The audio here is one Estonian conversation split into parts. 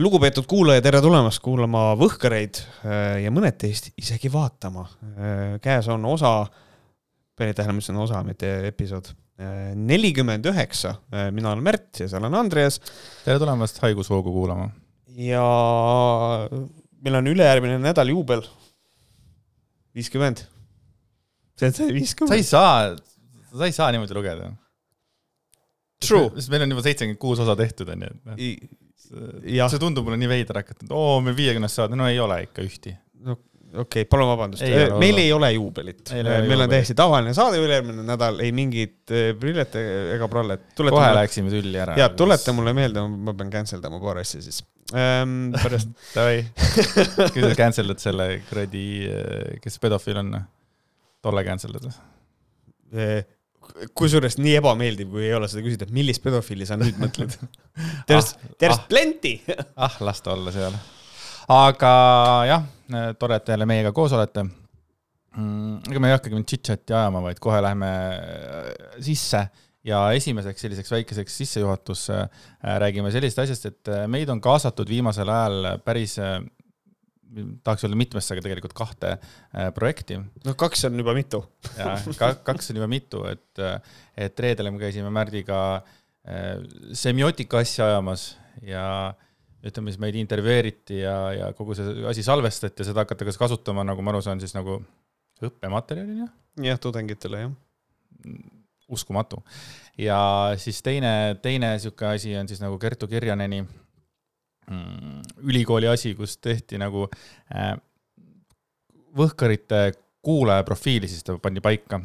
lugupeetud kuulaja, tere tulemast kuulama Võhkareid ja mõned teist isegi vaatama. käes on osa, pani tähele, ma ütlesin osa, mitte episood, nelikümmend üheksa. mina olen Märt ja seal on Andreas. tere tulemast Haigushoogu kuulama. ja meil on ülejärgmine nädal juubel, viiskümmend. see on see viiskümmend. sa ei saa, sa ei saa niimoodi lugeda. True. sest meil on juba seitsekümmend kuus osa tehtud, onju. Jah. see tundub mulle nii veider hakata, et oo, me viiekümnest saada, no ei ole ikka ühti. no okei okay,, palun vabandust, meil ei ole juubelit, meil juubelit. on täiesti tavaline saade ülejärgmine nädal, ei mingit prillet ega prallet. kohe mulle... läksime tülli ära. ja tuleta mulle meelde, ma pean cancel dama paar asja siis ähm,. pärast Davai, kui sa cancel dad selle kuradi, kes pedofiil on, tolle cancel dad või? Kusjuures nii ebameeldiv, kui ei ole seda küsida, et millist pedofiili sa nüüd mõtled There's ah,, there's ah, plenty ah, las ta olla seal. aga jah, tore, et te jälle meiega koos olete mm,. ega me ei hakkagi nüüd chit-chat'i ajama, vaid kohe läheme äh, sisse ja esimeseks selliseks väikeseks sissejuhatus äh, räägime sellisest asjast, et äh, meid on kaasatud viimasel ajal päris tahaks öelda mitmesse, aga tegelikult kahte äh, projekti. no kaks on juba mitu ja ka, kaks on juba mitu, et, äh, et reedel me käisime Märdiga äh, semiootika asja ajamas ja ütleme siis meid intervjueeriti ja, ja kogu see asi salvestati ja seda hakatakse kasutama, nagu ma aru saan, siis nagu õppematerjalina. jah, tudengitele, jah. uskumatu. ja siis teine, teine niisugune asi on siis nagu Kertu Kirjaneni ülikooli asi, kus tehti nagu äh, võhkarite kuulajaprofiili, siis ta pandi paika.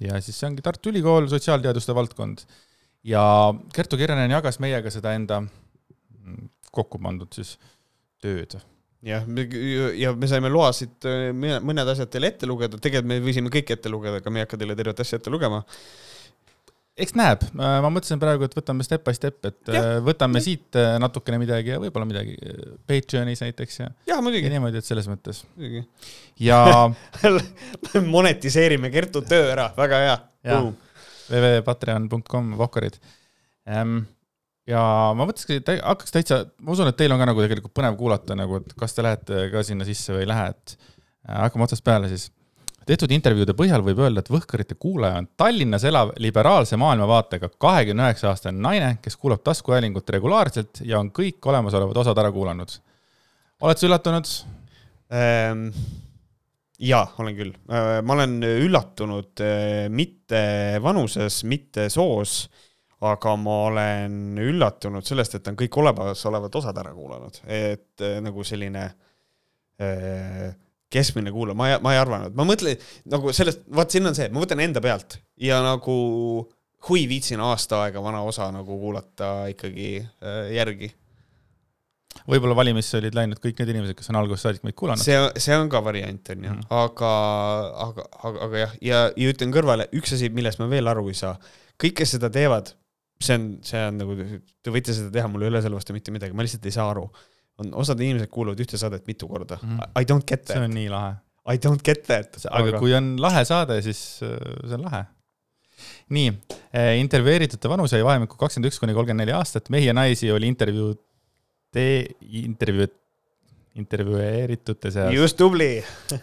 ja siis see ongi Tartu Ülikool, sotsiaalteaduste valdkond. ja Kertu Kirjanen jagas meiega seda enda mm, kokku pandud siis tööd jah, ja me saime loasid äh, mõned asjad teile ette lugeda, tegelikult me võisime kõik ette lugeda, aga me ei hakka teile tervet asja ette lugema eks näeb, äh, ma mõtlesin praegu, et võtame step by step, et ja, äh, võtame ja. siit äh, natukene midagi ja võib-olla midagi Patreonis näiteks ja. ja muidugi. niimoodi, et selles mõttes. ja monetiseerime Kertu töö ära, väga hea. www.patreon.com, Vohkarid ähm, ja ma mõtleski, et hakkaks täitsa, ma usun, et teil on ka nagu tegelikult põnev kuulata nagu, et kas te lähete ka sinna sisse või ei lähe, et hakkame otsast peale siis tehtud intervjuude põhjal võib öelda, et Võhkarite kuulaja on Tallinnas elav liberaalse maailmavaatega kahekümne üheksa aastane naine, kes kuulab taskuhäälingut regulaarselt ja on kõik olemasolevad osad ära kuulanud. oled sa üllatunud ähm,? jaa, olen küll. Äh, ma olen üllatunud äh, mitte vanuses, mitte soos, aga ma olen üllatunud sellest, et on kõik olemasolevad osad ära kuulanud, et nagu selline äh, keskmine kuulaja, ma ei, ma ei arvanud, ma mõtlen nagu sellest, vaat siin on see, ma võtan enda pealt ja nagu hui viitsin aasta aega vana osa nagu kuulata ikkagi äh, järgi. võib-olla valimisse olid läinud kõik need inimesed, kes on algusest saadik meid kuulanud. see, see on ka variant, on ju, mhm. aga, aga, aga, aga jah, ja, ja ütlen kõrvale, üks asi, millest ma veel aru ei saa, kõik, kes seda teevad, see on, see on nagu, te võite seda teha, mul ei ole selle vastu mitte midagi, ma lihtsalt ei saa aru on, osad inimesed kuulavad ühte saadet mitu korda mm. -hmm. I don't get that. see on nii lahe. I don't get that. aga, kui on lahe saade, siis äh, see on lahe. nii, äh, intervjueeritute vanus jäi vahemikku kakskümmend üks kuni kolmkümmend neli aastat, mehi ja naisi oli intervjuu, intervjuu, intervjueeritute seas. just tubli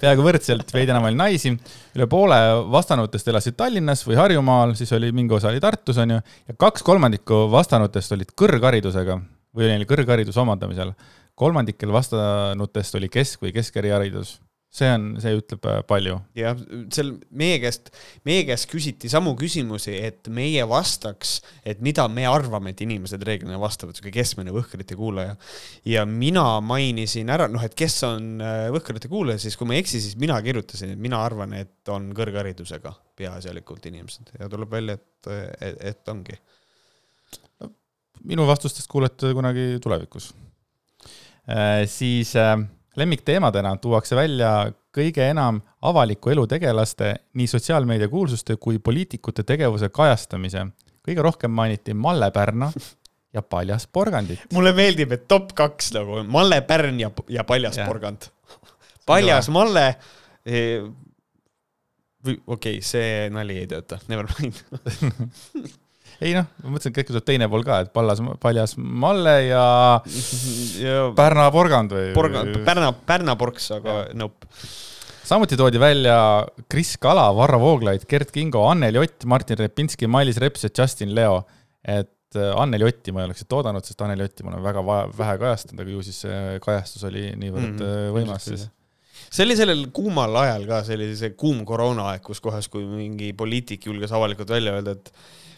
peaaegu võrdselt, veidi enam oli naisi. üle poole vastanutest elasid Tallinnas või Harjumaal, siis oli mingi osa oli Tartus, onju, ja kaks kolmandikku vastanutest olid kõrgharidusega või oli neil kõrghariduse omandamisel kolmandikel vastanutest oli kesk- või keskeriharidus. see on, see ütleb äh, palju. jah, seal meie käest, meie käest küsiti samu küsimusi, et meie vastaks, et mida me arvame, et inimesed reeglina vastavad, sihuke keskmine Võhkrite kuulaja. ja mina mainisin ära, noh, et kes on äh, Võhkrite kuulaja, siis kui ma ei eksi, siis mina kirjutasin, et mina arvan, et on kõrgharidusega peaasjalikult inimesed ja tuleb välja, et, et, et ongi minu vastustest kuulete kunagi tulevikus siis äh, lemmikteemadena tuuakse välja kõige enam avaliku elu tegelaste, nii sotsiaalmeedia kuulsuste kui poliitikute tegevuse kajastamise. kõige rohkem mainiti Malle Pärna ja Paljas porgandit. mulle meeldib, et top kaks nagu Malle Pärn ja, ja Paljas ja. porgand. Paljas Malle e, või okei okay,, see nali ei tööta, never mind ei noh, ma mõtlesin, et kõik tuleb teine pool ka, et pallas, paljas Malle ja, ja Pärna porgand või? porgand, Pärna, Pärna porks, aga nope. samuti toodi välja Kris Kala, Varro Vooglaid, Gert Kingo, Anneli Ott, Martin Repinski, Mailis Reps ja Justin Leo. et äh, Anneli Otti ma ei oleks siit oodanud, sest Anneli Otti ma olen väga vähe kajastanud, aga ju siis see kajastus oli niivõrd mm -hmm. võimas siis see oli sellel kuumal ajal ka, see oli see kuum koroonaaeg, kus kohas, kui mingi poliitik julges avalikult välja öelda, et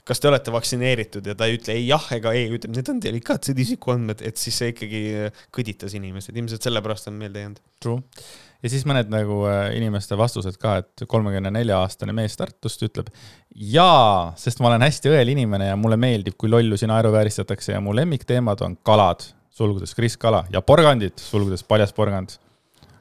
kas te olete vaktsineeritud ja ta ei ütle ei jah ega ei, ütleb, need on delikaatsed isikuandmed, et siis see ikkagi kõditas inimesed, ilmselt sellepärast on meelde jäänud. True. ja siis mõned nagu äh, inimeste vastused ka, et kolmekümne nelja aastane mees Tartust ütleb jaa, sest ma olen hästi õel inimene ja mulle meeldib, kui lollusi naeruvääristatakse ja mu lemmikteemad on kalad, sulgudes Kris Kala ja porgandid, sulgudes paljas porgand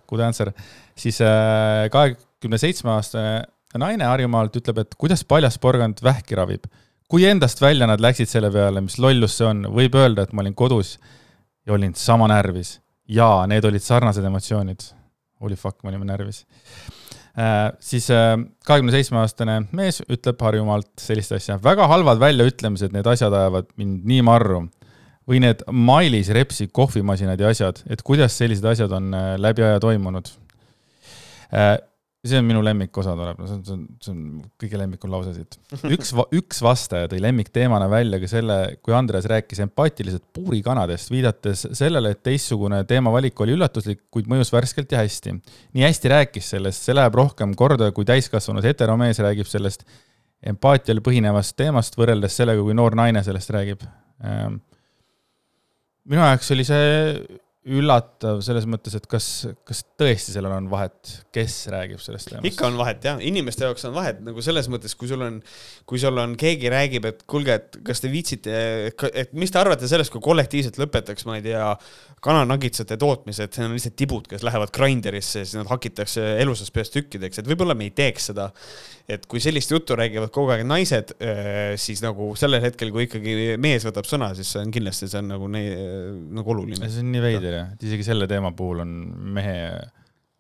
good answer, siis äh, kahekümne seitsme aastane naine Harjumaalt ütleb, et kuidas paljas porgand vähki ravib. Kui endast välja nad läksid selle peale, mis lollus see on, võib öelda, et ma olin kodus ja olin sama närvis. jaa, need olid sarnased emotsioonid. Holy fuck, me olime närvis äh,. siis äh, kahekümne seitsme aastane mees ütleb Harjumaalt sellist asja, väga halvad väljaütlemised, need asjad ajavad mind nii marru või need Mailis Repsi kohvimasinad ja asjad, et kuidas sellised asjad on äh, läbi aja toimunud. Äh, see on minu lemmikosa tuleb, no see on, see on, see on kõige lemmikum lause siit. üks, üks vastaja tõi lemmikteemana välja ka selle, kui Andres rääkis empaatiliselt puurikanadest, viidates sellele, et teistsugune teemavalik oli üllatuslik, kuid mõjus värskelt ja hästi. nii hästi rääkis sellest, see läheb rohkem korda, kui täiskasvanud heteromees räägib sellest empaatial põhinevast teemast võrreldes sellega, kui noor naine sellest räägib ähm, minu jaoks oli see üllatav selles mõttes, et kas, kas tõesti sellel on vahet, kes räägib sellest teemast? ikka on vahet jah, inimeste jaoks on vahet nagu selles mõttes, kui sul on, kui sul on, keegi räägib, et kuulge, et kas te viitsite, et mis te arvate sellest, kui kollektiivselt lõpetaks, ma ei tea, kananagitsate tootmise, et see on lihtsalt tibud, kes lähevad grinderisse ja siis nad hakitakse elusast peast tükkideks, et võib-olla me ei teeks seda et kui sellist juttu räägivad kogu aeg naised, äh, siis nagu sellel hetkel, kui ikkagi mees võtab sõna, siis see on kindlasti, see on nagu, nagu oluline. see on nii veider jah, et isegi selle teema puhul on mehe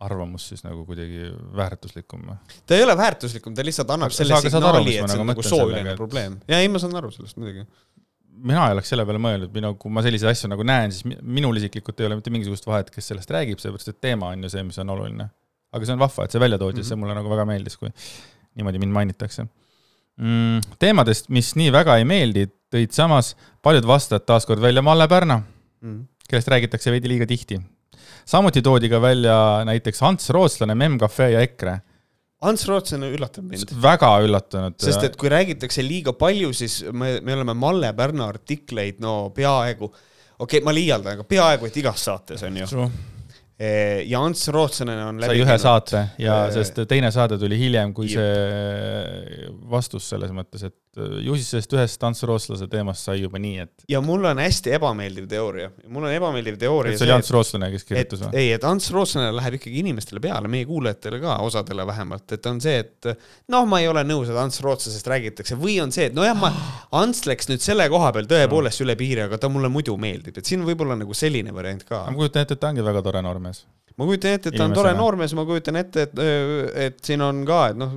arvamus siis nagu kuidagi väärtuslikum või? ta ei ole väärtuslikum, ta lihtsalt annab selle signaali, et see on nagu, nagu sooline probleem. ja ei, ma saan aru sellest muidugi. mina ei oleks selle peale mõelnud, mina, kui ma selliseid asju nagu näen, siis minul isiklikult ei ole mitte mingisugust vahet, kes sellest räägib, sellepärast et teema on ju see, mis on oluline. aga see on vahva, et see välja toodi mm, -hmm. see mulle nagu väga meeldis, kui niimoodi mind mainitakse mm,. teemadest, mis nii väga ei meeldi, tõid samas paljud vastajad taaskord välja Malle Pärna mm., kellest räägitakse veidi liiga tihti. samuti toodi ka välja näiteks Ants Rootslane, Memm Cafe ja EKRE Ants Rootslane üllatab mind. väga üllatunud. sest et kui räägitakse liiga palju, siis me, me oleme Malle Pärna artikleid, no peaaegu, okei okay,, ma liialdan, aga peaaegu et igas saates on ju. Eh, ja Ants Rootsanen on sai ühe saate ja äh, sest teine saade tuli hiljem kui jep. see vastus selles mõttes, et äh, ju siis sellest ühest Ants Rootslase teemast sai juba nii, et. ja mul on hästi ebameeldiv teooria, mul on ebameeldiv teooria. see oli Ants Rootslane, kes kirjutas või? ei, et Ants Rootslane läheb ikkagi inimestele peale, meie kuulajatele ka, osadele vähemalt, et on see, et noh, ma ei ole nõus, et Ants Rootslasest räägitakse või on see, et nojah, ma, Ants läks nüüd selle koha peal tõepoolest üle piiri, aga ta mulle muidu meeldib, et siin võib olla nagu selline variant ka. ma kujutan ette, et ta ongi väga tore noor noormees. ma kujutan ette, et ta on tore noormees, ma kujutan ette, et, et siin on ka, et noh,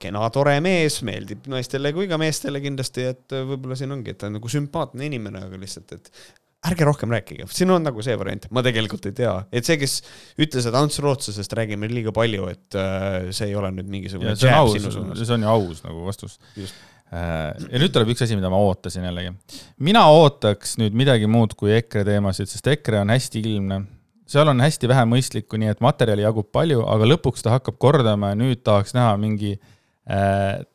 kena, tore mees, meeldib naistele kui ka meestele kindlasti, et võib-olla siin ongi, et ta on nagu sümpaatne inimene, aga lihtsalt, et ärge rohkem rääkige, siin on nagu see variant, ma tegelikult ei tea, et see, kes ütles, et Ants Rootslasest räägime liiga palju, et äh, see ei ole nüüd mingisugune. see on aus, see on ju aus nagu vastus. Äh, ja nüüd tuleb üks asi, mida ma ootasin jällegi. mina ootaks nüüd midagi muud kui EKRE teemasid, sest EKRE on hästi ilmne seal on hästi vähe mõistlikku, nii et materjali jagub palju, aga lõpuks ta hakkab kordama ja nüüd tahaks näha mingi äh,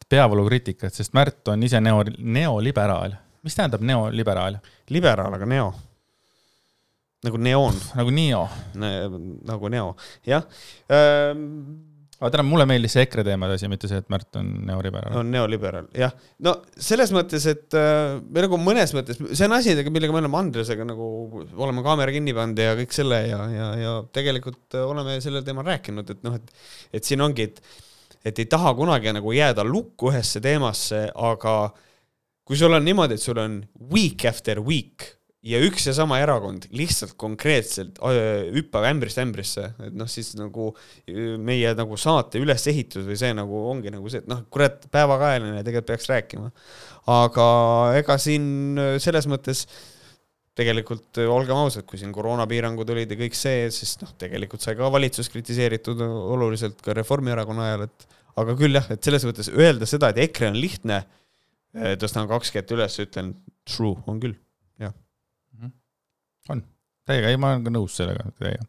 peavoolukriitikat, sest Märt on ise neo, neoliberaal. mis tähendab neoliberaal? liberaal, aga neo. nagu neoon. nagu Neo ne,. nagu neo, jah ähm, aga tähendab, mulle meeldis see EKRE teemade asi, mitte see, et Märt on neoliberaal. on neoliberaal, jah. no selles mõttes, et äh, või nagu mõnes mõttes, see on asi, millega me oleme Andresega nagu, oleme kaamera kinni pannud ja kõik selle ja, ja, ja tegelikult oleme sellel teemal rääkinud, et noh, et, et siin ongi, et, et ei taha kunagi nagu jääda lukku ühesse teemasse, aga kui sul on niimoodi, et sul on week after week ja üks ja sama erakond lihtsalt konkreetselt hüppab ämbrist ämbrisse, et noh, siis nagu meie nagu saate ülesehitus või see nagu ongi nagu see, et noh, kurat, päevakajaline tegelikult peaks rääkima. aga ega siin selles mõttes tegelikult öö, olgem ausad, kui siin koroonapiirangud olid ja kõik see, siis noh, tegelikult sai ka valitsus kritiseeritud oluliselt ka Reformierakonna ajal, et aga küll jah, et selles mõttes öelda seda, et EKRE on lihtne, tõstan kaks kätt üles, ütlen true, on küll on, täiega, ei, ma olen ka nõus sellega, täiega.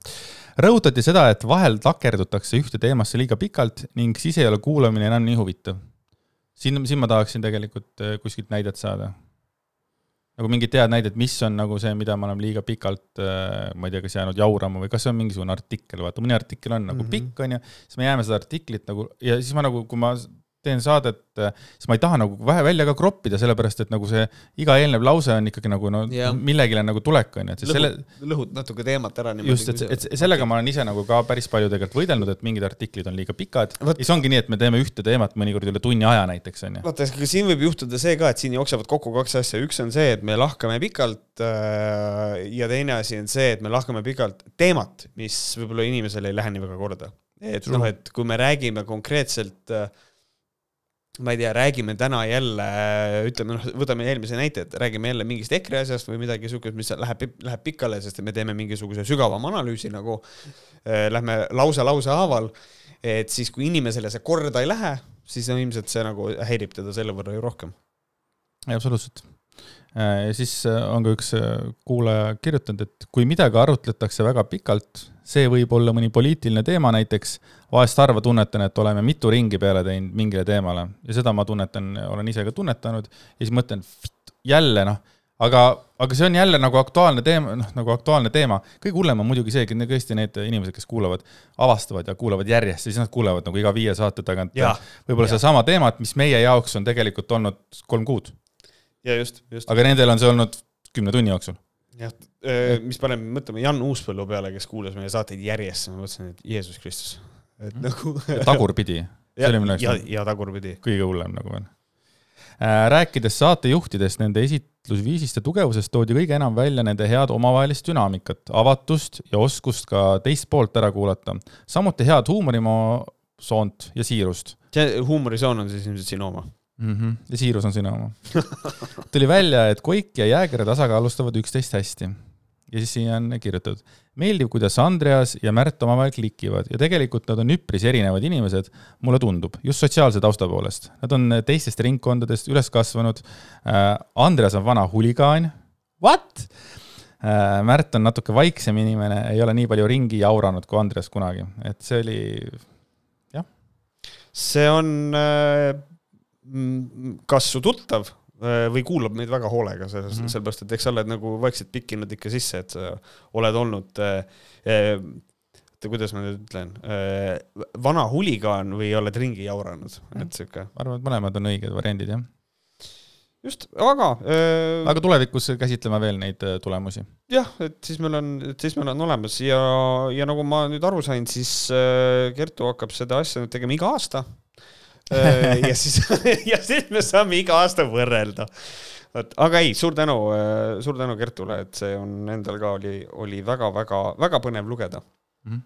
rõhutati seda, et vahel takerdutakse ühte teemasse liiga pikalt ning siis ei ole kuulamine enam nii huvitav. siin, siin ma tahaksin tegelikult äh, kuskilt näidet saada. Nagu mingit head näidet, mis on nagu see, mida me oleme liiga pikalt, äh, ma ei tea, kas jäänud jaurama või kas see on mingisugune artikkel, vaata mõni artikkel on nagu mm -hmm. pikk, on ju, siis me jääme seda artiklit nagu ja siis ma nagu, kui ma teen saadet, siis ma ei taha nagu vähe välja ka kroppida, sellepärast et nagu see iga eelnev lause on ikkagi nagu no yeah. millegile nagu tulek on ju, et siis selle. lõhud natuke teemat ära. just, et, et sellega ma olen ise nagu ka päris palju tegelikult võidelnud, et mingid artiklid on liiga pikad siis ongi nii, et me teeme ühte teemat mõnikord üle tunni aja näiteks on ju. vaata, siin võib juhtuda see ka, et siin jooksevad kokku kaks asja, üks on see, et me lahkame pikalt äh, ja teine asi on see, et me lahkame pikalt teemat, mis võib-olla inimesele ei lähe nii väga korda. et noh, et kui me räägime konkreetselt äh, ma ei tea, räägime täna jälle, ütleme noh, võtame eelmise näite, et räägime jälle mingist EKRE asjast või midagi siukest, mis läheb, läheb pikale, sest me teeme mingisuguse sügavama analüüsi nagu äh,, lähme lause lause haaval. et siis, kui inimesele see korda ei lähe, siis on ilmselt see nagu häirib teda selle võrra ju rohkem. absoluutselt. Äh, ja siis äh, on ka üks äh, kuulaja kirjutanud, et kui midagi arutletakse väga pikalt see võib olla mõni poliitiline teema näiteks, vahest harva tunnetan, et oleme mitu ringi peale teinud mingile teemale. Ja seda ma tunnetan, olen ise ka tunnetanud. Ja siis mõtlen, jälle noh, aga, aga see on jälle nagu aktuaalne teema, noh nagu aktuaalne teema. kõige hullem on muidugi see, et tõesti need inimesed, kes kuulavad, avastavad ja kuulavad järjest ja siis nad kuulevad nagu iga viie saate tagant. Võib-olla sedasama teemat, mis meie jaoks on tegelikult olnud kolm kuud. Ja just, just. aga nendel on see olnud kümne tunni jooksul jah, mis paneb mõtlema Jan Uuspõllu peale, kes kuulas meie saateid järjest, ma mõtlesin, et Jeesus Kristus, et mhm. nagu tagurpidi. ja, ja, ja tagurpidi. kõige hullem nagu veel. Äh, rääkides saatejuhtidest, nende esitlusviisist ja tugevusest, toodi kõige enam välja nende head omavahelist dünaamikat, avatust ja oskust ka teist poolt ära kuulata. samuti head huumorisoont ja siirust. see huumorisoon on siis ilmselt sinu oma mm. -hmm. ja siirus on sinu oma tuli välja, et Koik ja Jääger tasakaalustavad üksteist hästi. ja siis siia on kirjutatud, meeldib, kuidas Andreas ja Märt omavahel klikivad ja tegelikult nad on üpris erinevad inimesed, mulle tundub, just sotsiaalse tausta poolest. Nad on teistest ringkondadest üles kasvanud. Äh, Andreas on vana huligaan. What? Äh, Märt on natuke vaiksem inimene, ei ole nii palju ringi jauranud kui Andreas kunagi, et see oli, jah. see on äh kas su tuttav äh, või kuulab meid väga hoolega, selles mm -hmm., sellepärast et eks sa oled nagu vaikselt pikkinud ikka sisse, et sa oled olnud äh, äh, kuidas ma nüüd ütlen äh,, vana huligaan või oled ringi jauranud, et sihuke. ma arvan, et mõlemad on õiged variandid, jah. just, aga äh,. aga tulevikus käsitleme veel neid tulemusi. jah, et siis meil on, et siis meil on olemas ja, ja nagu ma nüüd aru sain, siis äh, Kertu hakkab seda asja nüüd tegema iga aasta ja siis, ja siis me saame iga aasta võrrelda. vot, aga ei, suur tänu, äh, suur tänu Kertule, et see on endal ka oli, oli väga-väga-väga põnev lugeda mm. -hmm.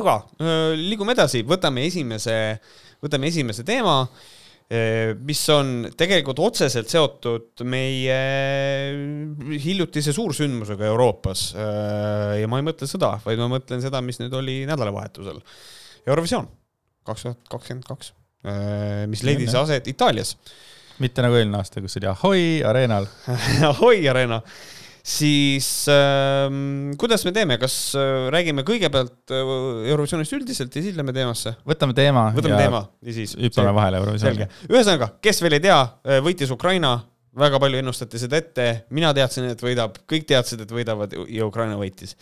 aga äh, liigume edasi, võtame esimese, võtame esimese teema mis on tegelikult otseselt seotud meie hiljutise suursündmusega Euroopas. ja ma ei mõtle sõda, vaid ma mõtlen seda, mis nüüd oli nädalavahetusel. Eurovisioon kaks tuhat kakskümmend kaks Äh, mis leidis aset Itaalias. mitte nagu eelmine aasta, kus oli Ahoi areenal Ahoi areena siis äh, kuidas me teeme, kas äh, räägime kõigepealt äh, Eurovisioonist üldiselt ja siis lähme teemasse? võtame teema. võtame teema ja siis. hüppame vahele Eurovisiooni. ühesõnaga, kes veel ei tea, äh, võitis Ukraina, väga palju ennustati seda ette, mina teadsin, et võidab, kõik teadsid, et võidavad ja Ukraina võitis.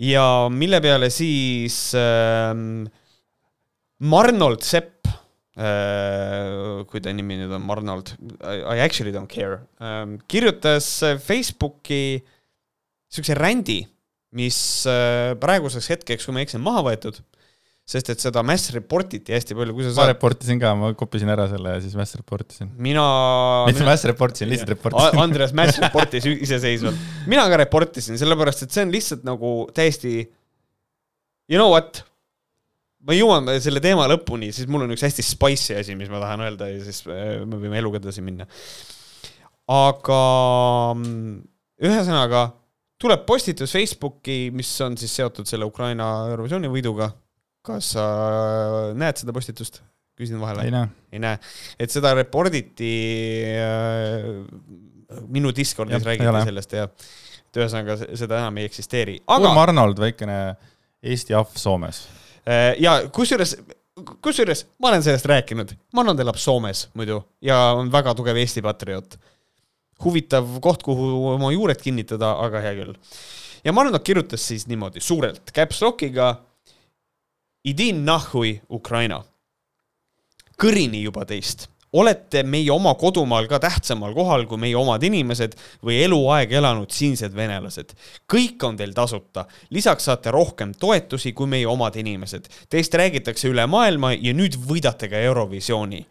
ja mille peale siis äh, Marnold Sepp äh,, kui ta nimi nüüd on Marnold, I actually don't care äh,, kirjutas Facebooki siukse rändi, mis äh, praeguseks hetkeks, kui ma ei eksi, on maha võetud sest et seda mass report iti hästi palju, kui sa ma saad... reportisin ka, ma kopisin ära selle ja siis mass reportisin. mina. mitte mina... mass reportisin, lihtsalt reportisin. Andres mass reportis iseseisvalt. mina ka reportisin, sellepärast et see on lihtsalt nagu täiesti, you know what, me jõuame selle teema lõpuni, siis mul on üks hästi spicy asi, mis ma tahan öelda ja siis äh, me võime eluga edasi minna. aga mm, ühesõnaga tuleb postitus Facebooki, mis on siis seotud selle Ukraina Eurovisiooni võiduga kas sa näed seda postitust? küsin vahele. ei näe. et seda reporditi äh,, minu Discordis räägiti sellest ja et ühesõnaga seda enam ei eksisteeri. aga. Urm Arnold, väikene Eesti ahv Soomes. Ja kusjuures, kusjuures ma olen sellest rääkinud, Arnold elab Soomes muidu ja on väga tugev Eesti patrioot. huvitav koht, kuhu oma juured kinnitada, aga hea küll. ja Arnold kirjutas siis niimoodi suurelt caps lock'iga Idin nahui Ukraina. kõrini juba teist. Olete meie oma kodumaal ka tähtsamal kohal kui meie omad inimesed või eluaeg elanud siinsed venelased. kõik on teil tasuta, lisaks saate rohkem toetusi kui meie omad inimesed. Teist räägitakse üle maailma ja nüüd võidate ka Eurovisiooni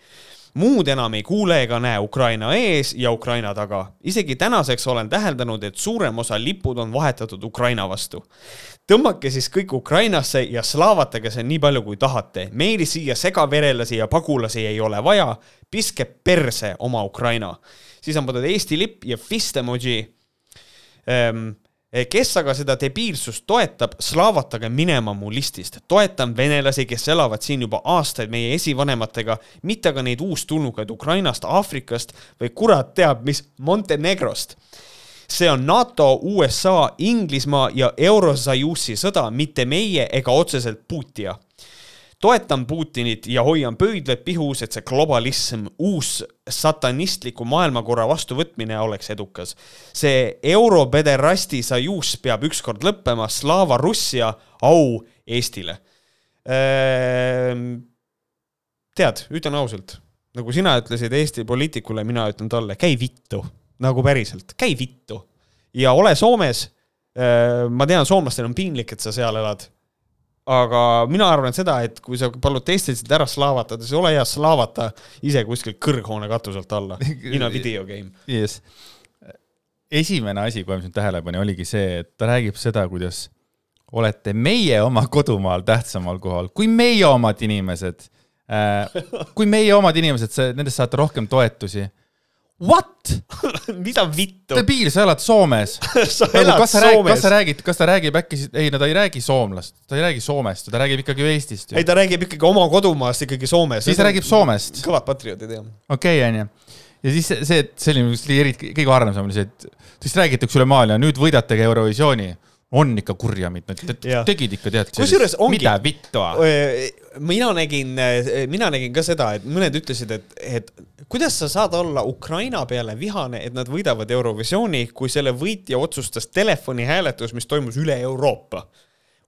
muud enam ei kuule ega näe Ukraina ees ja Ukraina taga. isegi tänaseks olen täheldanud, et suurem osa lipud on vahetatud Ukraina vastu. tõmmake siis kõik Ukrainasse ja slaavatage see nii palju, kui tahate. meile siia segaverelasi ja pagulasi ei ole vaja. piske perse oma Ukraina. siis on pandud Eesti lipp ja fist emoji Eh, kes aga seda debiilsust toetab, slaavatage minema mu listist. toetan venelasi, kes elavad siin juba aastaid meie esivanematega, mitte aga neid uustulnukaid Ukrainast, Aafrikast või kurat teab mis Montenegrost. see on NATO, USA, Inglismaa ja Eurosajussi sõda, mitte meie ega otseselt Putia toetan Putinit ja hoian pöidlad pihus, et see globalism, uus satanistliku maailmakorra vastuvõtmine oleks edukas. see europederasti sajuus peab ükskord lõppema, Slava Russia, au Eestile. Ehm, tead, ütlen ausalt, nagu sina ütlesid Eesti poliitikule, mina ütlen talle, käi vittu, nagu päriselt, käi vittu ja ole Soomes. Ehm, ma tean, soomlastel on piinlik, et sa seal elad aga mina arvan seda, et kui sa palud teistelt ära slaavatada, siis ole hea, slaavata ise kuskil kõrghoone katuselt alla. In a video game. Yes.. esimene asi, kohe mis mind tähele pani, oligi see, et ta räägib seda, kuidas olete meie oma kodumaal tähtsamal kohal. Kui meie omad inimesed. Äh, kui meie omad inimesed, nendest saate rohkem toetusi What mida vittu? debiil, sa elad Soomes sa nagu, elad kas sa Soomes? kas sa räägid, kas ta räägib äkki, ei no ta ei räägi soomlast, ta ei räägi Soomest, ta räägib ikkagi Eestist ei, ta räägib ikkagi oma kodumaast ikkagi Soomes. siis ta räägib Soomest. kõvad patrioodid, jah. okei okay,, onju. ja siis see, see oli eriti kõige armsam oli see, et siis räägitakse üle maailma, nüüd võidate ka Eurovisiooni on ikka kurjamid, nad tegid ikka tead. kusjuures ongi. mida vittu? mina nägin, mina nägin ka seda, et mõned ütlesid, et, et kuidas sa saad olla Ukraina peale vihane, et nad võidavad Eurovisiooni, kui selle võitja otsustas telefonihääletus, mis toimus üle Euroopa.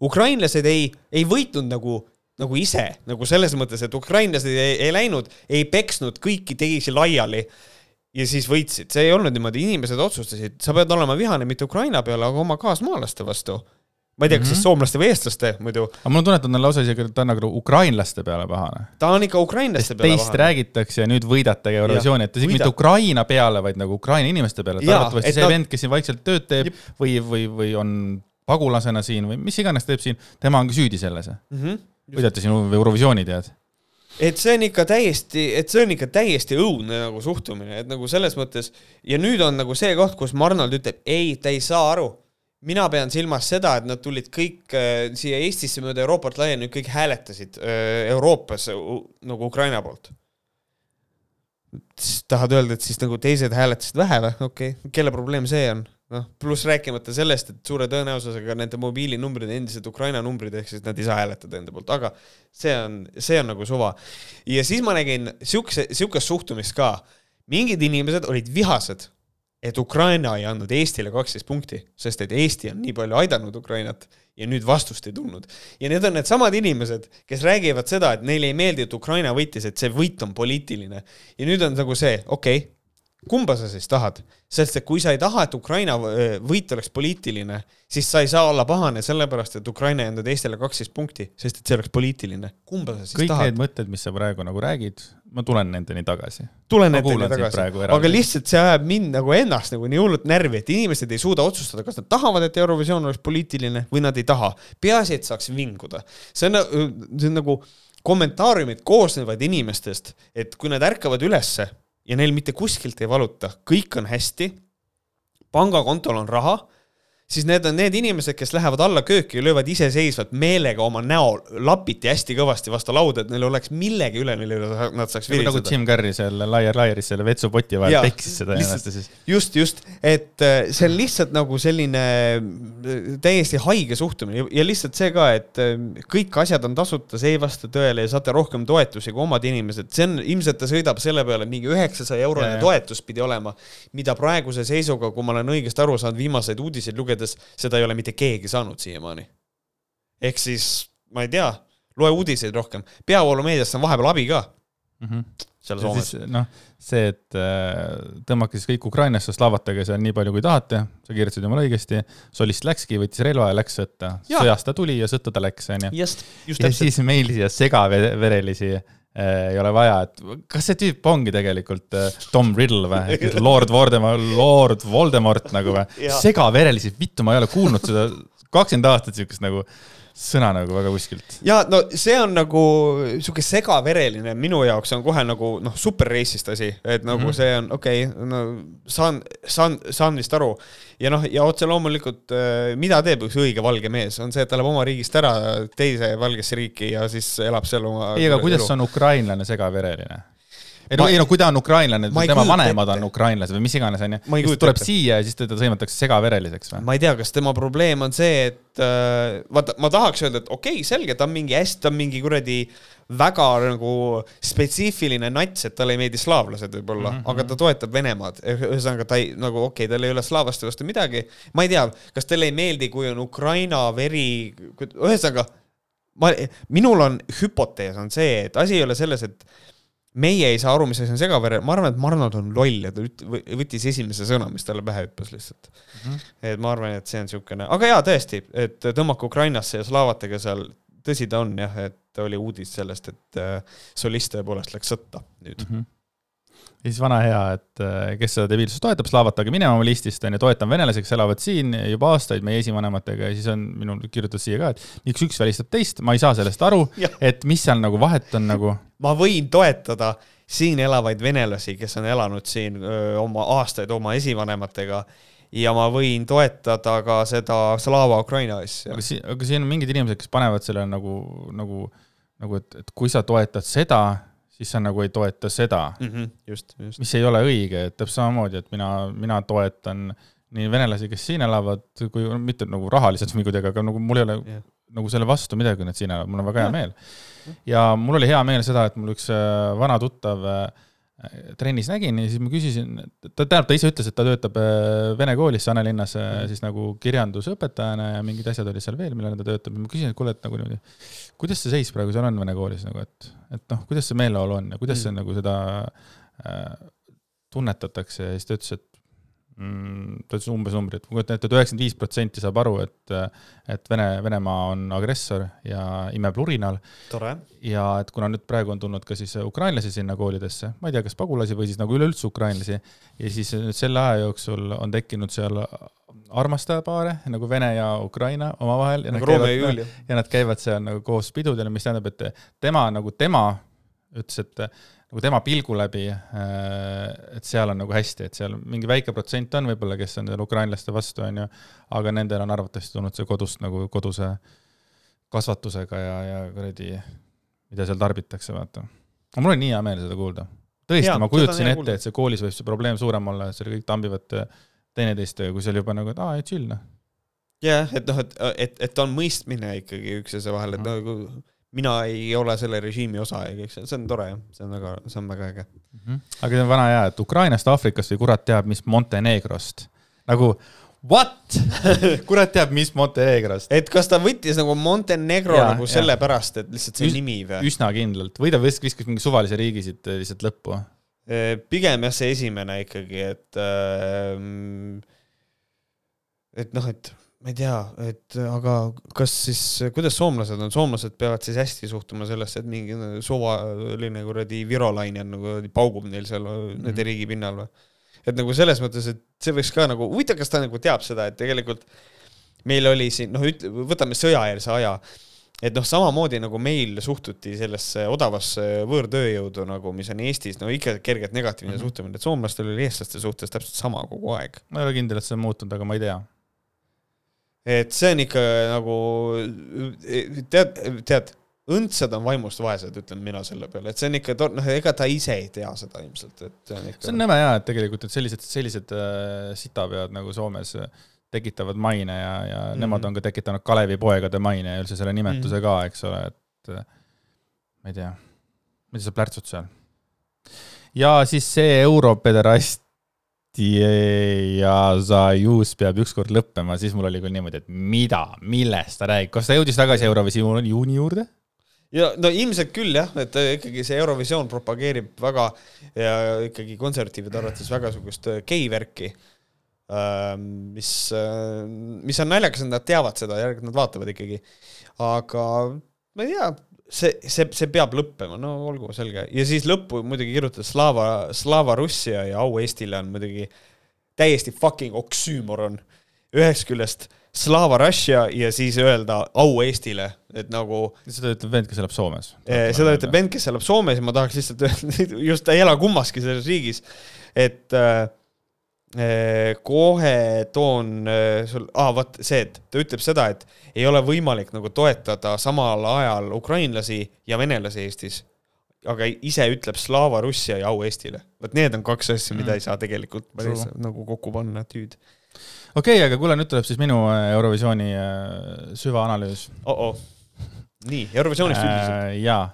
ukrainlased ei, ei võitnud nagu nagu ise, nagu selles mõttes, et ukrainlased ei, ei läinud, ei peksnud kõiki teisi laiali ja siis võitsid, see ei olnud niimoodi, inimesed otsustasid, sa pead olema vihane mitte Ukraina peale, aga oma kaasmaalaste vastu. ma ei tea, kas mm -hmm. siis mhm. soomlaste või eestlaste muidu. aga mul on tunne, et on lausa isegi, ta on nagu ukrainlaste peale pahane. ta on ikka ukrainlaste peale teist pahane. räägitakse ja nüüd võidate Eurovisiooni, et isegi mitte Ukraina peale, vaid nagu Ukraina inimeste peale, et arvatavasti see ta... vend, kes siin vaikselt tööd teeb Jep. või, või, või on pagulasena siin või mis iganes teeb siin, tema on ka süüdi selles mm. -hmm. võidate siin Eurovisiooni, tead et see on ikka täiesti, et see on ikka täiesti õudne nagu suhtumine, et nagu selles mõttes ja nüüd on nagu see koht, kus Arnold ütleb, ei, ta ei saa aru. mina pean silmas seda, et nad tulid kõik äh, siia Eestisse mööda Euroopat laiali, kõik hääletasid äh, Euroopas äh, nagu Ukraina poolt. tahad öelda, et siis nagu teised hääletasid vähe või? okei okay., kelle probleem see on? Noh, pluss rääkimata sellest, et suure tõenäosusega nende mobiilinumbrid on endiselt Ukraina numbrid, ehk siis nad ei saa hääletada enda poolt, aga see on, see on nagu suva. ja siis ma nägin siukse, siukest suhtumist ka. mingid inimesed olid vihased, et Ukraina ei andnud Eestile kaksteist punkti, sest et Eesti on nii palju aidanud Ukrainat ja nüüd vastust ei tulnud. ja need on needsamad inimesed, kes räägivad seda, et neile ei meeldi, et Ukraina võitis, et see võit on poliitiline. ja nüüd on nagu see, okei okay,, kumba sa siis tahad? sest et kui sa ei taha, et Ukraina võit oleks poliitiline, siis sa ei saa olla pahane sellepärast, et Ukraina ei andnud Eestile kaksteist punkti, sest et see oleks poliitiline. kumba sa siis kõik tahad? need mõtted, mis sa praegu nagu räägid, ma tulen nendeni tagasi. tulen nendeni tagasi, aga lihtsalt see ajab mind nagu ennast nagu nii hullult närvi, et inimesed ei suuda otsustada, kas nad tahavad, et Eurovisioon oleks poliitiline või nad ei taha. peaasi, et saaks vinguda. see on, see on nagu kommentaariumid koosnevad inimestest, et kui nad ärkavad ülesse ja neil mitte kuskilt ei valuta, kõik on hästi, pangakontol on raha siis need on need inimesed, kes lähevad alla kööki ja löövad iseseisvalt meelega oma näo lapiti hästi kõvasti vastu lauda, et neil oleks millegi üle, mille üle nad saaks nagu viriseda. nagu Jim Carrey seal Liar Liaris selle vetsupoti vahel peksis seda ennast ja siis. just, just, et äh, see on lihtsalt nagu selline äh, täiesti haige suhtumine ja lihtsalt see ka, et äh, kõik asjad on tasuta, see ei vasta tõele ja saate rohkem toetusi kui omad inimesed, see on, ilmselt ta sõidab selle peale, mingi üheksasaja eurone toetus pidi olema, mida praeguse seisuga, kui ma olen õigesti aru saanud, viimaseid uudiseid lugedes, lugedes, seda ei ole mitte keegi saanud siiamaani. ehk siis, ma ei tea, loe uudiseid rohkem, peavoolumeediast on vahepeal abi ka mm. -hmm seal Soomes. noh, see, et äh, tõmmake siis kõik Ukrainasse, slaavatage seal nii palju, kui tahate, sa kirjutasid jumala õigesti, solist läkski, võttis relva ja läks sõtta. sõjast ta tuli ja sõtta ta läks, onju. ja täpselt. siis meil siia segaverelisi ei ole vaja, et kas see tüüp ongi tegelikult äh, Tom Riddle või, Lord Voldemort, Lord Voldemort nagu või? segaverelisi, vittu, ma ei ole kuulnud seda. kakskümmend aastat siukest nagu sõna nagu väga kuskilt. ja no see on nagu sihuke segavereline, minu jaoks on kohe nagu noh, super racist asi, et nagu mm -hmm. see on okei okay,, no saan, saan, saan vist aru. ja noh, ja otse loomulikult, äh, mida teeb üks õige valge mees, on see, et ta läheb oma riigist ära teise valgesse riiki ja siis elab seal oma. ei, aga kuidas on ukrainlane segavereline? Ei no, ei no kui ta on ukrainlane, tema vanemad on ukrainlased või mis iganes, onju. siis tuleb ette. siia ja siis teda sõimatakse segavereliseks või? ma ei tea, kas tema probleem on see, et äh, vaata, ma tahaks öelda, et okei okay,, selge, ta on mingi hästi, ta on mingi kuradi väga nagu spetsiifiline nats, et talle ei meeldi slaavlased võib-olla mm, -hmm. aga ta toetab Venemaad. ühesõnaga ta ei, nagu okei okay,, tal ei ole slaavlaste vastu midagi. ma ei tea, kas talle ei meeldi, kui on Ukraina veri, ühesõnaga ma, minul on hüpotees on see, et asi ei ole selles, et meie ei saa aru, mis asi on segavere, ma arvan, et Marnod on loll ja ta võttis esimese sõna, mis talle pähe hüppas lihtsalt mm. -hmm. et ma arvan, et see on niisugune, aga jaa, tõesti, et tõmmake Ukrainasse ja slaavatega seal, tõsi ta on jah, et oli uudis sellest, et äh, solist tõepoolest läks sõtta nüüd mm. -hmm ja siis vana hea, et äh, kes seda debiilsust toetab, slaavatage minema oma listist, on ju, toetan venelasi, kes elavad siin juba aastaid meie esivanematega ja siis on minul kirjutatud siia ka, et miks üks välistab teist, ma ei saa sellest aru, et mis seal nagu vahet on nagu. ma võin toetada siin elavaid venelasi, kes on elanud siin öö, oma aastaid oma esivanematega ja ma võin toetada ka seda Slava Ukraina asja. aga siin, aga siin on mingid inimesed, kes panevad selle nagu, nagu, nagu et, et kui sa toetad seda siis sa nagu ei toeta seda mm. -hmm, just, just. mis ei ole õige, et täpselt samamoodi, et mina, mina toetan nii venelasi, kes siin elavad, kui mitte nagu rahaliselt või kuidagi, aga nagu mul ei ole yeah. nagu selle vastu midagi, kui nad siin elavad, mul on väga hea meel. ja mul oli hea meel seda, et mul üks äh, vana tuttav äh, trennis nägin ja siis ma küsisin, ta, tähendab, ta ise ütles, et ta töötab äh, vene koolis Sannelinnas mm. siis nagu kirjandusõpetajana ja mingid asjad olid seal veel, millal ta töötab ja ma küsin, et kuule, et nagu niimoodi, kuidas see seis praegu seal on vene koolis nagu, et, et noh, kuidas see meeleolu on ja kuidas mm. see nagu seda äh, tunnetatakse ja siis ta ütles, et ta ütles umbes numbrit, ma kujutan ette, et üheksakümmend viis protsenti saab aru, et, et Vene, Venemaa on agressor ja imeb lurinal. ja et kuna nüüd praegu on tulnud ka siis ukrainlasi sinna koolidesse, ma ei tea, kas pagulasi või siis nagu üleüldse ukrainlasi, ja siis nüüd selle aja jooksul on tekkinud seal armastajapaare nagu Vene ja Ukraina omavahel ja, nagu ja, ja nad käivad seal nagu koos pidudel, mis tähendab, et tema nagu tema ütles, et nagu tema pilgu läbi, äh, et seal on nagu hästi, et seal mingi väike protsent on võib-olla, kes on seal ukrainlaste vastu, on ju, aga nendel on arvatavasti tulnud see kodust nagu koduse kasvatusega ja, ja kuradi, mida seal tarbitakse, vaata. aga mul oli nii hea meel seda kuulda. tõesti, ma kujutasin ette, et see koolis võib see probleem suurem olla, et seal kõik tambivad teineteist ja kui seal juba nagu, et aa, chill noh. jah, et noh, et, et, et on mõistmine ikkagi üksteise vahel, et mm. nagu mina ei ole selle režiimi osa ja kõik see, see on tore jah, see on väga, see on väga äge mm. -hmm. aga see on vana hea, et Ukrainast, Aafrikast või kurat teab, mis Montenegrost. nagu what kurat teab, mis Montenegrost. et kas ta võttis nagu Montenegro ja, nagu sellepärast, et lihtsalt see Üs, nimi või? üsna kindlalt, või ta viskas mingi suvalise riigi siit lihtsalt lõppu Eh, pigem jah, see esimene ikkagi, et ähm, et noh, et ma ei tea, et aga kas siis, kuidas soomlased on, soomlased peavad siis hästi suhtuma sellesse, et mingi suvaline kuradi virolaine on nagu paugub neil seal mm nende riigi pinnal või? et nagu selles mõttes, et see võiks ka nagu, huvitav, kas ta nagu teab seda, et tegelikult meil oli siin, noh, üt-, võtame sõjaeelse aja, et noh, samamoodi nagu meil suhtuti sellesse odavasse võõrtööjõudu nagu, mis on Eestis, no ikka kergelt negatiivne mm -hmm. suhtumine, et soomlastel oli eestlaste suhtes täpselt sama kogu aeg. ma ei ole kindel, et see on muutunud, aga ma ei tea et see on ikka nagu, tead, tead, õndsad on vaimust vaesed, ütlen mina selle peale, et see on ikka, noh, ega ta ise ei tea seda ilmselt, et see on ikka. see on nõme jaa, et tegelikult, et sellised, sellised äh, sitapead nagu Soomes tekitavad maine ja, ja mm -hmm. nemad on ka tekitanud Kalevipoegade maine ja üldse selle nimetuse mm -hmm. ka, eks ole, et äh, ma ei tea, mida sa plärtsud seal? ja siis see europederast ja Zajus peab ükskord lõppema, siis mul oli küll niimoodi, et mida, millest ta räägib, kas ta jõudis tagasi Eurovisiooni juuni juurde? ja no ilmselt küll jah, et ikkagi see Eurovisioon propageerib väga ja ikkagi konservatiivide arvates väga sugust gei-värki, ähm, mis, äh, mis on naljakas, et nad teavad seda, järelikult nad vaatavad ikkagi. aga ma ei tea, see, see, see peab lõppema, no olgu, selge. ja siis lõppu muidugi kirjutas Slava, Slava Russia ja au Eestile on muidugi täiesti fucking oksüümoron. ühest küljest Slava Russia ja siis öelda au Eestile, et nagu. seda ütleb vend, kes elab Soomes. Eh, seda ütleb vend, kes elab Soomes ja ma tahaks lihtsalt öelda, just ta ei ela kummaski selles riigis, et äh, kohe toon eh, sul, aa ah, vot see, et ta ütleb seda, et ei ole võimalik nagu toetada samal ajal ukrainlasi ja venelasi Eestis. aga ise ütleb Slava Russia ja au Eestile. vot need on kaks asja, mida mm. ei saa tegelikult päris nagu kokku panna, tüüd. okei okay,, aga kuule, nüüd tuleb siis minu eh, Eurovisiooni süvaanalüüs oh. -oh. nii, Eurovisioonist üldiselt äh,. jaa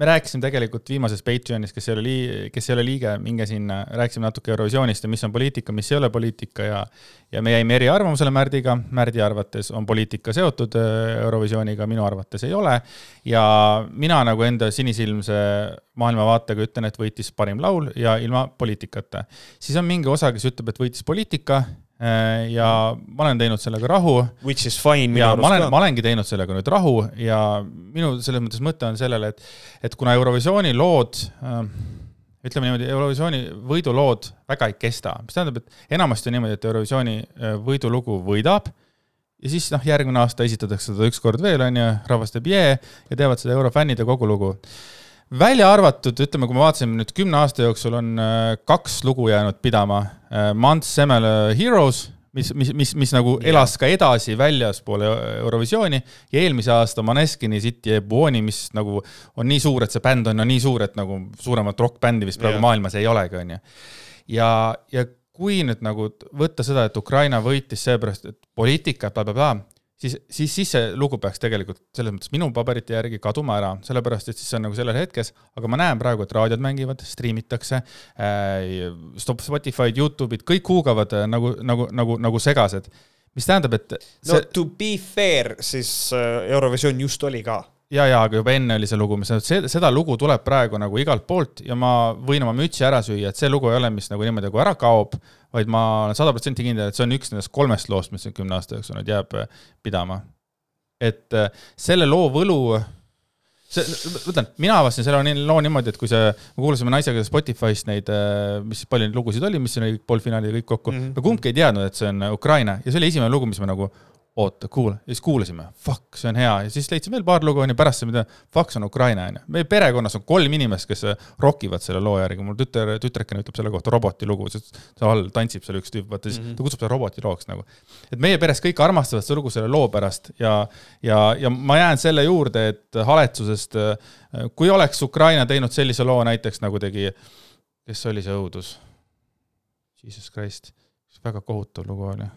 me rääkisime tegelikult viimases Patreonis, kes ei ole lii-, kes ei ole liige, minge sinna, rääkisime natuke Eurovisioonist ja mis on poliitika, mis ei ole poliitika ja ja me jäime eriarvamusele Märdiga, Märdi arvates on poliitika seotud äh, Eurovisiooniga, minu arvates ei ole. ja mina nagu enda sinisilmse maailmavaatega ütlen, et võitis parim laul ja ilma poliitikata. siis on mingi osa, kes ütleb, et võitis poliitika ja ma olen teinud sellega rahu. Which is fine minu arust ka. ma olengi teinud sellega nüüd rahu ja minu selles mõttes mõte on sellele, et, et kuna Eurovisiooni lood äh, ütleme niimoodi, Eurovisiooni võidulood väga ei kesta, mis tähendab, et enamasti on niimoodi, et Eurovisiooni äh, võidulugu võidab ja siis noh, järgmine aasta esitatakse seda ükskord veel, on ju, rahvas teeb jee ja teevad seda eurofännid ja kogu lugu välja arvatud, ütleme, kui me vaatasime nüüd kümne aasta jooksul on äh, kaks lugu jäänud pidama. Äh, Months Semel Heroes, mis, mis, mis, mis nagu elas ka edasi väljaspool Eurovisiooni ja eelmise aasta Maneskini City e Buoni, mis nagu on nii suur, et see bänd on no nii suur, et nagu suuremat rokkbändi vist praegu yeah. maailmas ei olegi, on ju. ja, ja kui nüüd nagu võtta seda, et Ukraina võitis seepärast, et poliitika bla,, blablabla, siis, siis, siis see lugu peaks tegelikult selles mõttes minu paberite järgi kaduma ära, sellepärast et siis see on nagu sellel hetkes, aga ma näen praegu, et raadiod mängivad, striimitakse äh,, Spotify'd, Youtube'id, kõik huugavad äh, nagu, nagu, nagu, nagu segased. mis tähendab, et see... no to be fair, siis äh, Eurovisioon just oli ka ja, ja aga juba enne oli see lugu, mis seda lugu tuleb praegu nagu igalt poolt ja ma võin oma mütsi ära süüa, et see lugu ei ole, mis nagu niimoodi nagu ära kaob, vaid ma olen sada protsenti kindel, et see on üks nendest kolmest loost, mis kümne aasta jooksul nüüd jääb äh, pidama. et äh, selle loo võlu, see, ma ütlen, mina avastasin selle loo niimoodi, et kui see, me kuulasime naisega Spotify'st neid, äh, mis palju neid lugusid oli, mis oli poolfinaalid ja kõik kokku mm, -hmm. me kumbki ei teadnud, et see on Ukraina ja see oli esimene lugu, mis me nagu oota, kuula, ja siis kuulasime, fuck, see on hea ja siis leidsime veel paar lugu, onju, pärast saime teada, fuck, see on Ukraina, onju. meie perekonnas on kolm inimest, kes rokivad selle loo järgi, mul tütar, tütrekene ütleb selle kohta roboti lugu, seal all tantsib seal üks tüüp, vaata siis mm -hmm. ta kutsub seda roboti looks nagu. et meie peres kõik armastavad seda lugu selle loo pärast ja, ja, ja ma jään selle juurde, et haletsusest, kui oleks Ukraina teinud sellise loo näiteks nagu tegi, kes oli see õudus? Jesus Christ, väga kohutav lugu oli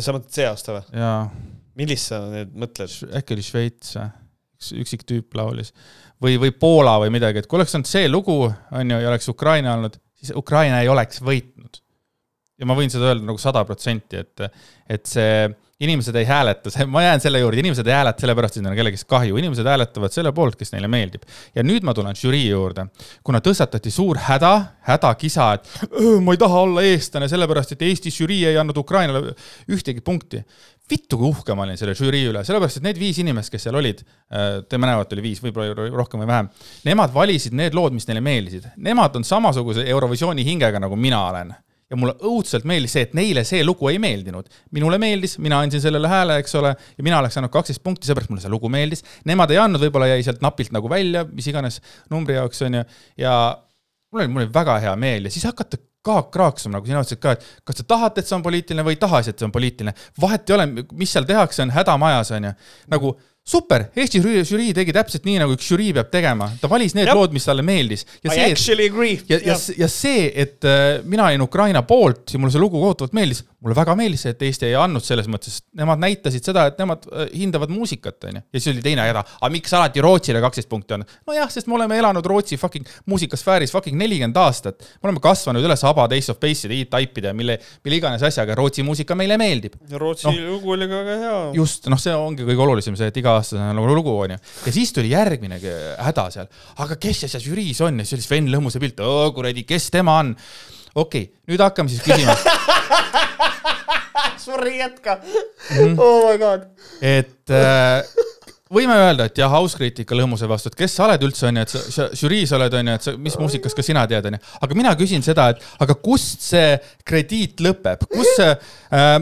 sa mõtled see aasta või? jaa. millist sa nüüd mõtled? äkki oli Šveits või? üks üksik tüüp laulis. või, või Poola või midagi, et kui oleks olnud see lugu, on ju, ja oleks Ukraina olnud, siis Ukraina ei oleks võitnud. ja ma võin seda öelda nagu sada protsenti, et, et see inimesed ei hääleta, ma jään selle juurde, inimesed ei hääleta sellepärast, et neil on kellegist kahju, inimesed hääletavad selle poolt, kes neile meeldib. ja nüüd ma tulen žürii juurde, kuna tõstatati suur häda, hädakisa, et ma ei taha olla eestlane, sellepärast et Eesti žürii ei andnud Ukrainale ühtegi punkti. vittu, kui uhke ma olin selle žürii üle, sellepärast et need viis inimest, kes seal olid, äh, te mäletate, oli viis, võib-olla rohkem või vähem, nemad valisid need lood, mis neile meeldisid. Nemad on samasuguse Eurovisiooni hingega, nagu mina olen ja mulle õudselt meeldis see, et neile see lugu ei meeldinud. minule meeldis, mina andsin sellele hääle, eks ole, ja mina oleks saanud kaksteist punkti, seepärast mulle see lugu meeldis. Nemad ei andnud, võib-olla jäi sealt napilt nagu välja, mis iganes numbri jaoks on ju, ja mul oli, mul oli väga hea meel ja siis hakata kaak raaksuma, nagu sina ütlesid ka, et kas te tahate, et see on poliitiline või ei taha, et see on poliitiline. vahet ei ole, mis seal tehakse, on häda majas, on ju. nagu super, Eesti žürii tegi täpselt nii, nagu üks žürii peab tegema, ta valis need Jab. lood, mis talle meeldis. I actually agree. ja, ja, ja see, et äh, mina olin Ukraina poolt ja mulle see lugu kohutavalt meeldis, mulle väga meeldis see, et Eesti ei andnud selles mõttes, nemad näitasid seda, et nemad äh, hindavad muusikat, onju. ja siis oli teine häda, aga miks alati Rootsile kaksteist punkti on? nojah, sest me oleme elanud Rootsi fucking muusikasfääris fucking nelikümmend aastat. me oleme kasvanud üles Abba, Ace of Base'ide, E-Type'ide ja mille, mille iganes asjaga, Rootsi muusika meile meeldib. Rootsi no, lugu oli ka väga hea. just, noh, see ongi kõige olulisem, see, et iga iga-aastasena nagu lugu, onju. ja siis tuli järgmine häda seal, aga kes seal žüriis on ja siis oli Sven Lõhmuse pilt, oo kuradi, kes tema on. okei okay,, nüüd hakkame siis küsima Sorry, jätka mm. oh my god. et äh, võime öelda, et jah, auskriitika Lõhmuse vastu, et kes sa oled üldse, onju, et sa žüriis oled, onju, et sa, mis muusikast ka sina tead, onju. aga mina küsin seda, et aga kust see krediit lõpeb, kus see äh,.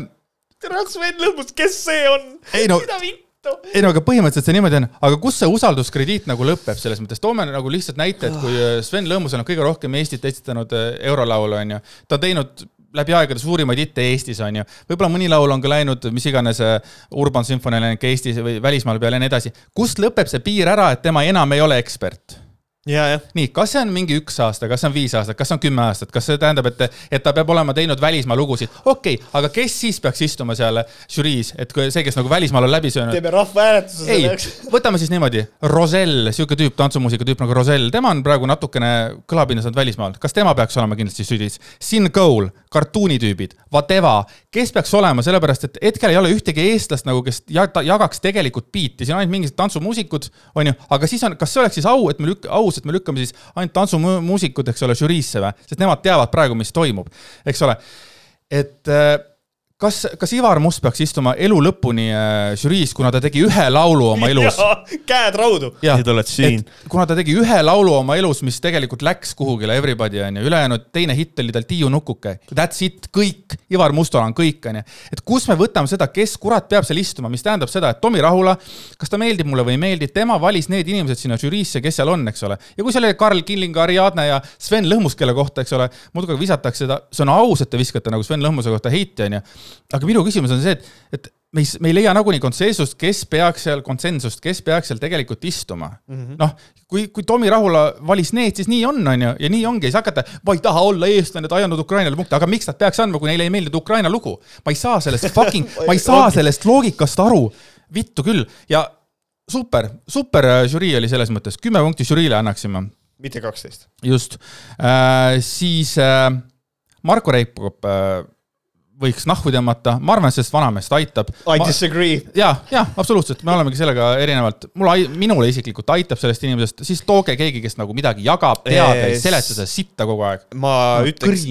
tere, Sven Lõhmus, kes see on? No, mida vittu? Ei no aga põhimõtteliselt see niimoodi on, aga kus see usalduskrediit nagu lõpeb selles mõttes, toome nagu lihtsalt näite, et kui äh, Sven Lõõmusel on kõige rohkem Eestit esitanud äh, eurolaulu, on ju, ta on teinud läbi aegade suurimaid hitte Eestis, on ju. võib-olla mõni laul on ka läinud, mis iganes äh, Urban Symphony läinud ka Eestis või välismaal peale ja nii edasi. kust lõpeb see piir ära, et tema enam ei ole ekspert? Nii, kas see on mingi üks aasta, kas see on viis aastat, kas see on kümme aastat, kas see tähendab, et, et ta peab olema teinud välismaa lugusid? okei okay,, aga kes siis peaks istuma seal žüriis, et see, kes nagu välismaal on läbi söönud? teeme rahvahääletuse selle jaoks. võtame siis niimoodi, Rosell, sihuke tüüp, tantsumuusika tüüp nagu Rosell, tema on praegu natukene kõlapinna saanud välismaal, kas tema peaks olema kindlasti žüriis? Sin Cole, kartuunitüübid, Vateva, kes peaks olema, sellepärast et hetkel ei ole ühtegi eestlast nagu, kes jagaks tegelikult biiti, siin on ainult mingid tantsumuusikud, on ju, aga siis on, kas see oleks siis au, et me lükk-, au aus, et me lükkame siis ainult tantsumuusikud, eks ole, žüriisse või, sest nemad teavad praegu, mis toimub, eks ole. et äh, kas, kas Ivar Must peaks istuma elu lõpuni äh, žüriis, kuna ta tegi ühe laulu oma elus? käed raudu. nüüd oled siin. kuna ta tegi ühe laulu oma elus, mis tegelikult läks kuhugile Everybody onju, ülejäänud teine hitt oli tal Tiiu Nukuke. That's it, kõik, Ivar Mustal on kõik onju. et kus me võtame seda, kes kurat peab seal istuma, mis tähendab seda, et Tomi Rahula, kas ta meeldib mulle või ei meeldi, tema valis need inimesed sinna žüriisse, kes seal on, eks ole. ja kui seal oli Karl Killing, Ariadne ja Sven Lõhmus, kelle kohta, eks ole, muudkui visatakse seda, see on aus, et te viskate nagu Sven Lõhmuse kohta heiti onju aga minu küsimus on see, et, et me ei, me ei leia nagunii konsensust, kes peaks seal, konsensust, kes peaks seal tegelikult istuma. Mm -hmm.. noh, kui, kui Tomi Rahula valis need, siis nii on, on ju, ja nii ongi, ei saa hakata, ma ei taha olla eestlane, et ajanud Ukrainale punkte, aga miks nad peaks andma, kui neile ei meeldi Ukraina lugu? ma ei saa sellest fucking ma ei saa sellest loogikast aru, vittu küll, ja super, super äh, žürii oli selles mõttes, kümme punkti žüriile annaksime. mitte kaksteist. just. Äh,, siis äh, Marko Reipkop äh, võiks nahku tõmmata, ma arvan, et sellest vanameest aitab. I disagree. ja, ja absoluutselt, me olemegi sellega erinevalt, mulle, minule isiklikult aitab sellest inimesest, siis tooge keegi, kes nagu midagi jagab, teab ja ei seleta seda sitta kogu aeg. ma ütleks,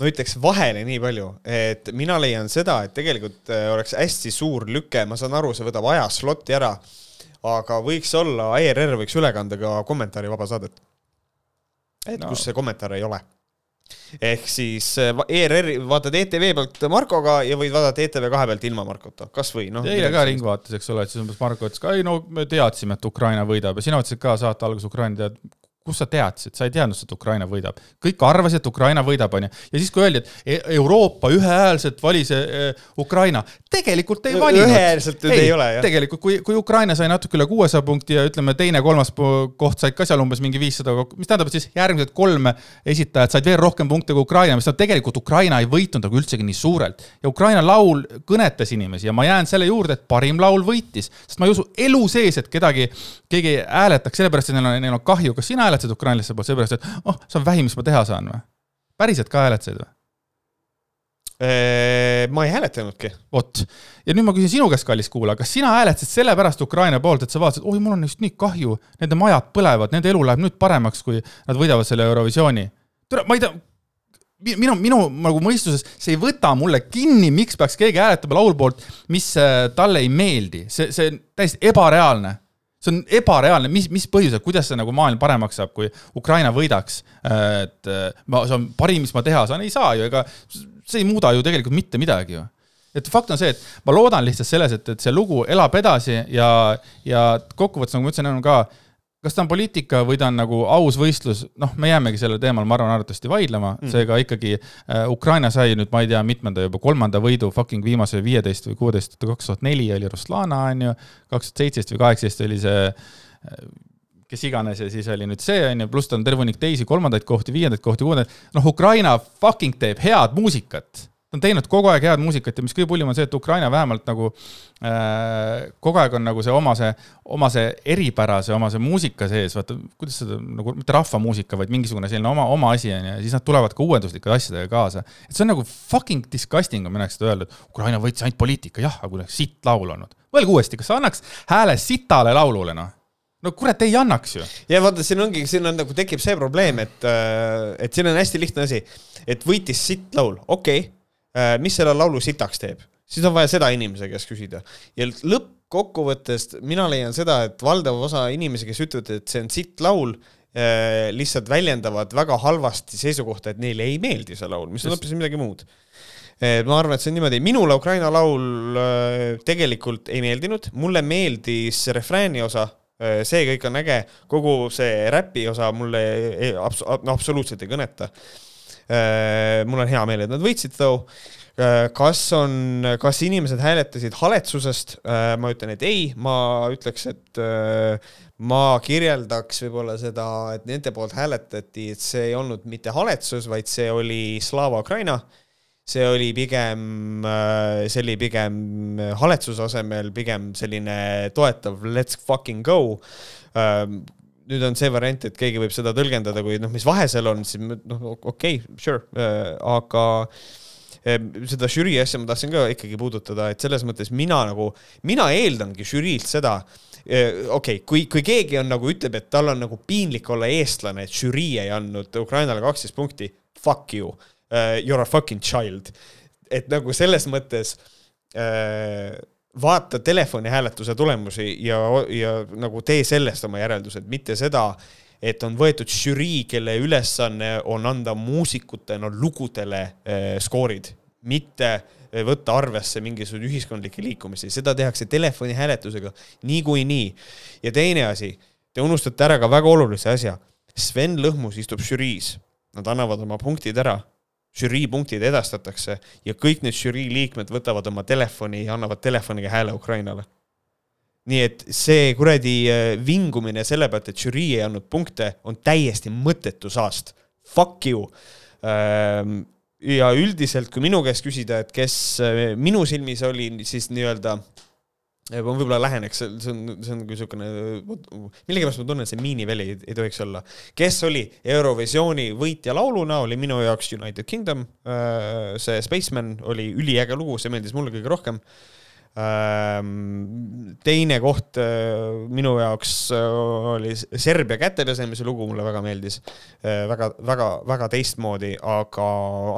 ma ütleks vahele nii palju, et mina leian seda, et tegelikult äh, oleks hästi suur lüke, ma saan aru, see võtab aja sloti ära, aga võiks olla, ERR võiks üle kanda ka kommentaari vaba saadet. et no. kus see kommentaar ei ole ehk siis äh, ERR-i vaatad ETV pealt Markoga ja võid vaadata ETV2 pealt ilma Markota, kas või noh. eile ka Ring vaatas, eks ole, et siis umbes Marko ütles ka, ei no me teadsime, et Ukraina võidab ja sina ütlesid ka saate alguses Ukraina tead, kust sa teadsid, sa ei teadnud, et Ukraina võidab. kõik arvasid, et Ukraina võidab, onju. ja siis, kui öeldi, et e-, Euroopa ühehäälselt valis e, Ukraina, tegelikult ei valinud. ühehäälselt ei, ei ole, jah. tegelikult, kui, kui Ukraina sai natuke üle kuuesaja punkti ja ütleme, teine-kolmas koht said ka seal umbes mingi viissada, mis tähendab, et siis järgmised kolm esitajat said veel rohkem punkte kui Ukraina, mis tähendab, tegelikult Ukraina ei võitnud nagu üldsegi nii suurelt. ja Ukraina laul kõnetas inimesi ja ma jään selle juurde, et parim laul võitis, sest ma ei usu elu sees, et kedagi, keegi hääletaks sellepärast, et neil on, neil on kahju, kas sina hääletasid ukrainlaste poolt seepärast, et oh, see on vähim, mis ma teha saan või? päriselt ka hääletasid või? ma ei hääletanudki. vot, ja nüüd ma küsin sinu käest, kallis kuulaja, kas sina hääletasid sellepärast Ukraina poolt, et sa vaatasid, oi, mul on neist nii kahju, nende majad põlevad, nende elu läheb nüüd paremaks, kui nad võidavad selle Eurovisiooni. tere, ma ei tea, minu, minu nagu mõistuses see ei võta mulle kinni, miks peaks keegi hääletama laulu poolt, mis äh, talle ei meeldi, see, see on täiesti ebareaalne see on ebareaalne, mis, mis põhjusel, kuidas see nagu maailm paremaks saab, kui Ukraina võidaks. et äh, ma, see on parim, mis ma teha saan, ei saa ju, ega see ei muuda ju tegelikult mitte midagi ju. Et fakt on see, et ma loodan lihtsalt selles, et, et see lugu elab edasi ja, ja kokkuvõttes, nagu ma ütlesin ennem ka, kas ta on poliitika või ta on nagu aus võistlus, noh, me jäämegi sellel teemal, ma arvan, arvatavasti vaidlema. Mm., seega ikkagi äh, Ukraina sai nüüd, ma ei tea, mitmenda juba, kolmanda võidu fucking viimase viieteist või kuueteist, kaks tuhat neli oli Ruslana, on ju, kaks tuhat seitseteist või kaheksateist oli see äh, kes iganes ja siis oli nüüd see, on ju, pluss ta on terve hunnik teisi kolmandaid kohti, viiendaid kohti, kuuendaid, noh, Ukraina fucking teeb head muusikat ta on teinud kogu aeg head muusikat ja mis kõige hullim on see, et Ukraina vähemalt nagu äh, kogu aeg on nagu see oma see, oma see eripärase, oma see muusika sees, vaata, kuidas seda nagu, mitte rahvamuusika, vaid mingisugune selline oma, oma asi on ju, ja siis nad tulevad ka uuenduslike asjadega kaasa. et see on nagu fucking disgusting, kui minnakse seda öelda, et Ukraina võitis ainult poliitika, jah, aga kuidagi sitt laul olnud. mõelge uuesti, kas sa annaks hääle sitale laulule, noh? no kurat, ei annaks ju. ja vaata, siin ongi, siin on nagu tekib see probleem, et, äh, et siin on hästi lihtne asi, et võitis sitt laul, okei okay mis selle laulu sitaks teeb, siis on vaja seda inimese käest küsida. ja lõppkokkuvõttes mina leian seda, et valdav osa inimesi, kes ütlevad, et see on sitt laul, äh, lihtsalt väljendavad väga halvasti seisukohta, et neile ei meeldi see laul, mis on hoopis midagi muud. ma arvan, et see on niimoodi, minule Ukraina laul äh, tegelikult ei meeldinud, mulle meeldis refrääni osa, see kõik on äge, kogu see räpi osa mulle abs-, no, absoluutselt ei kõneta. Äh, mul on hea meel, et nad võitsid though. Äh, kas on, kas inimesed hääletasid haletsusest? Äh, ma ütlen, et ei, ma ütleks, et ma kirjeldaks võib-olla seda, et nende poolt hääletati, et see ei olnud mitte haletsus, vaid see oli Slava Ukraina see oli pigem, see oli pigem haletsuse asemel pigem selline toetav let's fucking go nüüd on see variant, et keegi võib seda tõlgendada kui noh, mis vahe seal on, siis noh, okei okay,, sure, äh, aga äh, seda žürii asja ma tahtsin ka ikkagi puudutada, et selles mõttes mina nagu, mina eeldangi žüriilt seda, äh, okei okay,, kui, kui keegi on nagu ütleb, et tal on nagu piinlik olla eestlane, et žürii ei andnud Ukrainale kaksteist punkti, fuck you uh,, you are a fucking child. et nagu selles mõttes uh, vaata telefoni hääletuse tulemusi ja, ja nagu tee sellest oma järeldused, mitte seda, et on võetud žürii, kelle ülesanne on anda muusikutena lugudele eh, skoorid, mitte eh, võtta arvesse mingisuguseid ühiskondlikke liikumisi, seda tehakse telefoni hääletusega niikuinii. ja teine asi, te unustate ära ka väga olulise asja. Sven Lõhmus istub žüriis, nad annavad oma punktid ära žürii punktid edastatakse ja kõik need žürii liikmed võtavad oma telefoni ja annavad telefoniga hääle Ukrainale. nii et see kuradi äh, vingumine selle pealt, et žürii ei andnud punkte, on täiesti mõttetu saast. Fuck you. Ähm, ja üldiselt, kui minu käest küsida, et kes äh, minu silmis oli siis nii-öelda ma võib-olla läheneks, see on, see on nagu niisugune, millegipärast ma tunnen, see miiniväli ei, ei tohiks olla. kes oli Eurovisiooni võitja lauluna, oli minu jaoks United Kingdom, äh, see Spaceman oli üliäge lugu, see meeldis mulle kõige rohkem teine koht äh, minu jaoks äh, oli Serbia kätepesemise lugu, mulle väga meeldis. Äh, väga, väga, väga teistmoodi, aga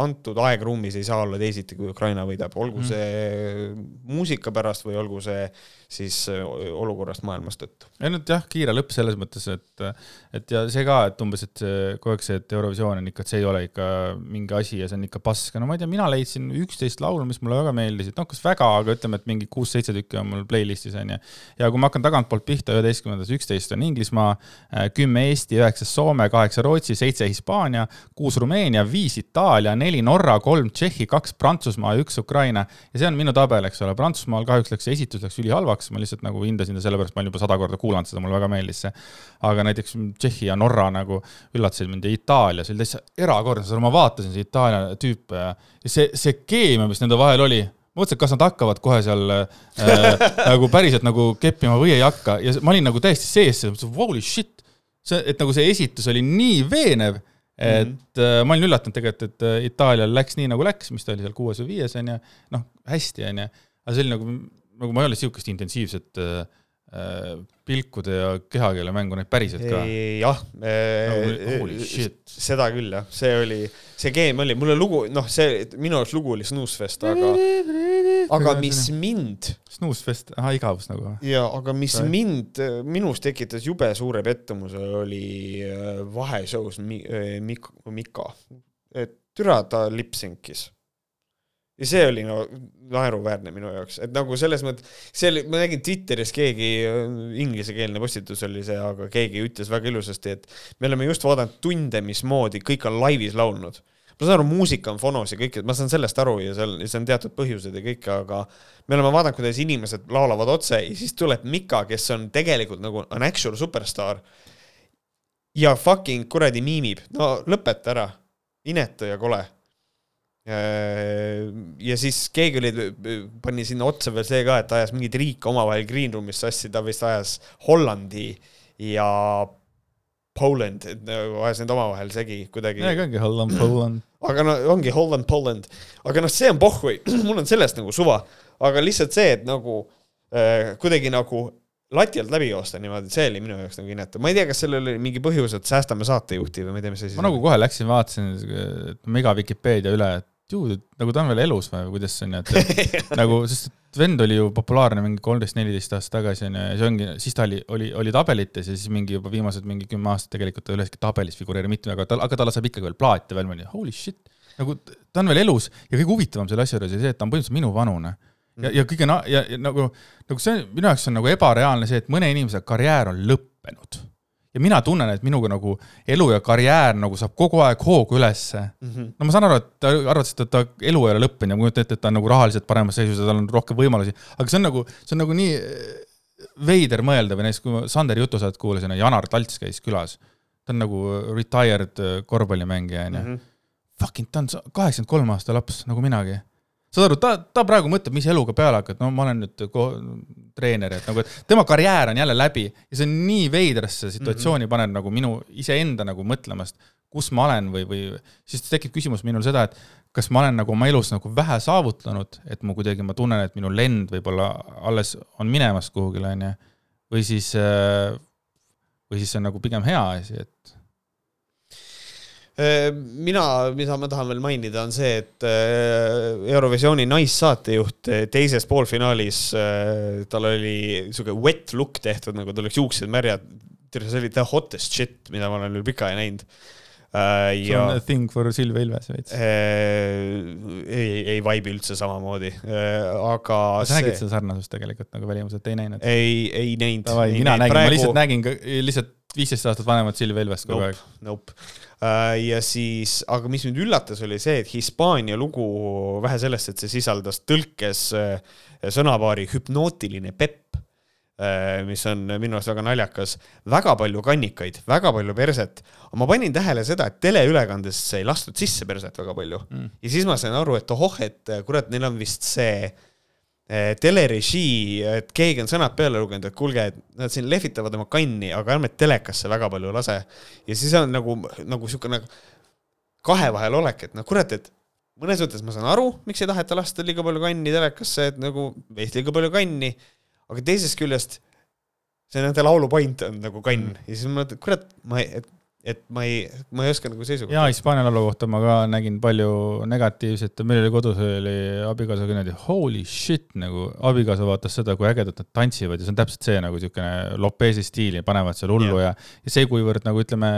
antud aegruumis ei saa olla teisiti, kui Ukraina võidab, olgu mm. see muusika pärast või olgu see siis olukorrast maailmas tõttu. nüüd jah, kiire lõpp selles mõttes, et, et ja see ka, et umbes, et see kogu aeg see, et Eurovisioon on ikka, et see ei ole ikka mingi asi ja see on ikka pask, no ma ei tea, mina leidsin üksteist laulu, mis mulle väga meeldisid, noh, kas väga, aga ütleme, et mingi kuus-seitse tükki on mul playlist'is onju. ja kui ma hakkan tagantpoolt pihta, üheteistkümnendas üksteist on Inglismaa, äh, kümme Eesti, üheksas Soome, kaheksa Rootsi, seitse Hispaania, kuus Rumeenia, viis Itaalia, neli Norra, kolm Tšehhi, kaks Prantsusmaa ja üks Ukraina. ja see on minu tabel, eks ole, Prantsusmaal kahjuks läks esitus läks ülihalvaks, ma lihtsalt nagu hindasin ta sellepärast, ma olen juba sada korda kuulanud seda, mulle väga meeldis see. aga näiteks Tšehhi ja Norra nagu üllatasid mind ja Itaalia, see oli täitsa erakordne, ma vaatasin seda Itaalia tüüpe ja see, see keemia, mis nende vahel oli mõtlesin, et kas nad hakkavad kohe seal äh, nagu päriselt nagu keppima või ei hakka ja ma olin nagu täiesti sees, holy shit. see, et nagu see esitus oli nii veenev, et mm -hmm. ma olin üllatunud tegelikult, et äh, Itaalial läks nii, nagu läks, mis ta oli seal kuues või viies, on ju, noh, hästi, on ju, aga see oli nagu, nagu ma ei ole niisugust intensiivset äh, pilkude ja kehakeele mängu näinud päriselt ka. jah no,, seda küll jah, see oli, see geim oli, mulle lugu, noh, see minu jaoks lugu oli Snoozefest, aga, aga mis mind. Snoozefest, ahah, igavus nagu. ja, aga mis Sai. mind, minus tekitas jube suure pettumuse, oli vaheshows Mik-, Mika, et türa ta lipsinkis ja see oli no naeruväärne minu jaoks, et nagu selles mõttes, see oli, ma nägin Twitteris keegi, inglisekeelne postitus oli see, aga keegi ütles väga ilusasti, et me oleme just vaadanud tunde, mismoodi kõik on laivis laulnud. ma saan aru, muusika on fonos ja kõik, ma saan sellest aru ja seal, see on teatud põhjused ja kõik, aga me oleme vaadanud, kuidas inimesed laulavad otse ja siis tuleb Mika, kes on tegelikult nagu an actual superstaar. ja fucking kuradi miimib, no lõpeta ära, inetu ja kole ja siis keegi oli, pani sinna otsa veel see ka, et ajas mingeid riike omavahel green room'is sassi, ta vist ajas Hollandi ja Poland, et nagu ajas need omavahel segi kuidagi. jaa, ongi Holland, Poland. aga no ongi Holland, Poland, aga noh, see on pohhui, mul on sellest nagu suva, aga lihtsalt see, et nagu äh, kuidagi nagu lati alt läbi joosta niimoodi, see oli minu jaoks nagu inetu, ma ei tea, kas sellel oli mingi põhjus, et säästame saatejuhti või ma ei tea, mis asi. ma nagu kohe läksin, vaatasin mega Vikipeedia üle, et ju nagu ta on veel elus või kuidas see on, et nagu, sest et vend oli ju populaarne mingi kolmteist, neliteist aastat tagasi onju ja see ongi, siis ta oli, oli, oli tabelites ja siis mingi juba viimased mingi kümme aastat tegelikult ta üheski tabelis figureerib mitte, aga tal, aga talle saab ikkagi veel plaate veel, ma olin holy shit. nagu ta on veel elus ja kõige huvitavam selle asja juures oli see, et ta on põhimõtteliselt minu vanune. ja, ja kõige na- ja, ja nagu, nagu see minu jaoks on nagu ebareaalne see, et mõne inimese karjäär on lõppenud ja mina tunnen, et minuga nagu elu ja karjäär nagu saab kogu aeg hoogu ülesse mm. -hmm. no ma saan aru, et ta arvates, et ta elu ei ole lõppenud ja ma kujutan ette, et ta on nagu rahaliselt paremas seisus ja tal on rohkem võimalusi, aga see on nagu, see on nagu nii eh, veider mõelda või näiteks, kui ma Sanderi jutusaadet kuulasin ja Janar Talts käis külas, ta on nagu retired eh, korvpallimängija, onju. Mhm. Fucking, ta on kaheksakümmend kolm aasta laps, nagu minagi saad aru, ta, ta praegu mõtleb, mis eluga peale hakata, no ma olen nüüd treener, et nagu, et tema karjäär on jälle läbi ja see on nii veidrasse situatsiooni mm -hmm. paneb nagu minu iseenda nagu mõtlemast, kus ma olen või, või siis tekib küsimus minul seda, et kas ma olen nagu oma elus nagu vähe saavutanud, et ma kuidagi, ma tunnen, et minu lend võib-olla alles on minemas kuhugile, onju. või siis, või siis see on nagu pigem hea asi, et Äh, mina, mida ma tahan veel mainida, on see, et äh, Eurovisiooni naissaatejuht äh, teises poolfinaalis, tal oli sihuke wet look tehtud, nagu tal oleks juuksed märjad. see oli the hottest shit, mida ma olen veel pikka aega näinud. see on thing for Silvia Ilves veits. ei, ei vibe'i üldse samamoodi, aga. sa nägid seda sarnasust tegelikult nagu välimuselt, ei näinud? ei, ei näinud. mina nägin praegu..., ma lihtsalt nägin lihtsalt viisteist aastat vanemat Silvia Ilvest kogu nope, aeg. Nope. Äh, ja siis, aga mis mind üllatas, oli see, et Hispaania lugu, vähe sellest, et see sisaldas tõlkes äh, sõnapaari hüpnootiline pepp, äh, mis on minu arust väga naljakas, väga palju kannikaid, väga palju perset. ma panin tähele seda, et teleülekandes ei lastud sisse perset väga palju mm. ja siis ma sain aru, et ohoh, et kurat, neil on vist see Eh, telerežii, et keegi on sõnad peale lugenud, et kuulge, et nad siin lehvitavad oma kanni, aga ärme telekasse väga palju lase. ja siis on nagu, nagu sihuke nagu kahe vahel olek, et noh, kurat, et mõnes mõttes ma saan aru, miks ei taheta lasta liiga palju kanni telekasse, et nagu veits liiga palju kanni, aga teisest küljest see nende laulu point on nagu kann mm. ja siis ma mõtlen, kurat, ma, et et ma ei, ma ei oska nagu seisukohta. jaa, Hispaania laulu kohta ma ka nägin palju negatiivset, meil oli kodus oli abikaasaga niimoodi holy shit nagu, abikaasa vaatas seda, kui ägedalt nad tantsivad ja see on täpselt see nagu niisugune Lopezi stiili, panevad seal hullu yeah. ja, ja see, kuivõrd nagu ütleme,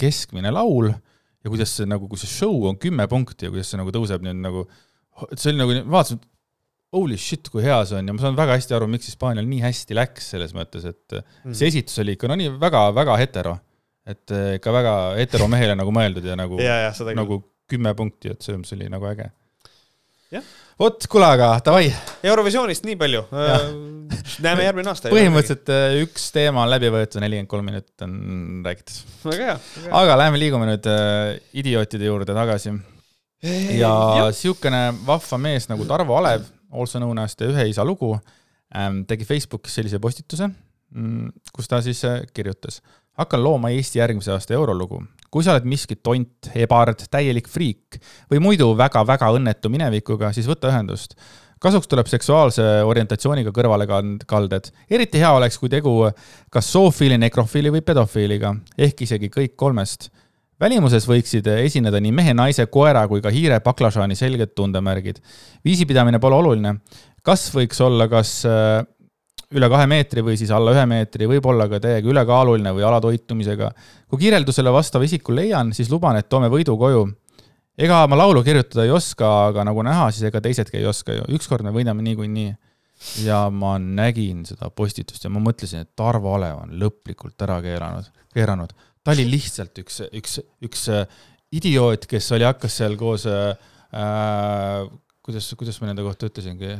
keskmine laul ja kuidas see nagu, kui see show on kümme punkti ja kuidas see nagu tõuseb nüüd nagu, see oli nagu, vaatasin, holy shit, kui hea see on ja ma saan väga hästi aru, miks Hispaanial nii hästi läks selles mõttes, et mm. see esitus oli ikka no nii väga-väga hetero et eh, ikka väga heteromehele nagu mõeldud ja nagu nagu kümme punkti, et selles mõttes oli nagu äge. vot, kuule, aga davai. Eurovisioonist nii palju. Äh, näeme järgmine aasta. põhimõtteliselt äh, üks teema on läbi võetud, nelikümmend kolm minutit on räägitud. väga hea. aga lähme liigume nüüd äh, idiootide juurde tagasi. ja siukene vahva mees nagu Tarvo Alev, also known as the ühe isa lugu, ähm, tegi Facebookis sellise postituse, mm, kus ta siis kirjutas hakkan looma Eesti järgmise aasta eurolugu. kui sa oled miski tont, ebard, täielik friik või muidu väga-väga õnnetu minevikuga, siis võta ühendust. kasuks tuleb seksuaalse orientatsiooniga kõrvalekalded. eriti hea oleks, kui tegu kas zoofiili, nekrofiili või pedofiiliga, ehk isegi kõik kolmest välimuses võiksid esineda nii mehe, naise, koera kui ka hiire baklažaani selged tundemärgid. viisipidamine pole oluline. kas võiks olla kas äh, üle kahe meetri või siis alla ühe meetri, võib-olla ka täiega ülekaaluline või alatoitumisega. kui kirjeldusele vastava isiku leian, siis luban, et toome võidu koju. ega ma laulu kirjutada ei oska, aga nagu näha, siis ega teisedki ei oska ju, ükskord me võidame niikuinii. ja ma nägin seda postitust ja ma mõtlesin, et Tarvo Alev on lõplikult ära keelanud, keeranud. ta oli lihtsalt üks, üks, üks äh, idioot, kes oli, hakkas seal koos äh, äh kuidas, kuidas ma nende kohta ütlesingi,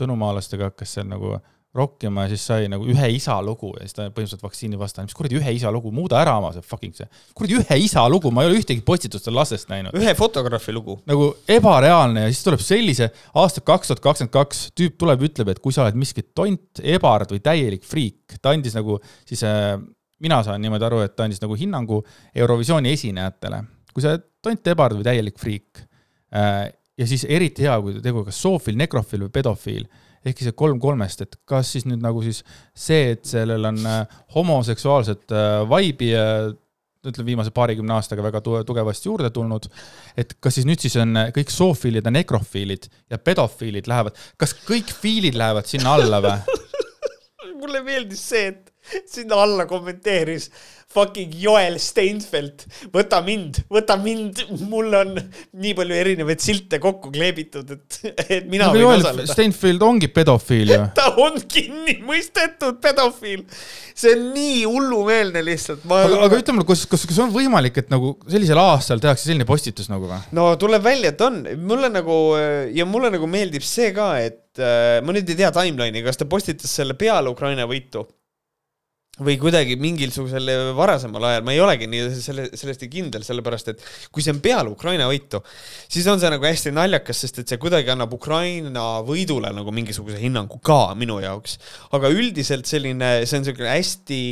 tõnumaalastega hakkas seal nagu rokkima ja siis sai nagu ühe isa lugu ja siis ta põhimõtteliselt vaktsiinivastane, mis kuradi ühe isa lugu, muuda ära oma see fucking see, kuradi ühe isa lugu, ma ei ole ühtegi postitust tal lastest näinud. ühe fotograafi lugu. nagu ebareaalne ja siis tuleb sellise aasta kaks tuhat kakskümmend kaks tüüp tuleb, ütleb, et kui sa oled miski tont, ebard või täielik friik, ta andis nagu siis äh, mina saan niimoodi aru, et ta andis nagu hinnangu Eurovisiooni esinejatele. kui sa oled tont, ebard või täielik friik äh, ja siis eriti hea, kui tegu kas zoofiil, nekrofiil või pedofiil, ehk siis kolm kolmest, et kas siis nüüd nagu siis see, et sellel on äh, homoseksuaalset äh, vaibi äh, ütleme, viimase paarikümne aastaga väga tugevasti juurde tulnud, et kas siis nüüd siis on kõik zoofiilid ja nekrofiilid ja pedofiilid lähevad, kas kõik fiilid lähevad sinna alla või? Mulle meeldis see, et sinna alla kommenteeris fucking Joel Steinfeld, võta mind, võta mind, mul on nii palju erinevaid silte kokku kleebitud, et, et mina no, võin Joel osaleda. Steinfeld ongi pedofiil ju. ta on kinni mõistetud pedofiil. see on nii hullumeelne lihtsalt. aga, aga ütle mulle, kas, kas, kas on võimalik, et nagu sellisel aastal tehakse selline postitus nagu või? no tuleb välja, et on, mulle nagu ja mulle nagu meeldib see ka, et äh, ma nüüd ei tea timeline'i, kas ta postitas selle peale Ukraina võitu või kuidagi mingisugusel varasemal ajal, ma ei olegi nii selle, sellest nii kindel, sellepärast et kui see on peale Ukraina võitu, siis on see nagu hästi naljakas, sest et see kuidagi annab Ukraina võidule nagu mingisuguse hinnangu ka minu jaoks. aga üldiselt selline, see on niisugune hästi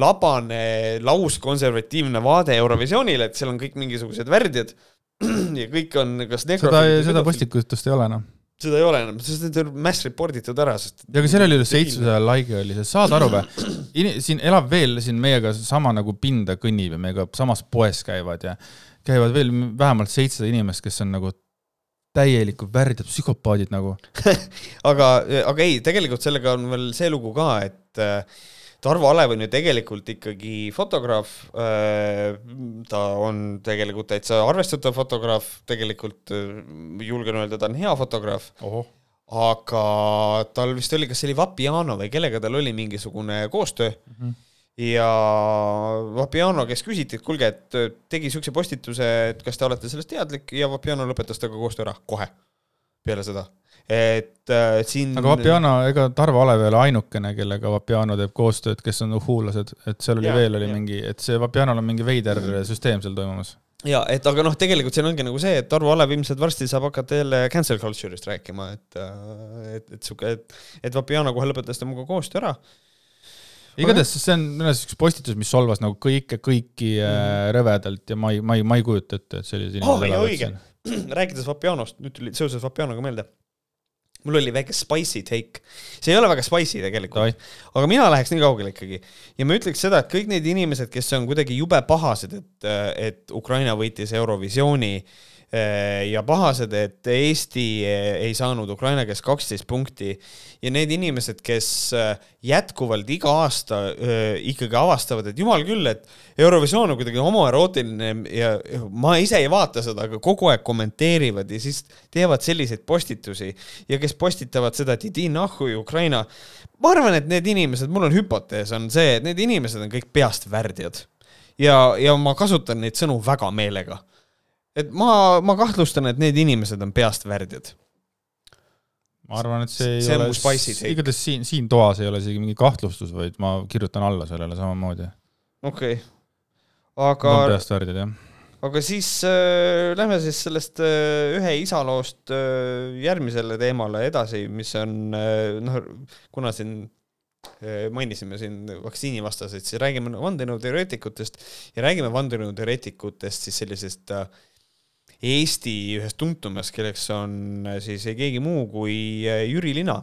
labane, lauskonservatiivne vaade Eurovisioonile, et seal on kõik mingisugused värdjad ja kõik on kas seda, seda postitust ei ole noh seda ei ole enam, sest need on mass report itud ära, sest. ja aga seal oli ju seitsesada like'i oli see, saad aru või? siin elab veel siin meiega sama nagu pinda kõnnib ja meiega samas poes käivad ja käivad veel vähemalt seitsesada inimest, kes on nagu täielikult värdjad psühhopaadid nagu aga, aga ei, tegelikult sellega on veel see lugu ka, et äh, Tarvo Alev on ju tegelikult ikkagi fotograaf, äh, ta on tegelikult täitsa arvestatav fotograaf, tegelikult äh, julgen öelda, ta on hea fotograaf. aga tal vist oli, kas see oli Vapiano või kellega tal oli mingisugune koostöö mm. -hmm ja Vapiano, kes küsiti, et kuulge, et tegi siukse postituse, et kas te olete sellest teadlik ja Vapiano lõpetas temaga koostöö ära kohe peale seda et äh, siin. aga Vapiano, ega Tarvo Alev ei ole ainukene, kellega Vapiano teeb koostööd, kes on uhhuulased, et seal oli ja, veel oli ja. mingi, et see Vapianol on mingi veider süsteem seal toimumas. ja et aga noh, tegelikult siin ongi nagu see, et Tarvo Alev ilmselt varsti saab hakata jälle cancel culture'ist rääkima, et, äh, et, et sihuke, et, et Vapiano kohe lõpetas temaga koostöö ära igatahes see on minu arust üks postitus, mis solvas nagu kõike, kõiki mm. rõvedalt ja ma ei, ma ei, ma ei kujuta ette, et sellised inimesed oh, elavad siin. rääkides Vapianost, nüüd tuli seoses Vapianoga meelde. mul oli väike spicy take. see ei ole väga spicy tegelikult, aga mina läheks nii kaugele ikkagi. ja ma ütleks seda, et kõik need inimesed, kes on kuidagi jube pahased, et, et Ukraina võitis Eurovisiooni äh, ja pahased, et Eesti äh, ei saanud Ukraina käest kaksteist punkti. Ja need inimesed, kes äh, jätkuvalt iga aasta ikkagi avastavad, et jumal küll, et Eurovisioon on kuidagi homoerootiline ja ma ise ei vaata seda, aga kogu aeg kommenteerivad ja siis teevad selliseid postitusi. Ja kes postitavad seda, et idi nahhu Ukraina. ma arvan, et need inimesed, mul on hüpotees, on see, et need inimesed on kõik peast värdjad. Ja, ja ma kasutan neid sõnu väga meelega et ma, ma kahtlustan, et need inimesed on peast värdjad. ma arvan, et see ei see ole, igatahes siin, siin toas ei ole isegi mingi kahtlustus, vaid ma kirjutan alla sellele samamoodi. okei okay., aga. peast värdjad, jah aga siis äh, lähme siis sellest äh, ühe isa loost äh, järgmisele teemale edasi, mis on äh, noh, kuna siin mainisime siin vaktsiinivastaseid, siis räägime vandenõuteoreetikutest ja räägime vandenõuteoreetikutest siis sellisest äh, Eesti ühest tuntumast, kelleks on siis ei keegi muu kui Jüri Lina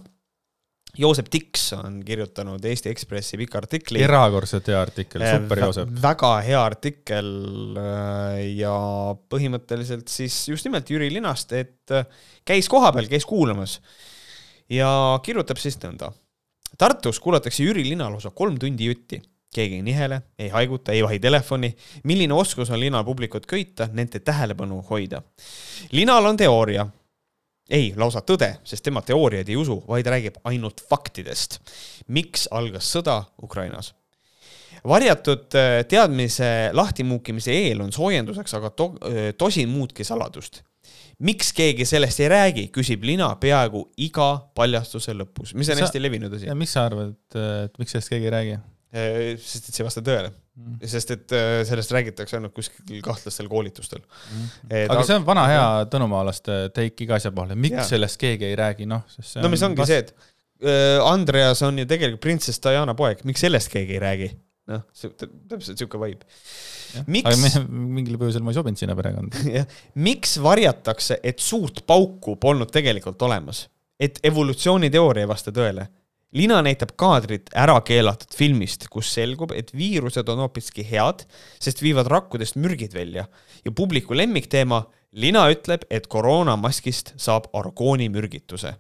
Joosep Tiks on kirjutanud Eesti Ekspressi pika artikli. erakordselt hea artikkel, super Joosep. väga hea artikkel ja põhimõtteliselt siis just nimelt Jüri Linast, et käis kohapeal, käis kuulamas ja kirjutab siis nõnda. Tartus kuulatakse Jüri Lina lausa kolm tundi jutti. Keegi ei nihele, ei haiguta, ei vahi telefoni. milline oskus on Linal publikut köita, nende tähelepanu hoida? Linal on teooria ei, lausa tõde, sest tema teooriaid ei usu, vaid räägib ainult faktidest. miks algas sõda Ukrainas? varjatud äh, teadmise lahtimuukimise eel on soojenduseks aga to äh, tosin muudki saladust. miks keegi sellest ei räägi, küsib Lina peaaegu iga paljastuse lõpus, mis on sa, hästi levinud asi. miks sa arvad, et miks sellest keegi ei räägi? Äh, sest et see ei vasta tõele mm.. sest et äh, sellest räägitakse ainult kuskil kahtlastel koolitustel mm.. aga ta... see on vana hea tõnumaalaste take iga asja peale, miks ja. sellest keegi ei räägi, noh, sest see no mis ongi vast... see, et äh, Andreas on ju tegelikult printsess Diana poeg, miks sellest keegi ei räägi? noh, see täpselt sihuke vibe. miks aga mingil põhjusel ma ei sobinud sinna perekonda miks varjatakse, et suurt pauku polnud tegelikult olemas? et evolutsiooniteooria ei vasta tõele lina näitab kaadrit ära keelatud filmist, kus selgub, et viirused on hoopiski head, sest viivad rakkudest mürgid välja. Ja publiku lemmikteema, lina ütleb, et koroonamaskist saab argoonimürgituse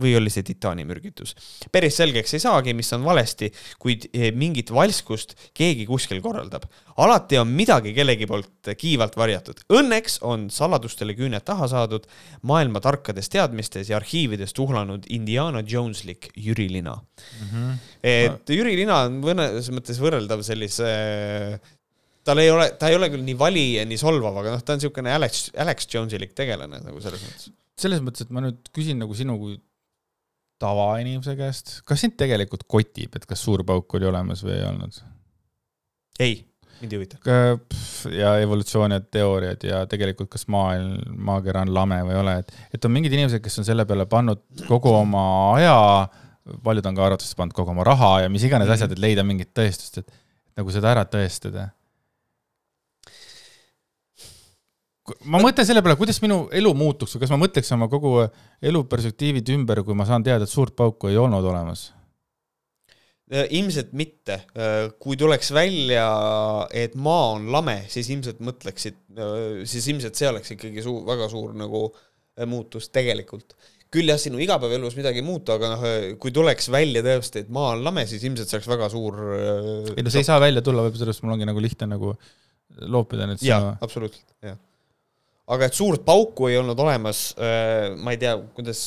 või oli see titaanimürgitus. päris selgeks ei saagi, mis on valesti, kuid eh, mingit valskust keegi kuskil korraldab. alati on midagi kellegi poolt kiivalt varjatud. Õnneks on saladustele küüned taha saadud, maailma tarkades teadmistes ja arhiivides tuhlanud Indiana Joneslik Jüri Lina mm. -hmm. et Jüri Lina on mõnes mõttes võrreldav sellise tal ei ole, ta ei ole küll nii vali ja nii solvav, aga noh, ta on niisugune Alex, Alex Jones'ilik tegelane nagu selles mõttes. selles mõttes, et ma nüüd küsin nagu sinu kui tavainimese käest, kas sind tegelikult kotib, et kas suur pauk oli olemas või ei olnud? ei, mind ei huvita. ja evolutsioon ja teooriad ja tegelikult, kas maailm, maakera on lame või ei ole, et, et on mingid inimesed, kes on selle peale pannud kogu oma aja, paljud on ka arvatavasti pannud kogu oma raha ja mis iganes mm -hmm. asjad, et leida mingit tõestust, et nagu seda ära tõestada ma mõtlen selle peale, kuidas minu elu muutuks või kas ma mõtleks oma kogu elu perspektiivid ümber, kui ma saan teada, et suurt pauku ei olnud olemas? Äh, ilmselt mitte. Äh, kui tuleks välja, et maa on lame, siis ilmselt mõtleksid, äh, siis ilmselt see oleks ikkagi suur, väga suur nagu muutus tegelikult. küll jah, sinu igapäevaelus midagi ei muutu, aga noh, kui tuleks välja tõesti, et maa on lame, siis ilmselt see oleks väga suur. ei no see ei saa välja tulla, võib-olla sellest mul ongi nagu lihtne nagu loopida nüüd. jaa, absoluutselt, jah aga et suurt pauku ei olnud olemas, äh, ma ei tea, kuidas,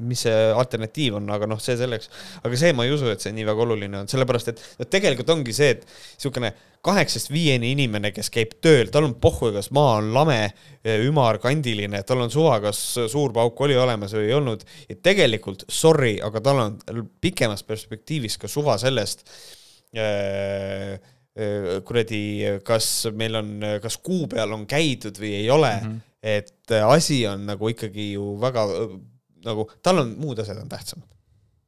mis see alternatiiv on, aga noh, see selleks. aga see ma ei usu, et see nii väga oluline on, sellepärast et no tegelikult ongi see, et niisugune kaheksast viieni inimene, kes käib tööl, tal on pohhu, kas maa on lame, ümar, kandiline, tal on suva, kas suur pauk oli olemas või ei olnud. ja tegelikult sorry, aga tal on pikemas perspektiivis ka suva sellest äh, Äh, kuradi, kas meil on, kas kuu peal on käidud või ei ole. Mm, -hmm. et äh, asi on nagu ikkagi ju väga nagu, tal on muud asjad on tähtsamad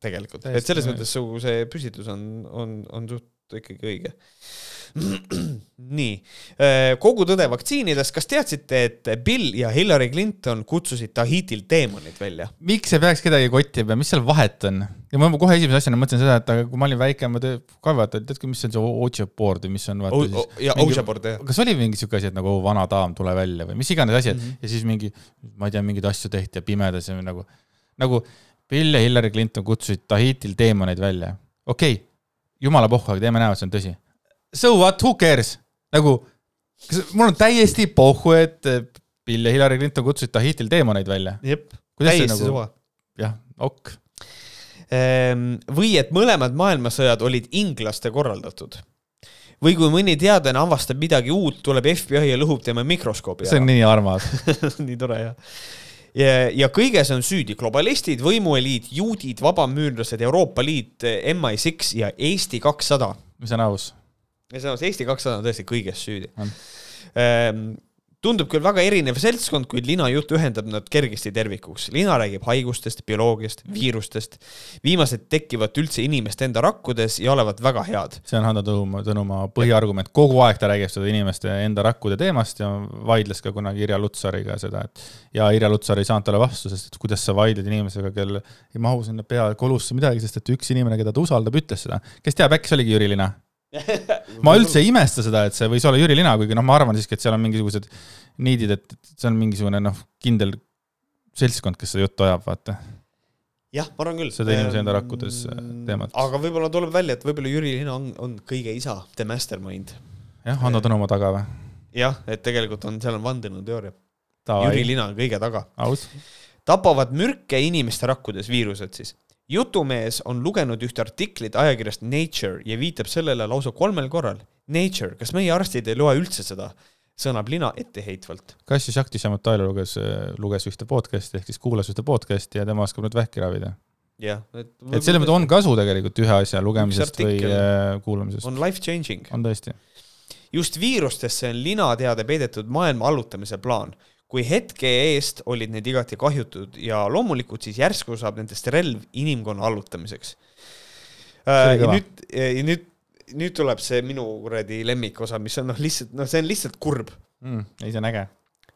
tegelikult, et selles mõttes su see püstitus on, on, on suht ikkagi õige nii, äh, kogu tõde vaktsiinidest, kas teadsite, et Bill ja Hillary Clinton kutsusid Tahitilt teemonid välja? miks see peaks kedagi kotima, mis seal vahet on? ja ma kohe esimese asjana mõtlesin seda, et aga kui ma olin väike, ma ka vaata, teadki, mis on see board või mis on vaata siis. ja board jah. kas oli mingi siuke asi, et nagu vana daam, tule välja või mis iganes asi, et mm -hmm. ja siis mingi, ma ei tea, mingeid asju tehti ja pimedas ja nagu, nagu Bill ja Hillary Clinton kutsusid Tahitil teemoneid välja. okei okay,, jumala pohhu, aga teeme näo, et see on tõsi so what, who cares? nagu, kas mul on täiesti pohhu, et Bill ja Hillary Clinton kutsusid Tahitil teemoneid välja. jep, täiesti nagu... suva. jah, ok. Ehm, või et mõlemad maailmasõjad olid inglaste korraldatud. või kui mõni teadlane avastab midagi uut, tuleb FBI ja lõhub tema mikroskoobi ära. see on nii armas nii tore, jah ja, ja kõiges on süüdi globalistid, võimueliit, juudid, vabamüürlased, Euroopa Liit, MI6 ja Eesti kakssada. mis on aus? Ja samas Eesti kakssada on tõesti kõiges süüdi. Ehm, tundub küll väga erinev seltskond, kuid lina jutt ühendab nad kergesti tervikuks. lina räägib haigustest, bioloogiast, viirustest. viimased tekivad üldse inimeste enda rakkudes ja olevat väga head. see on Hando Tõnumaa, Tõnumaa põhiargument, kogu aeg ta räägib seda inimeste enda rakkude teemast ja vaidles ka kunagi Irja Lutsariga seda, et ja Irja Lutsar ei saanud talle vastu, sest et kuidas sa vaidled inimesega, kel ei mahu sinna pea kolusse midagi, sest et üks inimene, keda ta usaldab, ütles seda. kes teab, äkki see oligi Jüri Lina ma üldse ei imesta seda, et see võis olla Jüri Lina, kuigi noh, ma arvan siiski, et seal on mingisugused niidid, et see on mingisugune noh, kindel seltskond, kes seda juttu ajab, vaata. jah, ma arvan küll. seda inimese enda rakkudes äh, teemat. aga võib-olla tuleb välja, et võib-olla Jüri Lina on, on kõige isa, the mastermind. jah, Hanno Tõnumaa taga või? jah, et tegelikult on, seal on vandenõuteooria. Jüri Lina on kõige taga. tapavad mürke inimeste rakkudes, viirused siis jutumees on lugenud ühte artiklit ajakirjast Nature ja viitab sellele lausa kolmel korral. Nature, kas meie arstid ei loe üldse seda? sõnab lina etteheitvalt. Kassio Šakti Šamatailo luges, luges ühte podcast'i ehk siis kuulas ühte podcast'i ja tema oskab nüüd vähki ravida. jah, et et selles mõttes on kasu tegelikult ühe asja lugemisest või äh, kuulamisest. on life changing. on tõesti. just viirustesse on lina teada peidetud maailma allutamise plaan kui hetke eest olid need igati kahjutud ja loomulikult siis järsku saab nendest relv inimkonna allutamiseks. Ja nüüd, ja nüüd, nüüd tuleb see minu kuradi lemmikosa, mis on noh, lihtsalt noh, see on lihtsalt kurb mm,. ei, see on äge.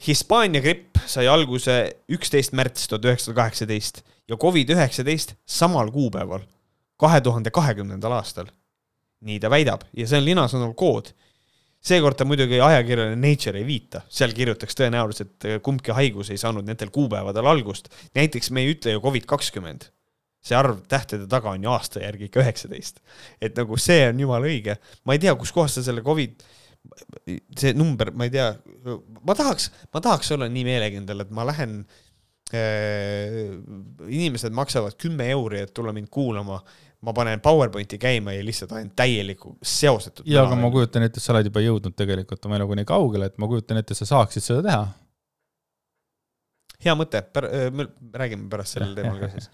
Hispaania gripp sai alguse üksteist märts tuhat üheksasada kaheksateist ja Covid üheksateist samal kuupäeval, kahe tuhande kahekümnendal aastal. nii ta väidab ja see on lina sõnul kood seekord ta muidugi ajakirjale Nature ei viita, seal kirjutaks tõenäoliselt, kumbki haigus ei saanud nendel kuupäevadel algust. näiteks me ei ütle ju Covid kakskümmend. see arv tähtede taga on ju aasta järgi ikka üheksateist. et nagu see on jumala õige. ma ei tea, kuskohast sa selle Covid, see number, ma ei tea, ma tahaks, ma tahaks olla nii meelekindel, et ma lähen äh, inimesed maksavad kümme euri, et tulla mind kuulama ma panen PowerPointi käima ja lihtsalt ainult täielikku seosetut. ja, aga ma kujutan ette, et sa oled juba jõudnud tegelikult oma eluga nii kaugele, et ma kujutan ette, et sa saaksid seda teha. hea mõte, me räägime pärast sellel teemal ka siis.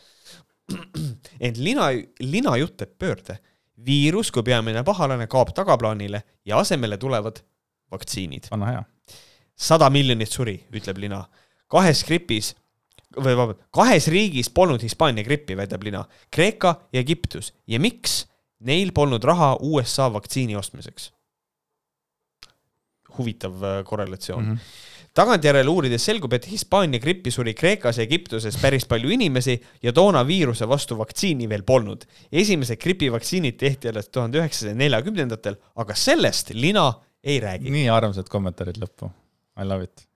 ent lina, lina jutt teeb pöörde. viirus kui peamine pahalane kaob tagaplaanile ja asemele tulevad vaktsiinid. anna hea. sada miljonit suri, ütleb lina. kahes gripis või vabandust, kahes riigis polnud Hispaania grippi, väidab Lina, Kreeka ja Egiptus. ja miks? Neil polnud raha USA vaktsiini ostmiseks. huvitav äh, korrelatsioon mm. -hmm tagantjärele uurides selgub, et Hispaania grippi suri Kreekas ja Egiptuses päris palju inimesi ja toona viiruse vastu vaktsiini veel polnud. esimesed gripivaktsiinid tehti alles tuhande üheksasaja neljakümnendatel, aga sellest lina ei räägi. nii armsad kommentaarid lõppu. I love it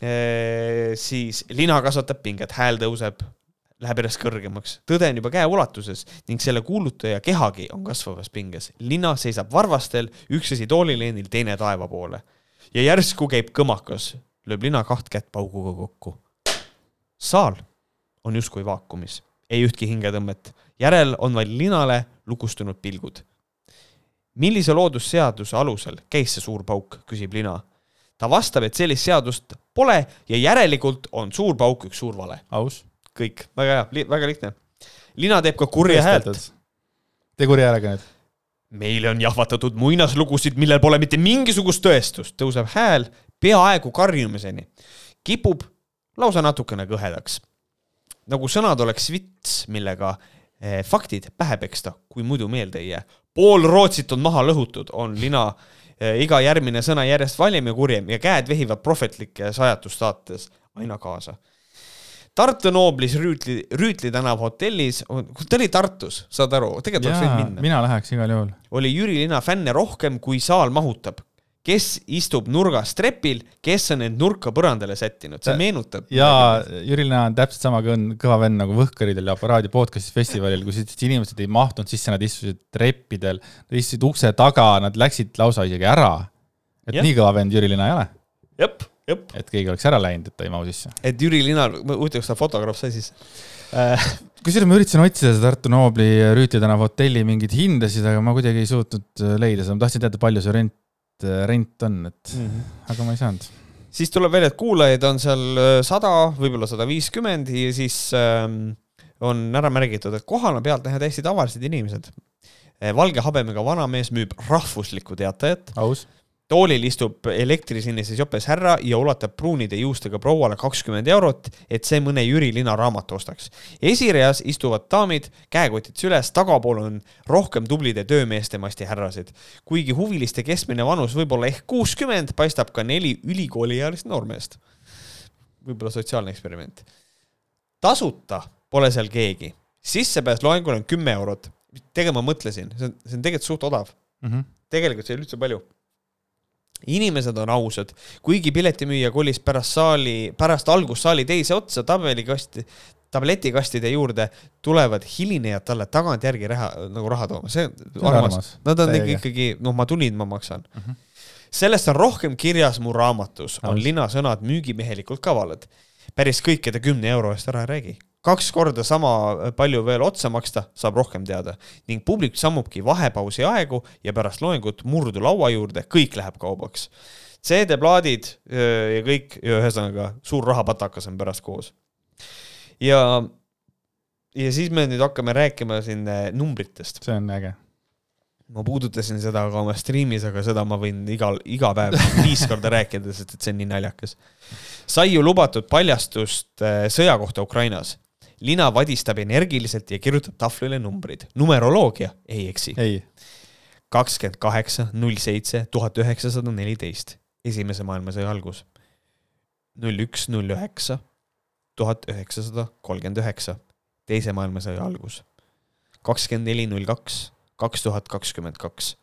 siis lina kasvatab pinget, hääl tõuseb, läheb järjest kõrgemaks. tõde on juba käeulatuses ning selle kuulutaja kehagi on kasvavas pinges. lina seisab varvastel, üks asi toolileenil, teine taeva poole. ja järsku käib kõmakas, lööb lina kaht kätt pauguga kokku. saal on justkui vaakumis, ei ühtki hingetõmmet. järel on vaid linale lukustunud pilgud. millise loodusseaduse alusel käis see suur pauk, küsib lina ta vastab, et sellist seadust pole ja järelikult on suur pauk üks suur vale. aus. kõik, väga hea väga lihtne. lina teeb ka kurja häält. tee kurja häälega nüüd. meile on jahvatatud muinaslugusid, millel pole mitte mingisugust tõestust, tõuseb hääl peaaegu karjumiseni. kipub lausa natukene kõhedaks. nagu sõnad oleks vits, millega eh, faktid pähe peksta, kui muidu meelde ei jää. pool Rootsit on maha lõhutud, on lina iga järgmine sõna järjest valjem ja kurjem ja käed vehivad prohvetlikes ajatustaates aina kaasa. Tartu Nooblis Rüütli, Rüütli tänava hotellis, ta oli Tartus, saad aru, tegelikult oleks võinud minna. mina läheks igal juhul. oli Jüri Lina fänne rohkem, kui saal mahutab kes istub nurgas trepil, kes on end nurka põrandale sättinud, see meenutab. jaa, Jüri Lina on täpselt sama kõva vend nagu Võhkaridel ja Aparaadi podcast'i festivalil, kus inimesed ei mahtunud sisse, nad istusid treppidel, nad istusid ukse taga, nad läksid lausa isegi ära. et ja. nii kõva vend Jüri Lina ei ole. jep, jep. et keegi oleks ära läinud, et ta ei mahu sisse. et Jüri Linal, huvitav, kas ta fotograaf sai siis äh, kusjuures ma üritasin otsida seda Tartu Noobli Rüütli tänava hotelli mingeid hindasid, aga ma kuidagi ei suutnud leida seda, ma tahtsin teada, palju see rent Äh, rent on, et mm -hmm. aga ma ei saanud. siis tuleb välja, et kuulajaid on seal äh, sada, võib-olla sada viiskümmend ja siis ähm, on ära märgitud, et kohal on pealtnäha täiesti tavalised inimesed. Äh, valge habemega vanamees müüb rahvuslikku teatajat. aus toolil istub elektrisinises jopes härra ja ulatab pruunide juustega prouale kakskümmend eurot, et see mõne Jüri Lina raamatu ostaks. esireas istuvad daamid, käekotid süles, tagapool on rohkem tublide töömeeste masti härrasid. kuigi huviliste keskmine vanus võib olla ehk kuuskümmend, paistab ka neli ülikooliealist noormeest. võib-olla sotsiaalne eksperiment. tasuta pole seal keegi, sissepääs loengule on kümme eurot. tegelikult ma mõtlesin, see on, see on tegelikult suht odav mm. -hmm. tegelikult see ei ole üldse palju inimesed on ausad, kuigi piletimüüja kolis pärast saali, pärast algust saali teise otsa tabelikasti, tabletikastide juurde tulevad hilinejad talle tagantjärgi raha, nagu raha tooma, see on armas. Nad on ikka, ikkagi, noh, ma tulin, ma maksan mm. -hmm. sellest on rohkem kirjas mu raamatus, on linasõnad müügimehelikult kavalad. päris kõike ta kümne euro eest ära ei räägi kaks korda sama palju veel otsa maksta, saab rohkem teada ning publik sammubki vahepausi aegu ja pärast loengut murdu laua juurde, kõik läheb kaubaks. CD-plaadid ja kõik, ühesõnaga suur rahapatakas on pärast koos. ja, ja siis me nüüd hakkame rääkima siin numbritest. see on äge ma puudutasin seda ka oma striimis, aga seda ma võin igal, iga päev viis korda rääkida, sest et see on nii naljakas. sai ju lubatud paljastust sõja kohta Ukrainas lina vadistab energiliselt ja kirjutab tahvlile numbrid. numeroloogia ei eksi. kakskümmend kaheksa, null seitse, tuhat üheksasada neliteist, esimese maailmasõja algus. null üks, null üheksa, tuhat üheksasada kolmkümmend üheksa, teise maailmasõja algus. kakskümmend neli, null kaks, kaks tuhat kakskümmend kaks,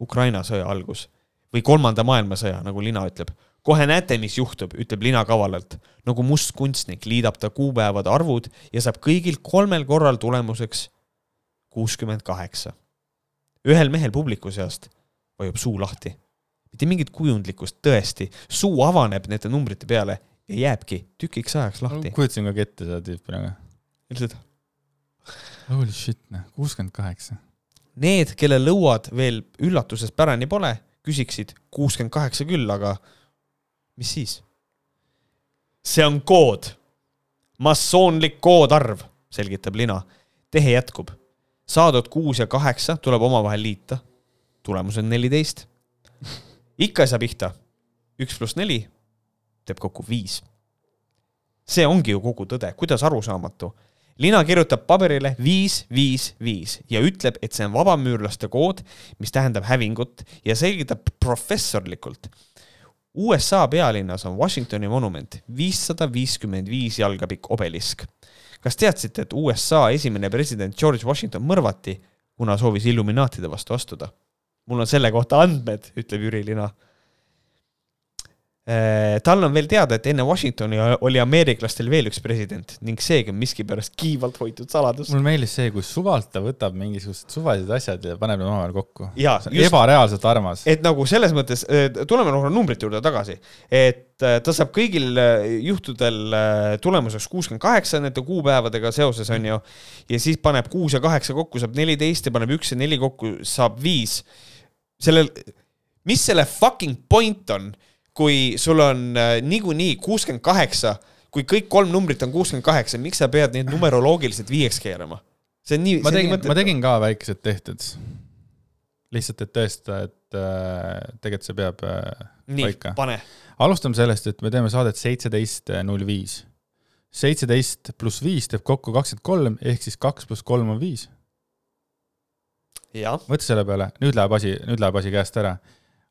Ukraina sõja algus või kolmanda maailmasõja, nagu lina ütleb kohe näete, mis juhtub, ütleb Lina kavalalt. nagu must kunstnik liidab ta kuupäevade arvud ja saab kõigil kolmel korral tulemuseks kuuskümmend kaheksa. ühel mehel publiku seast vajub suu lahti. mitte mingit kujundlikkust, tõesti, suu avaneb nende numbrite peale ja jääbki tükiks ajaks lahti. kujutasin ka ette seda tüüpi nagu. ilmselt. Holy shit, noh, kuuskümmend kaheksa. Need, kelle lõuad veel üllatusest pärani pole, küsiksid kuuskümmend kaheksa küll, aga mis siis? see on kood, massoonlik koodarv, selgitab Lina. tehe jätkub. saadud kuus ja kaheksa tuleb omavahel liita. tulemus on neliteist. ikka ei saa pihta. üks pluss neli teeb kokku viis. see ongi ju kogu tõde, kuidas arusaamatu Lina kirjutab paberile viis, viis, viis ja ütleb, et see on vabamüürlaste kood, mis tähendab hävingut ja selgitab professorlikult USA pealinnas on Washingtoni monument, viissada viiskümmend viis jalga pikk obelisk. kas teadsite, et USA esimene president George Washington mõrvati, kuna soovis illuminaatide vastu astuda? mul on selle kohta andmed, ütleb Jüri Lina tal on veel teada, et enne Washingtoni oli ameeriklastel veel üks president ning seegi on miskipärast kiivalt hoitud saladus. mulle meeldis see, kui suvalt ta võtab mingisugused suvalised asjad ja paneb need omavahel kokku. Ebareaalselt armas. et nagu selles mõttes, äh, tuleme noh numbrite juurde tagasi, et äh, ta saab kõigil juhtudel tulemuseks kuuskümmend kaheksa nende kuupäevadega seoses on ju, ja siis paneb kuus ja kaheksa kokku, saab neliteist ja paneb üks ja neli kokku, saab viis. sellel, mis selle fucking point on? Kui sul on äh, niikuinii kuuskümmend kaheksa, kui kõik kolm numbrit on kuuskümmend kaheksa, miks sa pead neid numeroloogiliselt viieks keerama? see on nii. ma tegin, ma tegin ka väikesed tehted. lihtsalt, et tõestada, et äh, tegelikult see peab äh, nii, pane. alustame sellest, et me teeme saadet seitseteist null viis. seitseteist pluss viis teeb kokku kakskümmend kolm, ehk siis kaks pluss kolm on viis. mõtle selle peale, nüüd läheb asi, nüüd läheb asi käest ära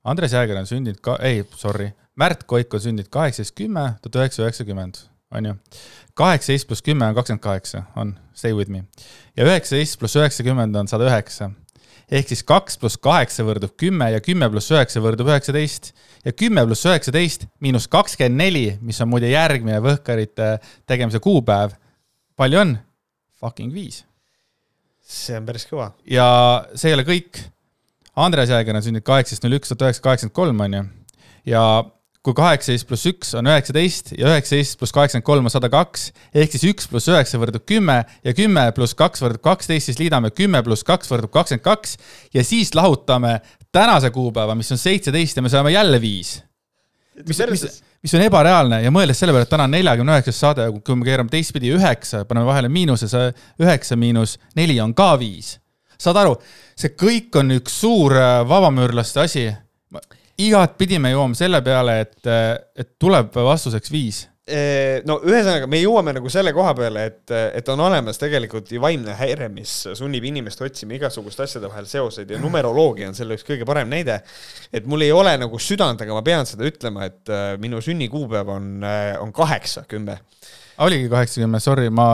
Andres Jääger on sündinud ka, ei, sorry, Märt Koik on sündinud kaheksateist kümme, tuhat üheksasada üheksakümmend, on ju. kaheksateist pluss kümme on kakskümmend kaheksa, on, stay with me. ja üheksateist pluss üheksakümmend on sada üheksa. ehk siis kaks pluss kaheksa võrdub kümme ja kümme pluss üheksa võrdub üheksateist. ja kümme pluss üheksateist miinus kakskümmend neli, mis on muide järgmine Võhkarite tegemise kuupäev. palju on? Fucking viis. see on päris kõva. ja see ei ole kõik Andres Jääger on sündinud kaheksateist null üks tuhat üheksasada kaheksakümmend kolm, on ju. ja kui kaheksateist pluss üks on üheksateist ja üheksateist pluss kaheksakümmend kolm on sada kaks, ehk siis üks pluss üheksa võrdub kümme ja kümme pluss kaks võrdub kaksteist, siis liidame kümme pluss kaks võrdub kakskümmend kaks ja siis lahutame tänase kuupäeva, mis on seitseteist ja me saame jälle viis. mis, mis, mis on ebareaalne ja mõeldes selle peale, et täna on neljakümne üheksas saade, kui me keerame teistpidi üheksa, paneme vahele miinuse, see üheksa miinus neli on ka viis saad aru, see kõik on üks suur äh, vabamüürlaste asi. igatpidi me jõuame selle peale, et, et tuleb vastuseks viis no ühesõnaga, me jõuame nagu selle koha peale, et, et on olemas tegelikult ju vaimne häire, mis sunnib inimest otsima igasuguste asjade vahel seoseid ja numeroloogia on selle üks kõige parem näide. et mul ei ole nagu südant, aga ma pean seda ütlema, et minu sünnikuupäev on, on kaheksakümmend. oligi kaheksakümmend, sorry, ma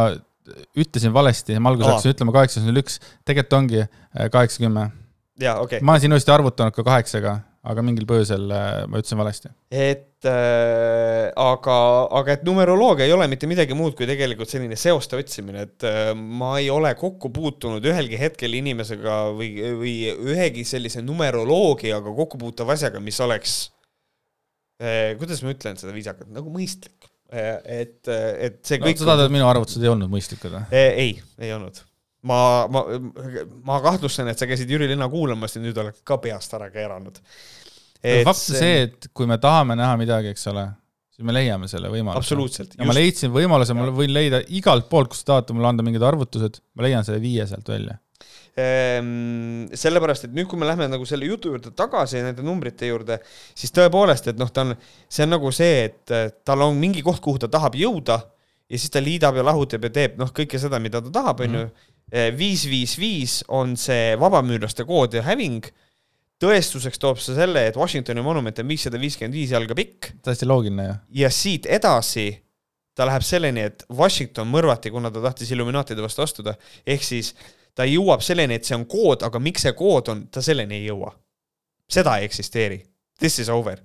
ütlesin valesti, ma alguses hakkasin ütlema kaheksakümmend üks, tegelikult ongi kaheksakümmend. jaa, okei okay.. ma olen siin ilusti arvutanud ka kaheksaga aga mingil põhjusel äh, ma ütlesin valesti. et äh, aga, aga et numeroloogia ei ole mitte midagi muud kui tegelikult selline seoste otsimine, et äh, ma ei ole kokku puutunud ühelgi hetkel inimesega või, või ühegi sellise numeroloogiaga kokku puutuva asjaga, mis oleks äh,, kuidas ma ütlen seda viisakalt, nagu mõistlik äh,. Et, et see no, kõik sa tahad, et minu arvutused ei olnud mõistlikud või? Äh, ei, ei olnud ma, ma, ma kahtlustan, et sa käisid Jüri Linna kuulamas ja nüüd oled ka peast ära keeranud fakt on see, et kui me tahame näha midagi, eks ole, siis me leiame selle võimaluse. ja ma leidsin võimaluse, ma võin leida igalt poolt, kus te tahate mulle anda mingid arvutused, ma leian selle viie sealt välja. Sellepärast, et nüüd, kui me lähme nagu selle jutu juurde tagasi, nende numbrite juurde, siis tõepoolest, et noh, ta on, see on nagu see, et tal on mingi koht, kuhu ta tahab jõuda ja siis ta liidab ja lahutab ja teeb noh, kõike seda, mida ta tahab, onju. Mhm. viis, viis, viis on see vabamüürlaste kood ja häving tõestuseks toob see selle, et Washingtoni monument on viissada viiskümmend viis jalga pikk. täiesti loogiline ju. ja siit edasi ta läheb selleni, et Washington mõrvati, kuna ta tahtis Illuminaatide vastu astuda, ehk siis ta jõuab selleni, et see on kood, aga miks see kood on, ta selleni ei jõua. seda ei eksisteeri this is over.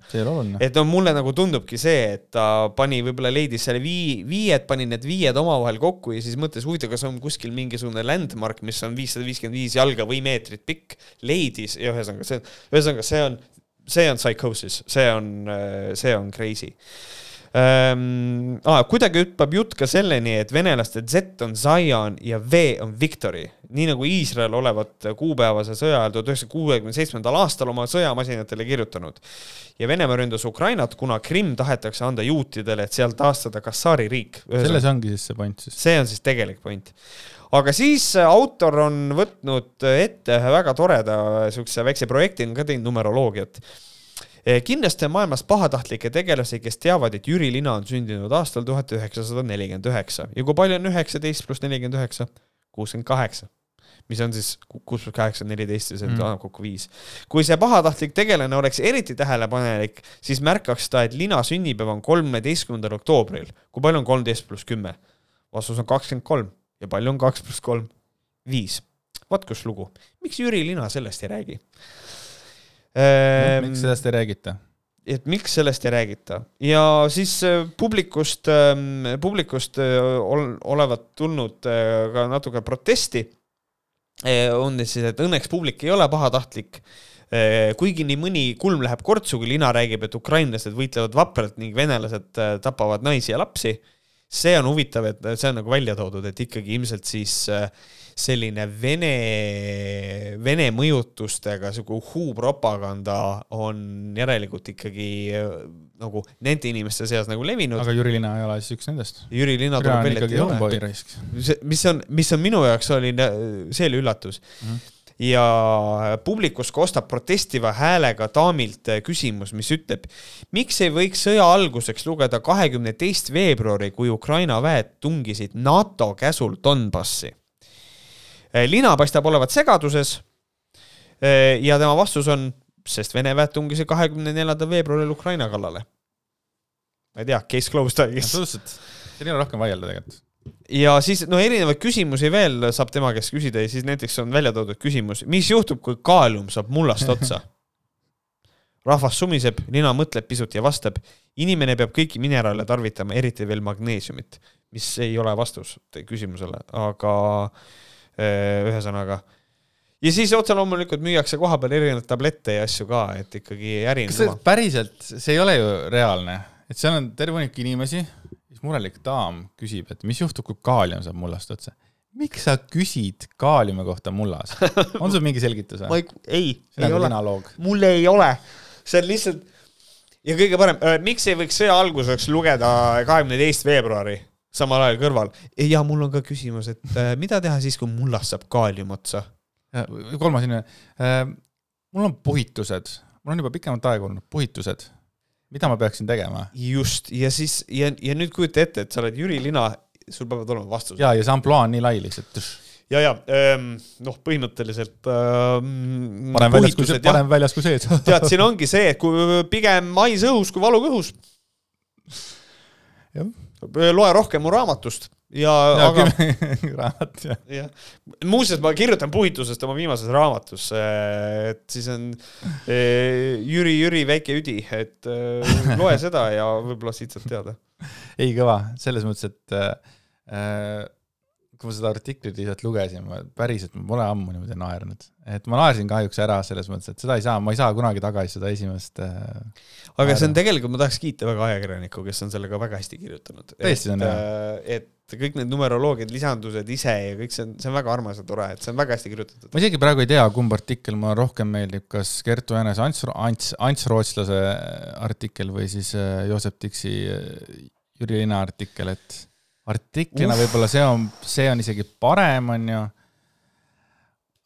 et no mulle nagu tundubki see, et ta pani, võib-olla leidis selle vii-, viied, pani need viied omavahel kokku ja siis mõtles, huvitav, kas on kuskil mingisugune landmark, mis on viissada viiskümmend viis jalga või meetrit pikk, leidis ja ühesõnaga see, ühesõnaga see on, see on psychosis, see on, see on crazy ähm,. Ah, kuidagi hüppab jutt ka selleni, et venelaste Z on Zion ja V on Victory, nii nagu Iisrael olevat kuupäevase sõja ajal tuhat üheksasaja kuuekümne seitsmendal aastal oma sõjamasinatele kirjutanud. ja Venemaa ründas Ukrainat, kuna Krimm tahetakse anda juutidele, et seal taastada Kassari riik. selles ongi siis see point siis? see on siis tegelik point aga siis autor on võtnud ette ühe väga toreda siukse väikse projekti, on ka teinud numeroloogiat Eh, kindlasti on maailmas pahatahtlikke tegelasi, kes teavad, et Jüri Lina on sündinud aastal tuhat üheksasada nelikümmend üheksa ja kui palju on üheksateist pluss nelikümmend üheksa? kuuskümmend kaheksa mis on siis kuus pluss kaheksa on neliteist ja see mm. annab kokku viis. kui see pahatahtlik tegelane oleks eriti tähelepanelik, siis märkaks ta, et Lina sünnipäev on kolmeteistkümnendal oktoobril. kui palju on kolmteist pluss kümme? vastus on kakskümmend kolm ja palju on kaks pluss kolm? viis. vot kus lugu. miks Jüri Lina sellest ei räägi? Ehm, miks sellest ei räägita? et miks sellest ei räägita ja siis äh, publikust, ähm, publikust äh, ol, olevat tulnud äh, ka natuke protesti. On siis, et õnneks publik ei ole pahatahtlik. kuigi nii mõni kulm läheb kortsu, kui lina räägib, et ukrainlased võitlevad vapralt ning venelased tapavad naisi ja lapsi. see on huvitav, et see on nagu välja toodud, et ikkagi ilmselt siis äh, selline Vene, Vene mõjutustega sihuke uhuu-propaganda on järelikult ikkagi nagu nende inimeste seas nagu levinud. aga Jüri Lina ei ole siis üks nendest? Jüri Lina tuleb välja, et ei ole. mis on, mis on minu jaoks oli, see oli üllatus mm. -hmm ja publikus kostab protestiva häälega daamilt küsimus, mis ütleb, miks ei võiks sõja alguseks lugeda kahekümne teist veebruari, kui Ukraina väed tungisid NATO käsul Donbassi lina paistab olevat segaduses. Eh, ja tema vastus on, sest Vene väed tungisid kahekümne neljandal veebruaril Ukraina kallale. ma ei tea, case closed, I guess. absoluutselt, siin ei ole rohkem vaielda tegelikult ja siis no erinevaid küsimusi veel saab tema käest küsida ja siis näiteks on välja toodud küsimus, mis juhtub, kui kaalium saab mullast otsa? rahvas sumiseb, nina mõtleb pisut ja vastab, inimene peab kõiki mineraale tarvitama, eriti veel magneesiumit, mis ei ole vastus küsimusele, aga Äh, ühesõnaga. ja siis otse loomulikult müüakse koha peal erinevaid tablette ja asju ka, et ikkagi äri on kõva. päriselt, see ei ole ju reaalne, et seal on terve hunnik inimesi, siis murelik daam küsib, et mis juhtub, kui kaalium saab mullast otsa miks sa küsid kaaliumi kohta mullas? on sul mingi selgitus või? ei, ei ole. mul ei ole. see on lihtsalt ja kõige parem, äh, miks ei võiks sõja alguseks lugeda kahekümne teist veebruari? Samal ajal kõrval. ja mul on ka küsimus, et äh, mida teha siis, kui mullast saab kaalium otsa? kolmas inimene äh,. mul on puhitused, mul on juba pikemat aega olnud puhitused. mida ma peaksin tegema? just, ja siis, ja, ja nüüd kujuta ette, et sa oled Jüri Lina, sul peavad olema vastused. ja, ja see ampluaa on nii lai lihtsalt. ja, ja ähm, noh, põhimõtteliselt ähm, parem väljas kui, parem väljas kui sees tead, siin ongi see, et kui pigem mais õhus kui valu kõhus. Loe rohkem mu raamatust ja, ja, aga. raamat, jah. jah, muuseas, ma kirjutan puhitusest oma viimases raamatus, et siis on eh, Jüri, Jüri väike üdi, et loe seda ja võib-olla siit saad teada. ei, kõva, selles mõttes, et äh, kui ma seda artiklit lihtsalt lugesin, ma päriselt, ma pole ammu niimoodi naernud. Et ma naersin kahjuks ära selles mõttes, et seda ei saa, ma ei saa kunagi tagasi seda esimest äh, aga naeru. see on tegelikult, ma tahaks kiita väga ajakirjanikku, kes on selle ka väga hästi kirjutanud. tõesti on jah? Äh, et kõik need numeroloogiad, lisandused ise ja kõik see on, see on väga armas ja tore, et see on väga hästi kirjutatud. ma isegi praegu ei tea, kumb artikkel mulle rohkem meeldib, kas Kertu Jänese Ants, Ants, Ants Rootslase artikkel või siis äh, Joosep Tiksi Jüri Lina artikkel, et artiklina võib-olla see on, see on isegi parem, on ju.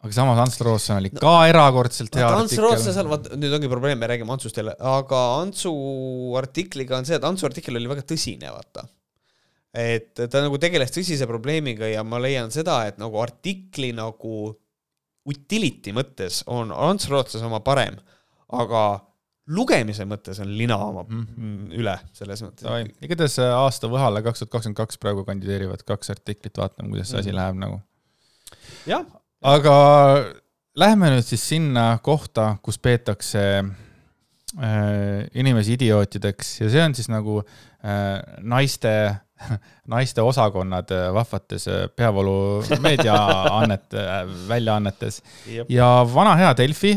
Aga samas Ants Rootsan oli no, ka erakordselt hea artikkel. Ants Rootsan, vaat nüüd ongi probleem, me räägime Antsust jälle, aga Antsu artikliga on see, et Antsu artikkel oli väga tõsine, vaata. et ta nagu tegeles tõsise probleemiga ja ma leian seda, et nagu artikli nagu utility mõttes on Ants Rootsas oma parem, aga lugemise mõttes on lina oma mm -hmm. üle selles mõttes. igatahes äh, aasta Võhale kaks tuhat kakskümmend kaks praegu kandideerivad kaks artiklit, vaatame, kuidas see asi mm -hmm. läheb nagu. jah. Aga lähme nüüd siis sinna kohta, kus peetakse äh, inimesi idiootideks ja see on siis nagu äh, naiste naiste osakonnad äh, vahvates äh, peavoolu meediaannet, väljaannetes ja vana hea Delfi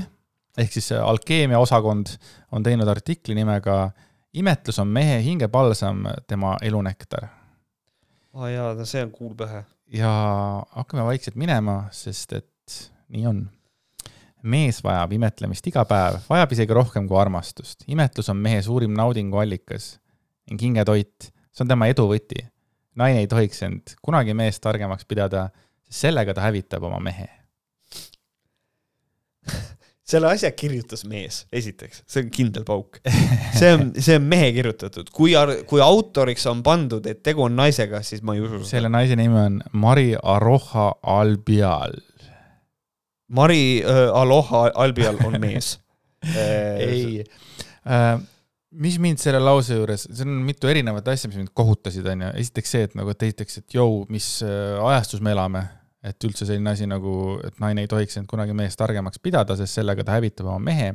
ehk siis alkeemia osakond on teinud artikli nimega imetlus on mehe hingepalsam, tema elunektar. aa oh jaa, no see on kuulpähe. Ja hakkame vaikselt minema, sest et nii on. mees vajab imetlemist iga päev, vajab isegi rohkem kui armastust. imetlus on mehe suurim naudingu allikas ning hingetoit, see on tema edu võti. naine ei tohiks end kunagi meest targemaks pidada, sest sellega ta hävitab oma mehe selle asja kirjutas mees, esiteks, see on kindel pauk. see on, see on mehe kirjutatud, kui, kui autoriks on pandud, et tegu on naisega, siis ma ei usu selle naise nimi on Mari Aroha Albial. Mari äh, Aloha Albial on mees ei äh,, mis mind selle lause juures, see on mitu erinevat asja, mis mind kohutasid, onju. esiteks see, et nagu, et esiteks, et jõu, mis äh, ajastus me elame et üldse selline asi nagu, et naine ei tohiks end kunagi mehest targemaks pidada, sest sellega ta hävitab oma mehe.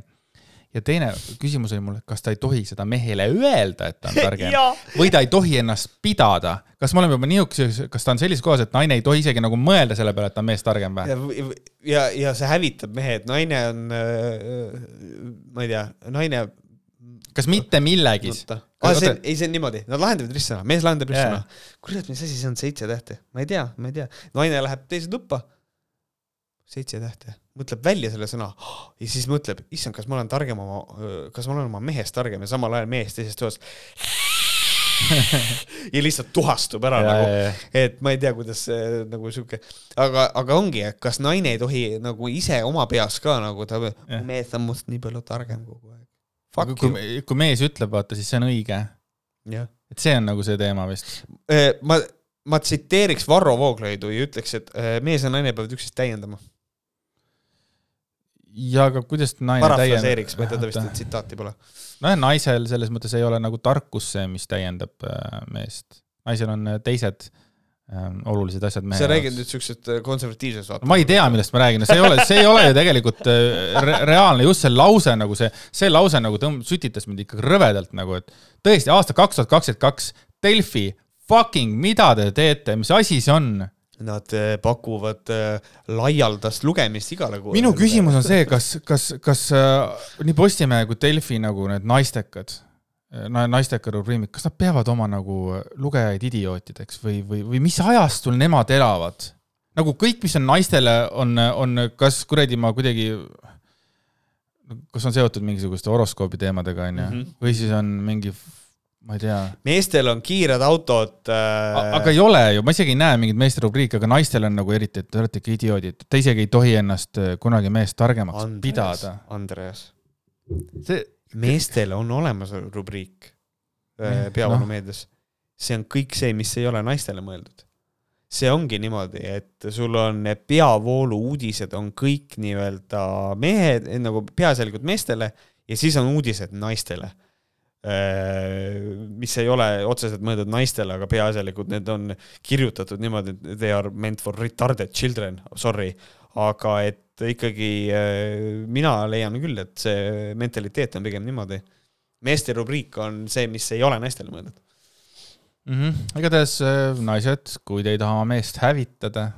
ja teine küsimus oli mul, kas ta ei tohi seda mehele öelda, et ta on targem või ta ei tohi ennast pidada. kas me oleme juba niisuguses, kas ta on sellises kohas, et naine ei tohi isegi nagu mõelda selle peale, et ta on meest targem või? ja, ja, ja see hävitab mehe, et naine on, ma ei tea, naine kas mitte millegis? Ah, see, ei, see on niimoodi, nad lahendavad ristsõna, mees lahendab ristsõna yeah.. kurat, mis asi see on, seitse tähte? ma ei tea, ma ei tea. naine läheb teise tuppa, seitse tähte, mõtleb välja selle sõna. Ja siis mõtleb, issand, kas ma olen targem oma, kas ma olen oma mehest targem ja samal ajal mees teisest toast ja lihtsalt tuhastub ära ja, nagu, et ma ei tea, kuidas see nagu sihuke, aga, aga ongi, et kas naine ei tohi nagu ise oma peas ka nagu ta, mees on must nii palju targem kogu aeg aga kui, kui mees ütleb, vaata, siis see on õige. et see on nagu see teema vist. Äh, ma, ma tsiteeriks Varro Vooglaidu ja ütleks, et äh, mees ja naine peavad üksteist täiendama. ja aga kuidas naine parafraseeriks, ma ei tea, ta vist tsitaati pole. nojah, naisel selles mõttes ei ole nagu tarkus see, mis täiendab äh, meest. naisel on teised Ähm, olulised asjad mehe sa räägid nüüd siuksest äh, konservatiivsest vaatest? ma ei tea, millest ma räägin, see ei ole, see ei ole ju tegelikult äh, re reaalne, just see lause nagu see, see lause nagu tõmb-, sütitas mind ikka rõvedalt nagu, et tõesti, aasta kaks tuhat kakskümmend kaks, Delfi, fucking, mida te teete, mis asi see on? Nad äh, pakuvad laialdast lugemist igale kuule. minu küsimus on see, kas, kas, kas nii Postimehe kui Delfi nagu need naistekad naisteka rubriimid, kas nad peavad oma nagu lugejaid idiootideks või, või, või mis ajastul nemad elavad? nagu kõik, mis on naistele, on, on kas kuradi ma kuidagi, kas on seotud mingisuguste horoskoobi teemadega, onju, mhm. või siis on mingi ma ei tea. meestel on kiired autod äh.... aga ei ole ju, ma isegi ei näe mingit meeste rubriiki, aga naistel on nagu eriti, et te olete ikka idioodid, te isegi ei tohi ennast kunagi meest targemaks Andreas, pidada. Andreas see, meestel on olemas rubriik äh, peavoolumeedias. see on kõik see, mis ei ole naistele mõeldud. see ongi niimoodi, et sul on peavoolu uudised on kõik nii-öelda mehed, nagu peaasjalikult meestele ja siis on uudised naistele. mis ei ole otseselt mõeldud naistele, aga peaasjalikult need on kirjutatud niimoodi, et they are meant for retarded children, sorry. aga et ikkagi äh, mina leian küll, et see mentaliteet on pigem niimoodi. meeste rubriik on see, mis ei ole naistele mõeldud. mm -hmm. igatahes äh, naised, kui te ei taha oma meest hävitada,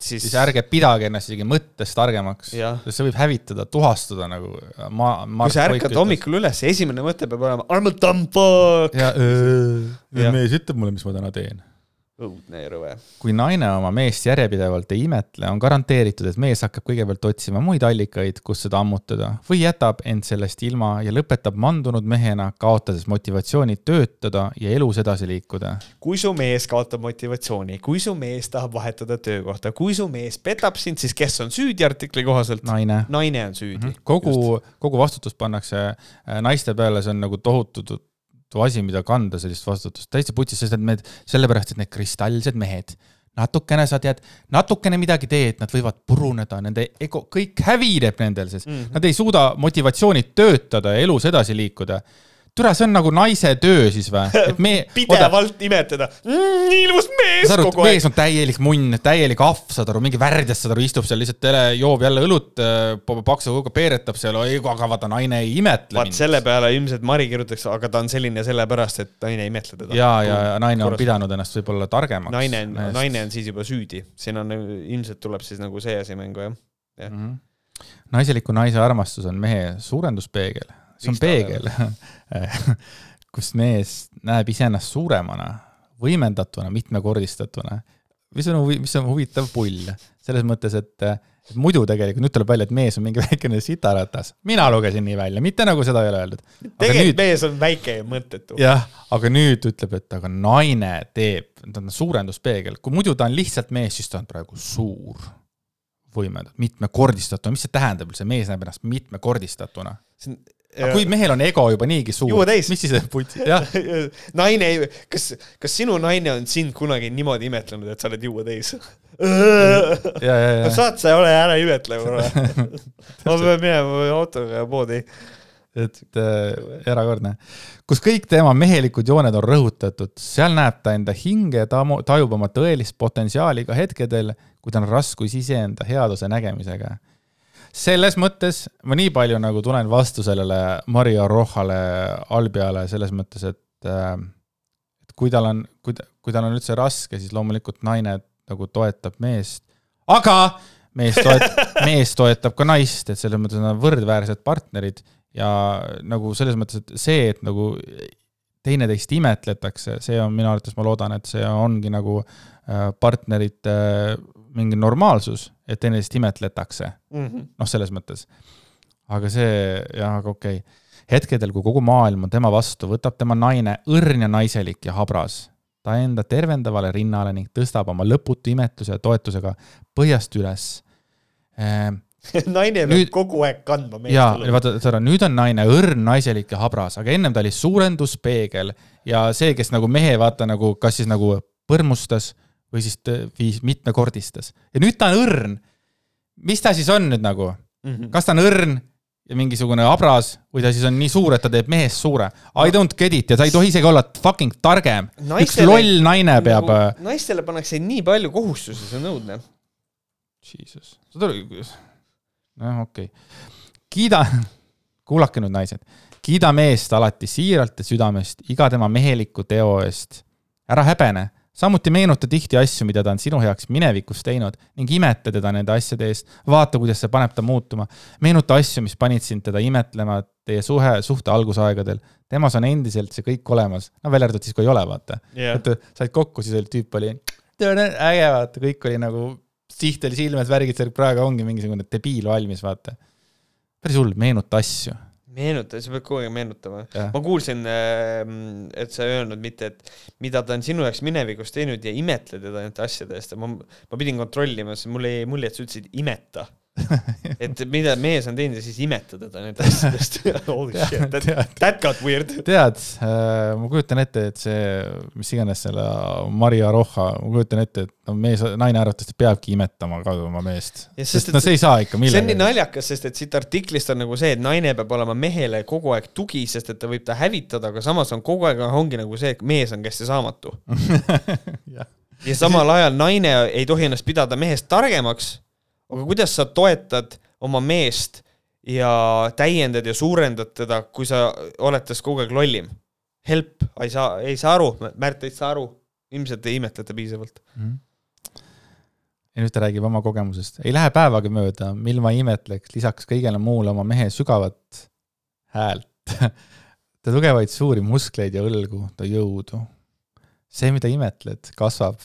siis, siis ärge pidage ennast isegi mõttes targemaks, sest see võib hävitada, tuhastada nagu ma, kui sa ärkad. hommikul üles, esimene mõte peab olema I m a dumb fuck. ja Jah. mees ütleb mulle, mis ma täna teen. Õudne ja rõve. kui naine oma meest järjepidevalt ei imetle, on garanteeritud, et mees hakkab kõigepealt otsima muid allikaid, kus seda ammutada või jätab end sellest ilma ja lõpetab mandunud mehena, kaotades motivatsiooni töötada ja elus edasi liikuda. kui su mees kaotab motivatsiooni, kui su mees tahab vahetada töökohta, kui su mees petab sind, siis kes on süüdi artikli kohaselt? naine. naine on süüdi. kogu, kogu vastutus pannakse äh, naiste peale, see on nagu tohutu tu- tu asi, mida kanda, sellist vastutust, täitsa putsis, sest et need, sellepärast, et need kristallsed mehed, natukene sa tead, natukene midagi teed, nad võivad puruneda, nende ego, kõik hävineb nendel, sest Mhm. nad ei suuda motivatsioonit töötada ja elus edasi liikuda. türa, see on nagu naise töö siis või? me, pidevalt imetleda mm,. ilus mees saad kogu aeg mees. on täielik munn, täielik ahv, saad aru, mingi värdjas, saad aru, istub seal lihtsalt tele, joob jälle õlut, paksu kuhuga peeretab seal, aga vaata, naine ei imetle vaat selle peale ilmselt Mari kirjutaks, aga ta on selline sellepärast, et naine ei imetle teda. ja, ja naine on Korras. pidanud ennast võib-olla targemaks. naine on, naine on siis juba süüdi, siin on ilmselt tuleb siis nagu see asi mängu jah. mm. -hmm. naiseliku naise armastus on mehe suurenduspeegel, see on peegel, kus mees näeb iseennast suuremana, võimendatuna, mitmekordistatuna. mis on mis on huvitav pull, selles mõttes, et et muidu tegelikult nüüd tuleb välja, et mees on mingi väikene sitaratas. mina lugesin nii välja, mitte nagu seda ei ole öeldud. tegelikult nüüd, mees on väike ja mõttetu. jah, aga nüüd ütleb, et aga naine teeb, ta on suurenduspeegel, kui muidu ta on lihtsalt mees, siis ta on praegu suur võimendatud, mitmekordistatuna, mis see tähendab üldse, mees näeb ennast mitmekordistatuna. Aga kui mehel on ego juba niigi suur mis siis putsi, jah, naine, kas, kas sinu naine on sind kunagi niimoodi imetlenud, et sa oled juua täis? ja, ja, ja, saad sa ole ära imetlev korra. ma pean minema autoga poodi. et äh, erakordne. kus kõik tema mehelikud jooned on rõhutatud, seal näeb ta enda hinge, ta mo- tajub oma tõelist potentsiaali ka hetkedel, kui tal on raskusi iseenda headuse nägemisega. Selles mõttes ma nii palju nagu tulen vastu sellele Mario Rohale, Albiale selles mõttes, et äh, et kui tal on, kui ta, kui tal on üldse raske, siis loomulikult naine nagu toetab meest, aga mees toet-, mees toetab ka naist, et selles mõttes nad on võrdväärsed partnerid ja nagu selles mõttes, et see, et nagu teineteist imetletakse, see on minu arvates, ma loodan, et see ongi nagu äh, partnerite mingi normaalsus, et teineteist imetletakse, noh, selles mõttes. aga see, jah, aga okei okay.. hetkedel, kui kogu maailm on tema vastu, võtab tema naine õrn ja naiselik ja habras ta enda tervendavale rinnale ning tõstab oma lõputu imetluse ja toetusega põhjast üles ehm, naine peab Nüüd- kogu aeg kandma meest. ja vaata, Sara, nüüd on naine õrn, naiselik ja habras, aga ennem ta oli suurenduspeegel ja see, kes nagu mehe vaata nagu, kas siis nagu põrmustas või siis viis mitmekordistas ja nüüd ta on õrn. mis ta siis on nüüd nagu, Mhm. kas ta on õrn ja mingisugune habras või ta siis on nii suur, et ta teeb mehest suure? I don't get it ja ta ei tohi isegi olla fucking targem. üks loll naine peab äh, nagu,. naistele pannakse nii palju kohustusi, see on õudne. Jesus, saad aru, noh, okei okay.. kiida, kuulake nüüd, naised, kiida meest alati siiralt ja südamest iga tema meheliku teo eest. ära häbene, samuti meenuta tihti asju, mida ta on sinu heaks minevikus teinud ning imeta teda nende asjade eest. vaata, kuidas see paneb ta muutuma. meenuta asju, mis panid sind teda imetlema teie suhe, suhte algusaegadel. temas on endiselt see kõik olemas, no välja arvatud siis, kui ei ole, vaata jah, et said kokku, siis oli tüüp oli äge, vaata, kõik oli nagu, siht oli silmes, värgid seal, praegu ongi mingisugune debiil valmis, vaata. päris hull, meenuta asju. meenuta, sa pead kogu aeg meenutama. Ma kuulsin, et sa ei öelnud mitte, et mida ta on sinu jaoks minevikus teinud ja imetle teda nende asjade eest, ma, ma pidin kontrollima, sest mul jäi mulje, et sa ütlesid imeta. et mida mees on teinud ja siis imetada teda nende asjadest Holy shit, that, that got weird. tead, äh, ma kujutan ette, et see, mis iganes selle Maria Roja, ma kujutan ette, et no mees, naine arvatavasti peabki imetama ka oma meest. sest no see ei saa ikka millegi. see on nii naljakas, sest et siit artiklist on nagu see, et naine peab olema mehele kogu aeg tugi, sest et ta võib ta hävitada, aga samas on kogu aeg ongi nagu see, et mees on kästi saamatu ja samal ajal naine ei tohi ennast pidada mehest targemaks aga kuidas sa toetad oma meest ja täiendad ja suurendad teda, kui sa oled tast kogu aeg lollim? Help, ei saa, ei saa aru, Märt ei saa aru, ilmselt ei imetleta piisavalt mm. -hmm ja nüüd ta räägib oma kogemusest. ei lähe päevagi mööda, mil ma imetleks lisaks kõigele muule oma mehe sügavat häält ta tugevaid suuri muskleid ja õlgu, ta jõudu, see, mida imetled, kasvab.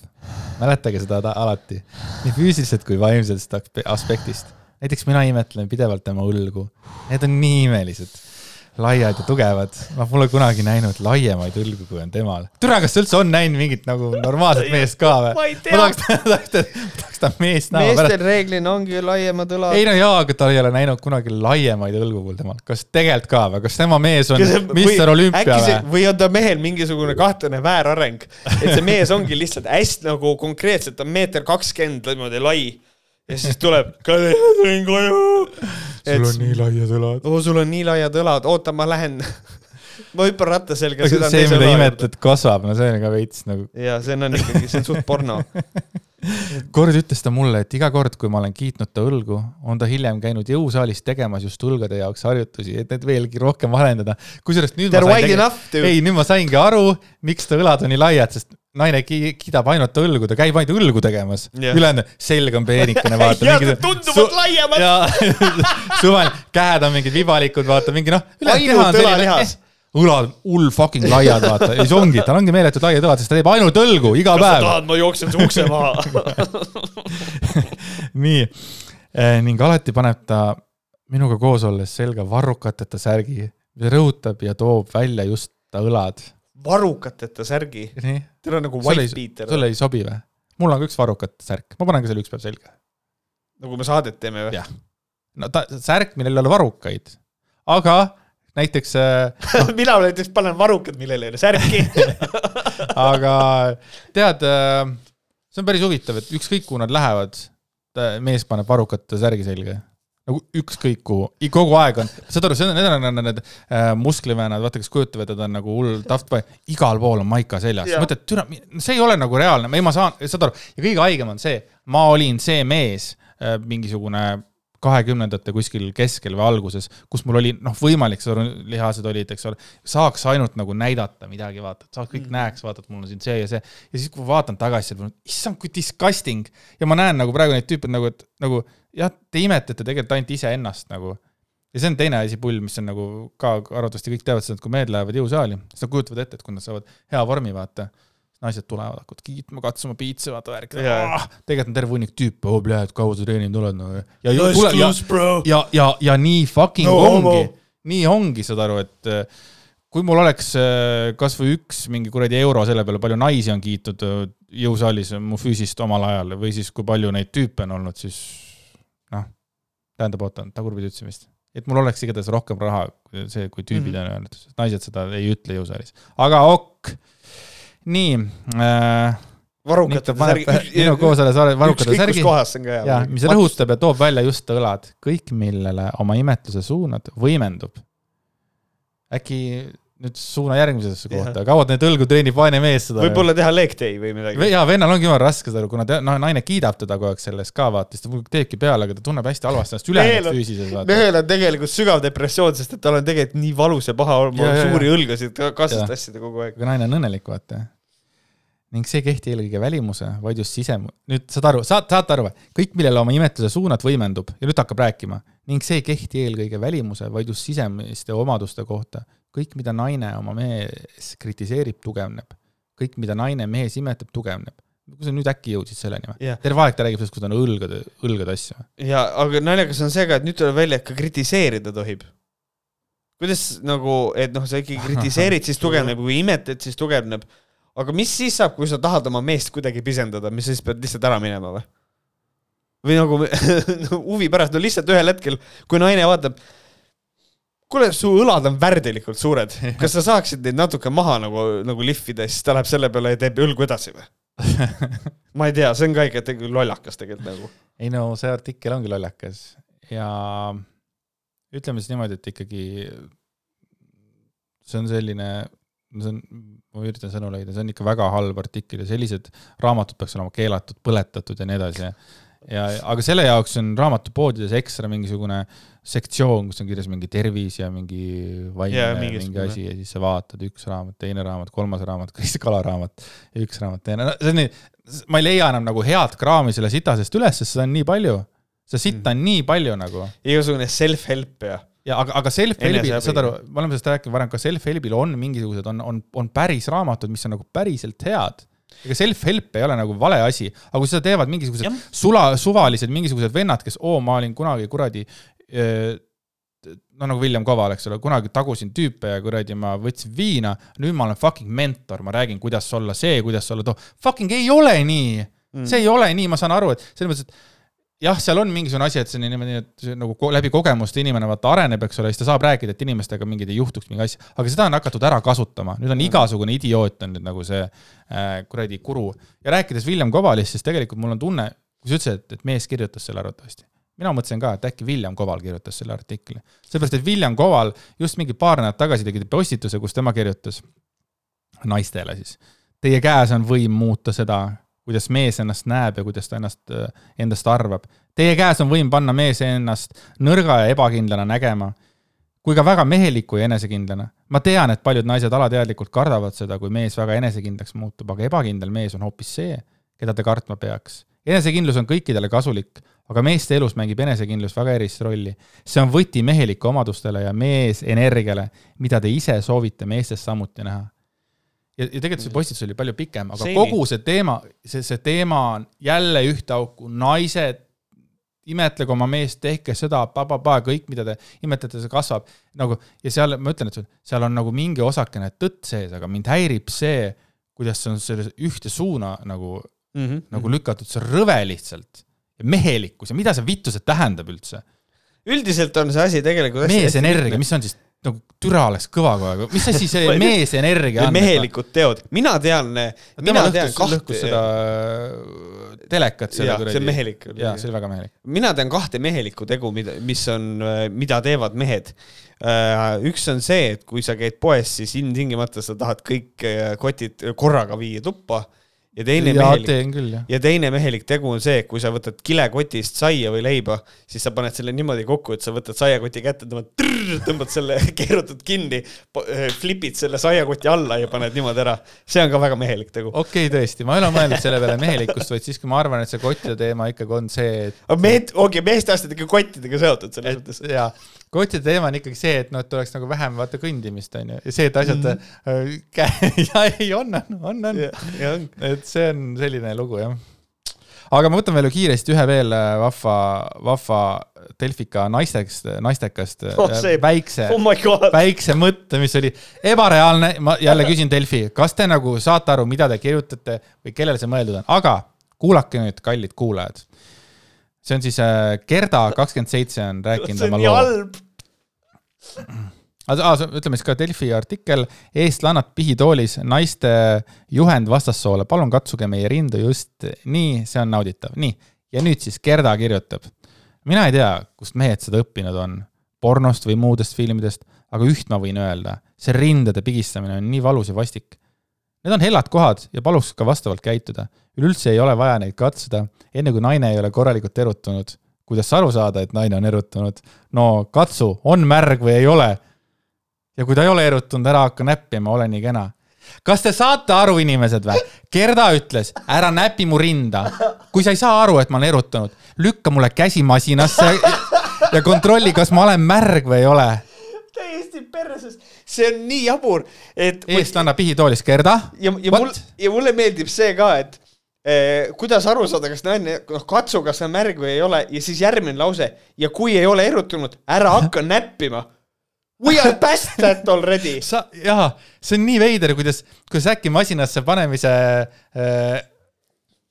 mäletage seda alati, nii füüsiliselt kui vaimsest aspektist. näiteks mina imetlen pidevalt tema õlgu, need on nii imelised laiad ja tugevad. ma pole kunagi näinud laiemaid õlgu, kui on temal. türa, kas sa üldse on näinud mingit nagu normaalset meest ka või? ma ei tea. ma tahaks, tahaks, ta meest näha. meestel pärast... reeglina ongi laiemad õlad. ei no jaa, aga ta ei ole näinud kunagi laiemaid õlgu kui temal. kas tegelikult ka või? kas tema mees on Mr Olümpia või? või on ta mehel mingisugune kahtlane väärareng, et see mees ongi lihtsalt hästi nagu konkreetselt, on meeter kakskümmend niimoodi lai ja siis tuleb, Kalle, ma tulin koju. sul on nii laiad õlad. oo, sul on nii laiad õlad, oota, ma lähen ma hüppan ratta selga. see, mida imetled, kasvab, no see on ka veits nagu. ja see on ikkagi, see on suht porno kord ütles ta mulle, et iga kord, kui ma olen kiitnud ta õlgu, on ta hiljem käinud jõusaalis tegemas just õlgade jaoks harjutusi, et need veelgi rohkem valendada. kusjuures nüüd They're ma sain, tegi... ei, nüüd ma saingi aru, miks ta õlad on nii laiad, sest naine ki kiidab ainult õlgu, ta käib ainult õlgu tegemas yeah.. ülejäänud selg on peenikene, vaata. ja mingid... tunduvad laiemad. suvel, käed on mingid vibalikud, vaata mingi noh. ainult õlalihas õlad hull fucking laiad, vaata, ja siis ongi, tal ongi meeletud laiad õlad, sest ta teeb ainult õlgu iga Kas päev. kas sa tahad, ma jooksen su ukse maha nii eh,, ning alati paneb ta minuga koos olles selga varrukateta särgi, mis rõhutab ja toob välja just ta õlad. Varrukateta särgi? Teil on nagu white beater. sulle ei sobi või? mul on ka üks varrukate särk, ma panen ka selle üks päev selga. kui me saadet teeme või? no ta, särk, millel ei ole varukaid, aga näiteks no. mina näiteks panen varrukad, millel ei ole särki aga tead, äh, see on päris huvitav, et ükskõik kuhu nad lähevad, mees paneb varrukad särgi selga nagu ükskõik kuhu, kogu aeg on, saad aru, see on, need on need, äh, musklivennad, vaata, kes kujutavad, et on nagu hull taft boy, igal pool on maika seljas, mõtled, türa, see ei ole nagu reaalne, ei ma saan, saad aru, ja kõige haigem on see, ma olin see mees äh,, mingisugune kahekümnendate kuskil keskel või alguses, kus mul oli noh, võimalik, lihased olid, eks ole, saaks ainult nagu näidata midagi, vaata, et saaks kõik mm. näeks, vaata, et mul on siin see ja see. ja siis, kui vaatan tagasi, issand, kui disgusting. Ja ma näen nagu praegu neid tüüpe nagu, et nagu jah, te imetlete tegelikult ainult iseennast nagu. Ja see on teine asi, pull, mis on nagu ka arvatavasti kõik teavad seda, et kui mehed lähevad jõusaali, siis nad kujutavad ette, et kui nad saavad hea vormi, vaata naised tulevad, hakkavad kiitma, katsuma piitsa, vaata värki yeah.. Ah, tegelikult on terve hunnik tüüpe, oo, bled, kaua sa treeninud oled no.. ja, ja, ja, ja, ja, nii fucking no, ongi, nii ongi, saad aru, et äh, kui mul oleks äh, kasvõi üks mingi kuradi euro selle peale, palju naisi on kiitud äh, jõusaalis mu füüsist omal ajal või siis kui palju neid tüüpe on olnud, siis tähendab, oota, tagurpidi ütlesin vist et mul oleks igatahes rohkem raha, see, kui tüübid mm -hmm. on öelnud, naised seda ei ütle jõusaalis, aga ok nii äh, varrukate särgi. minu koos selles varrukate särgi. ja, mis rõhutab ja toob välja just õlad, kõik, millele oma imetluse suunad, võimendub. äkki nüüd suuna järgmisesse kohta, kaua ta neid õlgu treenib, vaene mees seda. võib-olla teha leg day või midagi. jaa, vennal ongi jumala raske seda, kuna ta, noh, naine kiidab teda kogu aeg selles ka, vaata, siis ta teebki peale, aga ta tunneb hästi halvasti ennast ülejäänud füüsiliselt. mehel on tegelikult sügav depressioon, sest et tal on tegelikult nii valus ja paha olema suuri ja, õlgasid kassast tassida kogu aeg. aga naine on õnnelik, vaata ning see ei kehti eelkõige välimuse, vaid just sisem-, nüüd saad aru, saad, saate aru või? kõik, millele oma imetluse suunad, võimendub ja nüüd hakkab rääkima. ning see ei kehti eelkõige välimuse, vaid just sisemiste omaduste kohta. Kõik, mida naine oma mees kritiseerib, tugevneb. kõik, mida naine mehes imetleb, tugevneb. kui sa nüüd äkki jõudsid selleni või yeah.? terve aeg ta räägib sellest, kuidas ta on õlgade, õlgade asju. jaa, aga naljakas on see ka, et nüüd tuleb välja, et ka kritiseerida tohib kuidas nagu, et noh, sa ikkagi kritiseerid, siis tugevneb, kui imetled, siis tugevneb aga mis siis saab, kui sa tahad oma meest kuidagi pisendada, mis siis pead lihtsalt ära minema või? või nagu huvi pärast, no lihtsalt ühel hetkel, kui naine vaatab, kuule, su õlad on värdilikult suured, kas sa saaksid neid natuke maha nagu, nagu lihvida, siis ta läheb selle peale ja teeb õlgu edasi või? ma ei tea, see on ka ikka tegelikult lollakas tegelikult nagu. ei no see artikkel ongi lollakas ja ütleme siis niimoodi, et ikkagi see on selline, see on, ma üritan sõnu leida, see on ikka väga halb artikkel ja sellised raamatud peaks olema keelatud, põletatud ja nii edasi ja, aga selle jaoks on raamatupoodides ekstra mingisugune sektsioon, kus on kirjas mingi tervis ja mingi vaimne yeah, mingi, mingi asi ja siis sa vaatad üks raamat, teine raamat, kolmas raamat, Kristi Kala raamat ja üks raamat, teine, no see on nii, ma ei leia enam nagu head kraami selle sita seest üles, sest seda on nii palju. seda sitta on mm. nii palju nagu. igasugune self-help ja ja aga, aga self-help'il, saad aru, me oleme sellest rääkinud varem, ka self-help'il on mingisugused, on, on, on päris raamatud, mis on nagu päriselt head ega self-help ei ole nagu vale asi, aga kui seda teevad mingisugused ja. sula, suvalised mingisugused vennad, kes, oo, ma olin kunagi kuradi no nagu William Koval, eks ole, kunagi tagusin tüüpe ja kuradi ma võtsin viina, nüüd ma olen fucking mentor, ma räägin, kuidas olla see, kuidas olla too. Fucking ei ole nii mm., see ei ole nii, ma saan aru, et selles mõttes, et jah, seal on mingisugune asi, et see niimoodi, et nagu läbi kogemuste inimene vaata areneb, eks ole, siis ta saab rääkida, et inimestega mingeid ei juhtuks mingi asja, aga seda on hakatud ära kasutama, nüüd on mm. igasugune idioot on nüüd nagu see äh, kuradi kuru. ja rääkides William Kovalist, siis tegelikult mul on tunne, kui sa ütlesid, et, et mees kirjutas selle arvatavasti. mina mõtlesin ka, et äkki William Koval kirjutas selle artikli. sellepärast, et William Koval just mingi paar nädalat tagasi tegi postituse, kus tema kirjutas naistele siis. Teie käes on võim muuta seda, kuidas mees ennast näeb ja kuidas ta ennast, endast arvab. Teie käes on võim panna mees ennast nõrga ja ebakindlana nägema, kui ka väga meheliku ja enesekindlana. ma tean, et paljud naised alateadlikult kardavad seda, kui mees väga enesekindlaks muutub, aga ebakindel mees on hoopis see, keda te kartma peaks. enesekindlus on kõikidele kasulik, aga meeste elus mängib enesekindlus väga erilist rolli. see on võti mehelike omadustele ja meesenergiale, mida te ise soovite meestes samuti näha ja, ja tegelikult see postitus oli palju pikem, aga Seini. kogu see teema, see, see teema on jälle ühte auku, naised, imetlege oma meest, tehke seda, kõik, mida te imetlete, see kasvab. nagu ja seal ma ütlen, et seal on nagu mingi osakene tõtt sees, aga mind häirib see, kuidas see on selle ühte suuna nagu mm, -hmm. nagu lükatud, see on rõve lihtsalt. mehelikkus ja mida see vittu see tähendab üldse? üldiselt on see asi tegelikult meesenergia, mis on siis nagu türa oleks kõva kogu aeg, mis asi see meesenergia on? mehelikud teod, mina tean, mina tean kahte. seda äh, telekat selle kuradi. see on mehelik. jaa, see oli väga mehelik. mina tean kahte mehelikku tegu, mida, mis on, äh, mida teevad mehed. Äh, üks on see, et kui sa käid poes, siis ilmtingimata sa tahad kõik kotid korraga viia tuppa ja teine ja, mehelik, ja teine mehelik tegu on see, et kui sa võtad kilekotist saia või leiba, siis sa paned selle niimoodi kokku, et sa võtad saiakoti kätte, tõmbad, tõmbad selle, keerutad kinni, eh, flipid selle saiakoti alla ja paned niimoodi ära. see on ka väga mehelik tegu. okei okay,, tõesti, ma ei ole mõelnud selle peale mehelikkust, vaid siiski ma arvan, et see kottide teema ikkagi on see, et. aga mehed, ongi okay, meeste aastad ikka kottidega seotud selles mõttes. jaa, kottide teema on ikkagi see, et noh, et oleks nagu vähem vaata kõndimist, on ju, ja see, et asjad mm -hmm. ja ei, on, on, on, on. et et see on selline lugu, jah. aga ma võtan veel kiiresti ühe veel äh, vahva, vahva Delfika naistest, naistekast oh, see, väikse oh, väikse mõtte, mis oli ebareaalne, ma jälle küsin Delfi, kas te nagu saate aru, mida te kirjutate või kellele see mõeldud on, aga kuulake nüüd, kallid kuulajad. See on siis äh, Gerda kakskümmend seitse on rääkinud oma loo. aga ütleme siis ka Delfi artikkel, eestlannad pihitoolis, naiste juhend vastassoole, palun katsuge meie rindu just nii, see on nauditav, nii. ja nüüd siis Gerda kirjutab. mina ei tea, kust mehed seda õppinud on, pornost või muudest filmidest, aga üht ma võin öelda, see rindade pigistamine on nii valus ja vastik. Need on hellad kohad ja paluks ka vastavalt käituda. Üleüldse ei ole vaja neid katsuda, enne kui naine ei ole korralikult erutunud. kuidas aru saada, et naine on erutunud? no katsu, on märg või ei ole ja kui ta ei ole erutunud, ära hakka näppima, ole nii kena. kas te saate aru, inimesed või? Gerda ütles, ära näpi mu rinda. kui sa ei saa aru, et ma olen erutunud, lükka mulle käsi masinasse ja kontrolli, kas ma olen märg või ei ole täiesti perses, see on nii jabur, et. eestlanna pihitoolis, Gerda. ja, ja mul, ja mulle meeldib see ka, et kuidas aru saada, kas naine, noh, katsu, kas see on märg või ei ole ja siis järgmine lause ja kui ei ole erutunud, ära hakka näppima We are past that already. sa, jaa, see on nii veider, kuidas, kuidas äkki masinasse panemise äh,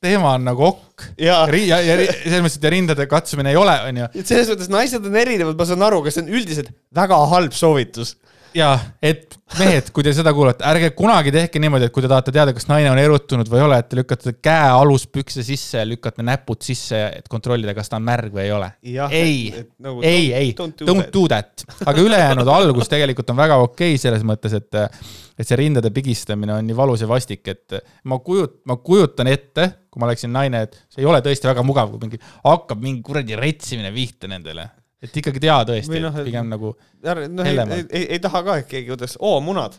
teema on nagu ok. ja ja, ja selles mõttes, et rindade katsumine ei ole, onju. et selles mõttes naised on erinevad, ma saan aru, aga see on üldiselt väga halb soovitus. Ja et mehed, kui te seda kuulate, ärge kunagi tehke niimoodi, et kui te tahate teada, kas naine on erutunud või ei ole, et te lükkate käe aluspükse sisse ja lükkate näpud sisse, et kontrollida, kas ta on märg või ei ole. Ei nagu ei, ei, don't do don't that. that. aga ülejäänud algus tegelikult on väga okei selles mõttes, et, et see rindade pigistamine on nii valus ja vastik, et ma kujut-, ma kujutan ette, kui ma oleksin naine, et see ei ole tõesti väga mugav, kui mingi hakkab mingi kuradi retsimine pihta nendele. Et ikkagi tea tõesti noh, et pigem nagu noh, ei, Hellemaa. ei, ei, ei taha ka, et keegi ütleks, oo, munad.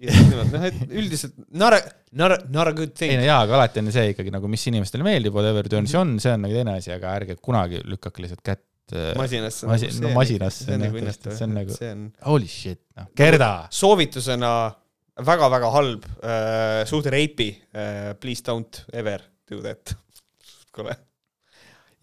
noh, et üldiselt not a, not a, not a good ei thing no. jaa, aga alati on see ikkagi nagu, mis inimestele meeldib, whatever turns on, see on nagu teine asi, aga ärge kunagi lükake lihtsalt kätt äh, masinasse. Masi- no masinasse, see on jah, nagu innastav. see on nagu- see on holy shit, noh, Gerda. soovitusena väga-väga halb äh,, suht reipi äh,, please don't ever do that. kole.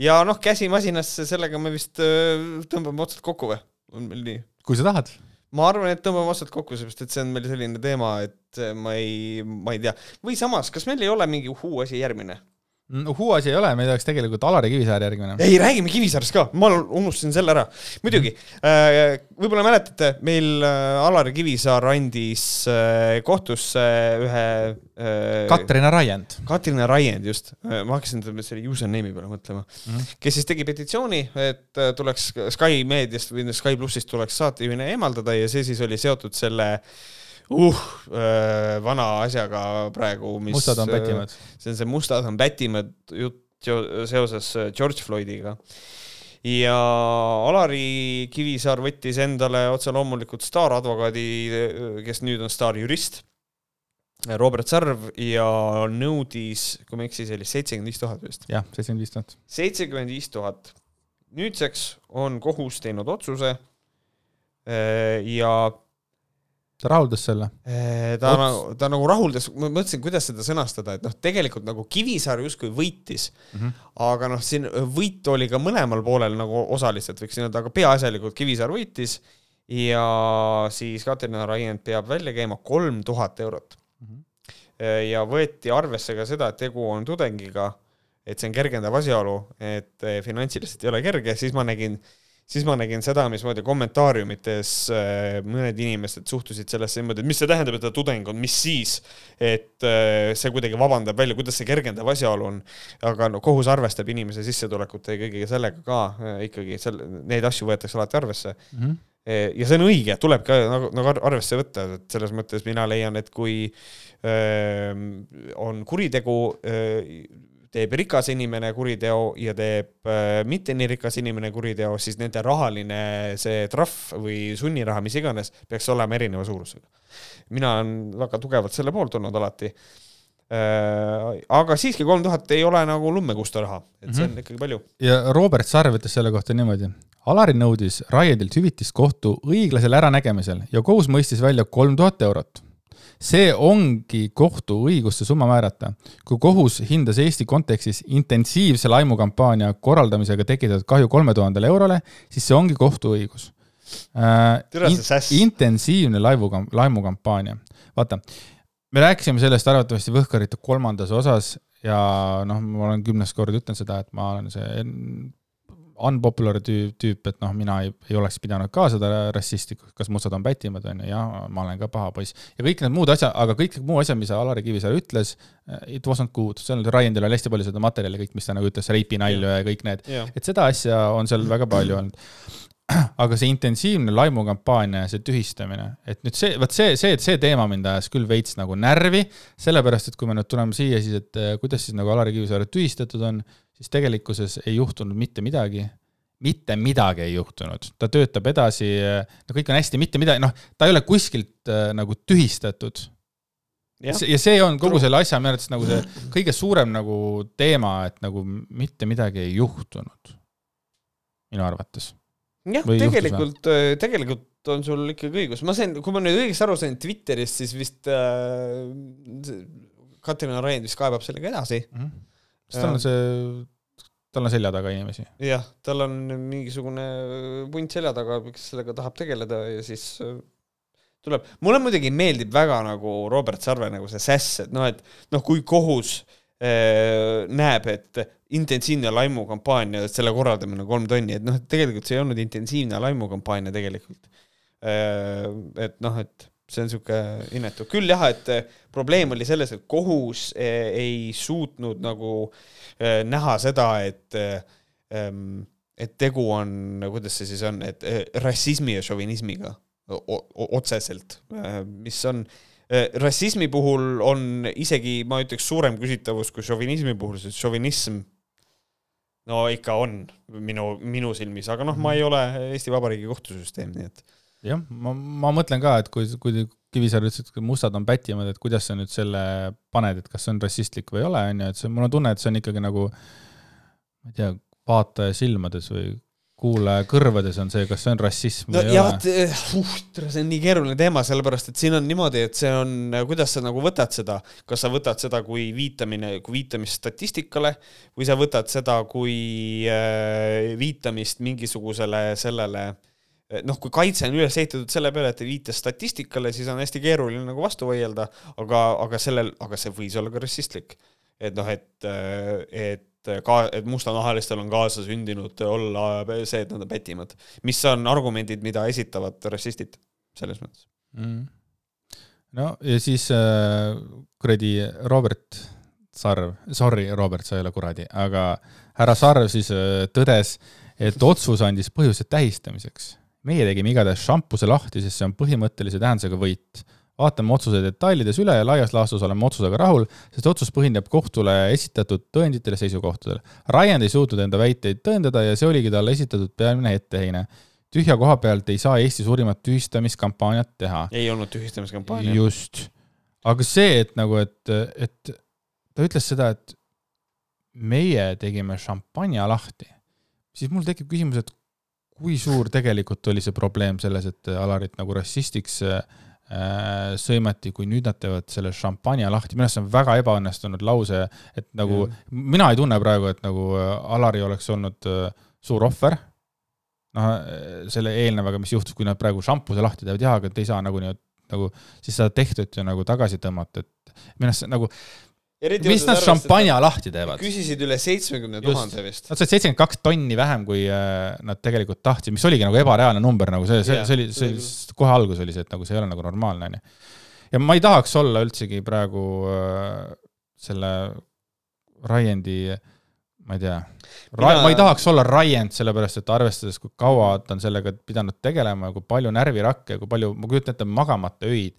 Ja noh, käsi masinasse, sellega me vist äh, tõmbame otsad kokku või? on meil nii? kui sa tahad. ma arvan, et tõmbame otsad kokku, seepärast et see on meil selline teema, et äh, ma ei, ma ei tea. või samas, kas meil ei ole mingi uhuu asi järgmine? Uhuu asi ei ole, meil oleks tegelikult Alari Kivisaar järgmine. ei, räägime Kivisaarest ka, ma unustasin selle ära. muidugi, võib-olla mäletate, meil äh, Alar Kivisaar andis äh, kohtusse ühe äh, Katrina Raiend. Katrina Raiend just, ma hakkasin selle username'i peale mõtlema mm. -hmm. kes siis tegi petitsiooni, et äh, tuleks Sky meediast või Sky plussist tuleks saatejuhina eemaldada ja see siis oli seotud selle uh, äh, vana asjaga praegu, mis mustad on pätimad. see on see Mustad on pätimad jutt seoses äh, George Floydiga. ja Alari Kivisaar võttis endale otse loomulikult staaradvokaadi, kes nüüd on staarjurist, Robert Sarv ja nõudis, kui ma ei eksi, see oli seitsekümmend viis tuhat vist. jah, seitsekümmend viis tuhat. seitsekümmend viis tuhat. nüüdseks on kohus teinud otsuse äh, ja ta rahuldas selle. Ta nagu, ta nagu rahuldas, ma mõtlesin, kuidas seda sõnastada, et noh, tegelikult nagu Kivisaar justkui võitis mm. -hmm. aga noh, siin võit oli ka mõlemal poolel nagu osaliselt võiks öelda, aga peaasjalikult Kivisaar võitis ja siis Katrin Raiend peab välja käima kolm tuhat eurot mm. -hmm. ja võeti arvesse ka seda, et tegu on tudengiga, et see on kergendav asjaolu, et eh, finantsiliselt ei ole kerge, siis ma nägin siis ma nägin seda, mismoodi kommentaariumites äh, mõned inimesed suhtusid sellesse niimoodi, et mis see tähendab, et ta tudeng on, mis siis, et äh, see kuidagi vabandab välja, kuidas see kergendav asjaolu on. aga no kohus arvestab inimese sissetulekute ja kõigega sellega ka äh, ikkagi, seal neid asju võetakse alati arvesse. ja see on õige, tuleb ka nagu, nagu ar- arvesse võtta, et selles mõttes mina leian, et kui öö, on kuritegu, teeb rikas inimene kuriteo ja teeb öö, mitte nii rikas inimene kuriteo, siis nende rahaline see trahv või sunniraha, mis iganes, peaks olema erineva suurusega. mina olen väga tugevalt selle poolt olnud alati. aga siiski kolm tuhat ei ole nagu lummekusta raha, et see on mm -hmm. ikkagi palju. ja Robert Sarv ütles selle kohta niimoodi. Alari nõudis Raiendilt hüvitist kohtu õiglasel äranägemisel ja kohus mõistis välja kolm tuhat eurot. See ongi kohtu õigus see summa määrata. kui kohus hindas Eesti kontekstis intensiivse laimukampaania korraldamisega tekitatud kahju kolme tuhandele eurole, siis see ongi kohtu õigus äh,. Säss. intensiivne laivu, laimukampaania. vaata, me rääkisime sellest arvatavasti Võhkarite kolmandas osas ja noh, ma olen kümnes kord ütlen seda, et ma olen see unpopular tüüp, tüüp, et noh, mina ei, ei oleks pidanud ka seda rassisti, kas mustad on pätimad, on ju, ja ma olen ka paha poiss. ja kõik need muud asjad, aga kõik muu asjad, mis Alari Kivisaar ütles, it wasn't good, seal Raiendil oli hästi palju seda materjali, kõik, mis ta nagu ütles, reipinalju ja kõik need, jah, et seda asja on seal väga palju olnud. aga see intensiivne laimukampaania ja see tühistamine, et nüüd see, vot see, see, see teema mind ajas küll veits nagu närvi, sellepärast et kui me nüüd tuleme siia, siis et eh, kuidas siis nagu Alari Kivisaare tühistatud on, siis tegelikkuses ei juhtunud mitte midagi mitte midagi ei juhtunud, ta töötab edasi, no kõik on hästi, mitte midagi, noh, ta ei ole kuskilt äh, nagu tühistatud. ja see on kogu selle asja minu arvates nagu see kõige suurem nagu teema, et nagu mitte midagi ei juhtunud. minu arvates. jah, Või juhtus tegelikult, tegelikult on sul ikkagi õigus, ma sain, kui ma nüüd õigesti aru sain Twitterist, siis vist äh, Katrin Raiend vist kaebab sellega edasi. Sest tal on see, tal on selja taga inimesi. jah, tal on mingisugune punt selja taga, kes sellega tahab tegeleda ja siis äh, tuleb, mulle muidugi meeldib väga nagu Robert Sarve nagu see säss, et noh, et noh, kui kohus näeb, et intensiivne laimukampaania, selle korraldamine kolm tonni, et noh, et tegelikult see ei olnud intensiivne laimukampaania tegelikult. et noh, et see on niisugune inetu, küll jah, et probleem oli selles, et kohus ei suutnud nagu näha seda, et et tegu on, kuidas see siis on, et rassismi ja šovinismiga otseselt, mis on rassismi puhul on isegi, ma ütleks, suurem küsitavus kui šovinismi puhul, sest šovinism no ikka on minu, minu silmis, aga noh, ma ei ole Eesti Vabariigi kohtusüsteem, nii et. Jah, ma, ma mõtlen ka, et kui, kui Kivisaar ütles, et mustad on pätimad, et kuidas sa nüüd selle paned, et kas see on rassistlik või ei ole, on ju, et see, mul on tunne, et see on ikkagi nagu ma ei tea, vaataja silmades või kuulaja kõrvades on see, kas see on rassism no, või ei ole. Eh, uh, see on nii keeruline teema, sellepärast et siin on niimoodi, et see on, kuidas sa nagu võtad seda, kas sa võtad seda kui viitamine, kui viitamist statistikale või sa võtad seda kui äh, viitamist mingisugusele sellele eh, noh, kui kaitse on üles ehitatud selle peale, et ei viita statistikale, siis on hästi keeruline nagu vastu vaielda, aga, aga sellel, aga see võis olla ka rassistlik. et noh, et, et et ka, et mustanahalistel on kaasasündinud olla see, et nad on pätimad. mis on argumendid, mida esitavad rassistid selles mõttes mm.? no ja siis äh, kuradi Robert Sarv, sorry, Robert, sa ei ole kuradi, aga härra Sarv siis tõdes, et otsus andis põhjuse tähistamiseks. Meie tegime igatahes šampuse lahti, sest see on põhimõttelise tähendusega võit vaatame otsuse detailides üle ja laias laastus oleme otsusega rahul, sest otsus põhineb kohtule esitatud tõenditel ja seisukohtadel. Ryan ei suutnud enda väiteid tõendada ja see oligi talle esitatud peamine etteheine. tühja koha pealt ei saa Eesti suurimat tühistamiskampaaniat teha. ei olnud tühistamiskampaania. just. aga see, et nagu, et, et ta ütles seda, et meie tegime šampanja lahti, siis mul tekib küsimus, et kui suur tegelikult oli see probleem selles, et Alarit nagu rassistiks äh, Äh, sõimati, kui nüüd nad teevad selle šampanja lahti, minu arust see on väga ebaõnnestunud lause, et nagu mm. mina ei tunne praegu, et nagu äh, Alari oleks olnud äh, suur ohver. noh, selle eelnevaga, mis juhtus, kui nad praegu šampuse lahti teevad, jaa, aga te ei saa nagu nii, nagu siis seda tehtud ju nagu tagasi tõmmata, et minu arust nagu mis nad šampanja lahti teevad? küsisid üle seitsmekümne tuhande vist. Nad said seitsekümmend kaks tonni vähem, kui äh, nad tegelikult tahtsid, mis oligi nagu ebareaalne number, nagu see, see, see oli, see oli, kohe alguses oli see, et nagu see ei ole nagu normaalne, onju. ja ma ei tahaks olla üldsegi praegu äh, selle Ryendi, ma ei tea Mina... ma ei tahaks olla Ryend, sellepärast et arvestades, kui kaua ta on sellega pidanud tegelema ja kui palju närvirakke ja kui palju, ma kujutan ette, magamata öid.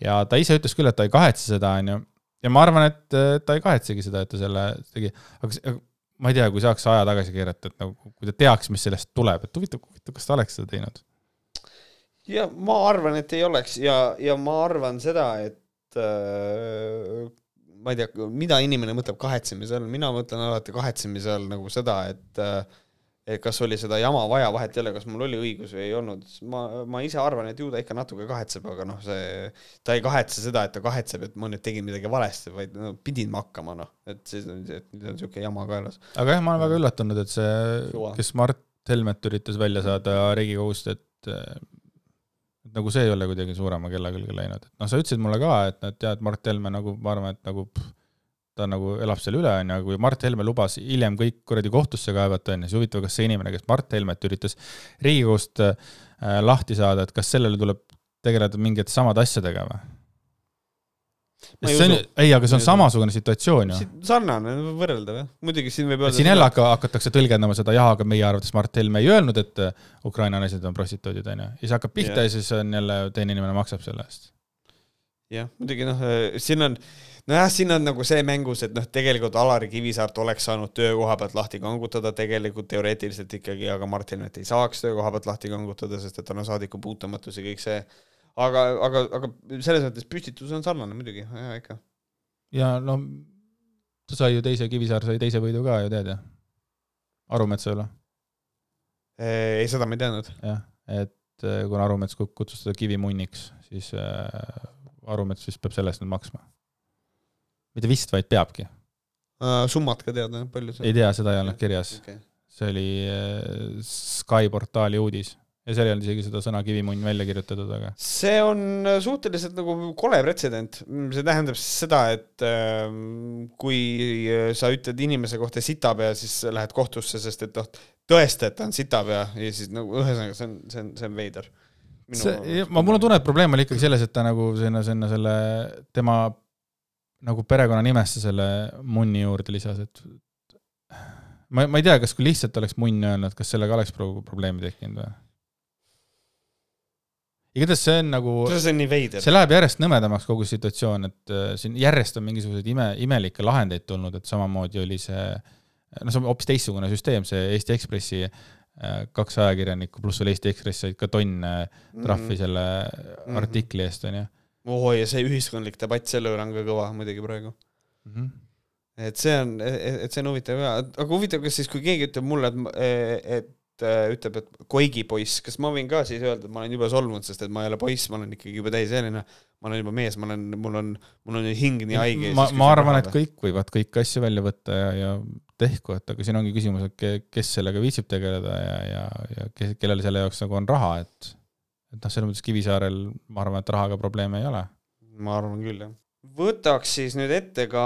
ja ta ise ütles küll, et ta ei kahetse seda, onju ja ma arvan, et ta ei kahetsegi seda, et ta selle tegi, aga ma ei tea, kui saaks aja tagasi keerata, et nagu kui ta teaks, mis sellest tuleb, et huvitav, huvitav, kas ta oleks seda teinud? ja ma arvan, et ei oleks. Ja, ja ma arvan seda, et äh, ma ei tea, mida inimene mõtleb kahetsemise all, mina mõtlen alati kahetsemise all nagu seda, et äh, et kas oli seda jama vaja, vahet ei ole, kas mul oli õigus või ei olnud, ma, ma ise arvan, et ju ta ikka natuke kahetseb, aga noh, see, ta ei kahetse seda, et ta kahetseb, et ma nüüd tegin midagi valesti, vaid no pidin ma hakkama, noh, et siis on, et nüüd on niisugune jama kaelas. aga jah, ma olen väga üllatunud, et see, kes Mart Helmet üritas välja saada Riigikogust, et et nagu see ei ole kuidagi suurema kella külge läinud, et noh, sa ütlesid mulle ka, et, et jah, et Mart Helme nagu, ma arvan, et nagu pff, ta nagu elab selle üle, on ju, kui Mart Helme lubas hiljem kõik kuradi kohtusse kaevata, on ju, siis huvitav, kas see inimene, kes Mart Helmet üritas Riigikogust äh, lahti saada, et kas sellele tuleb tegeleda mingite samade asjadega või? see on, ei, aga see on samasugune situatsioon ju. sarnane, võrreldav jah, muidugi siin võib öelda. siin jälle hakka, hakatakse tõlgendama seda, jah, aga meie arvates Mart Helme ei öelnud, et äh, Ukraina naised on prostituudid, on ju. ja siis hakkab pihta ja. ja siis on jälle teine inimene maksab selle eest. jah, muidugi noh, äh, siin on nojah, siin on nagu see mängus, et noh, tegelikult Alari Kivisaart oleks saanud töökoha pealt lahti kangutada tegelikult teoreetiliselt ikkagi, aga Mart Helmet ei saaks töökoha pealt lahti kangutada, sest et tal on saadiku puutumatus ja kõik see. aga, aga, aga selles mõttes püstitus on sarnane muidugi, jaa ikka. ja no ta sai ju teise, Kivisaar sai teise võidu ka ju tead ju, Arumetsa üle. ei, seda ma ei teadnud. jah, et eh, kuna Arumets kutsus teda kivimunniks, siis äh, Arumets vist peab selle eest nüüd maksma mitte vist, vaid peabki uh,. summad ka teada, palju see ei tea, seda ei olnud kirjas okay.. see oli uh, Sky portaali uudis, ja seal ei olnud isegi seda sõna kivimunn välja kirjutatud, aga. see on äh, suhteliselt nagu kole pretsedent, see tähendab siis seda, et äh, kui sa ütled inimese kohta sitapea, siis lähed kohtusse, sest et noh, tõesta, et ta on sitapea ja siis nagu ühesõnaga see on, see on, see on veider. see, ma, mul on tunne, et probleem oli ikkagi selles, et ta nagu sinna, sinna selle tema nagu perekonnanimesse selle munni juurde lisas, et ma, ma ei tea, kas kui lihtsalt oleks munn öelnud, kas sellega oleks pro probleemi tekkinud või? igatahes see on nagu, see läheb järjest nõmedamaks, kogu situatsioon, et äh, siin järjest on mingisuguseid ime, imelikke lahendeid tulnud, et samamoodi oli see äh, noh, see on hoopis teistsugune süsteem, see Eesti Ekspressi äh, kaks ajakirjanikku pluss veel Eesti Ekspress said ka tonne trahvi mm -hmm. selle -hmm. artikli eest, onju. Oo, ja see ühiskondlik debatt selle üle on ka kõva muidugi praegu mm. -hmm. et see on, et see on huvitav ja, aga huvitav, kas siis, kui keegi ütleb mulle, et, et äh, ütleb, et Koigi poiss, kas ma võin ka siis öelda, et ma olen jube solvunud, sest et ma ei ole poiss, ma olen ikkagi juba täisealine, ma olen juba mees, ma olen, mul on, mul on hing nii haige. ma, ma arvan, et kõik võivad kõiki asju välja võtta ja, ja tehku, et aga siin ongi küsimus, et kes sellega viitsib tegeleda ja, ja, ja kes, kellel selle jaoks nagu on raha, et et noh, selles mõttes Kivisaarel ma arvan, et rahaga probleeme ei ole. ma arvan küll, jah. võtaks siis nüüd ette ka,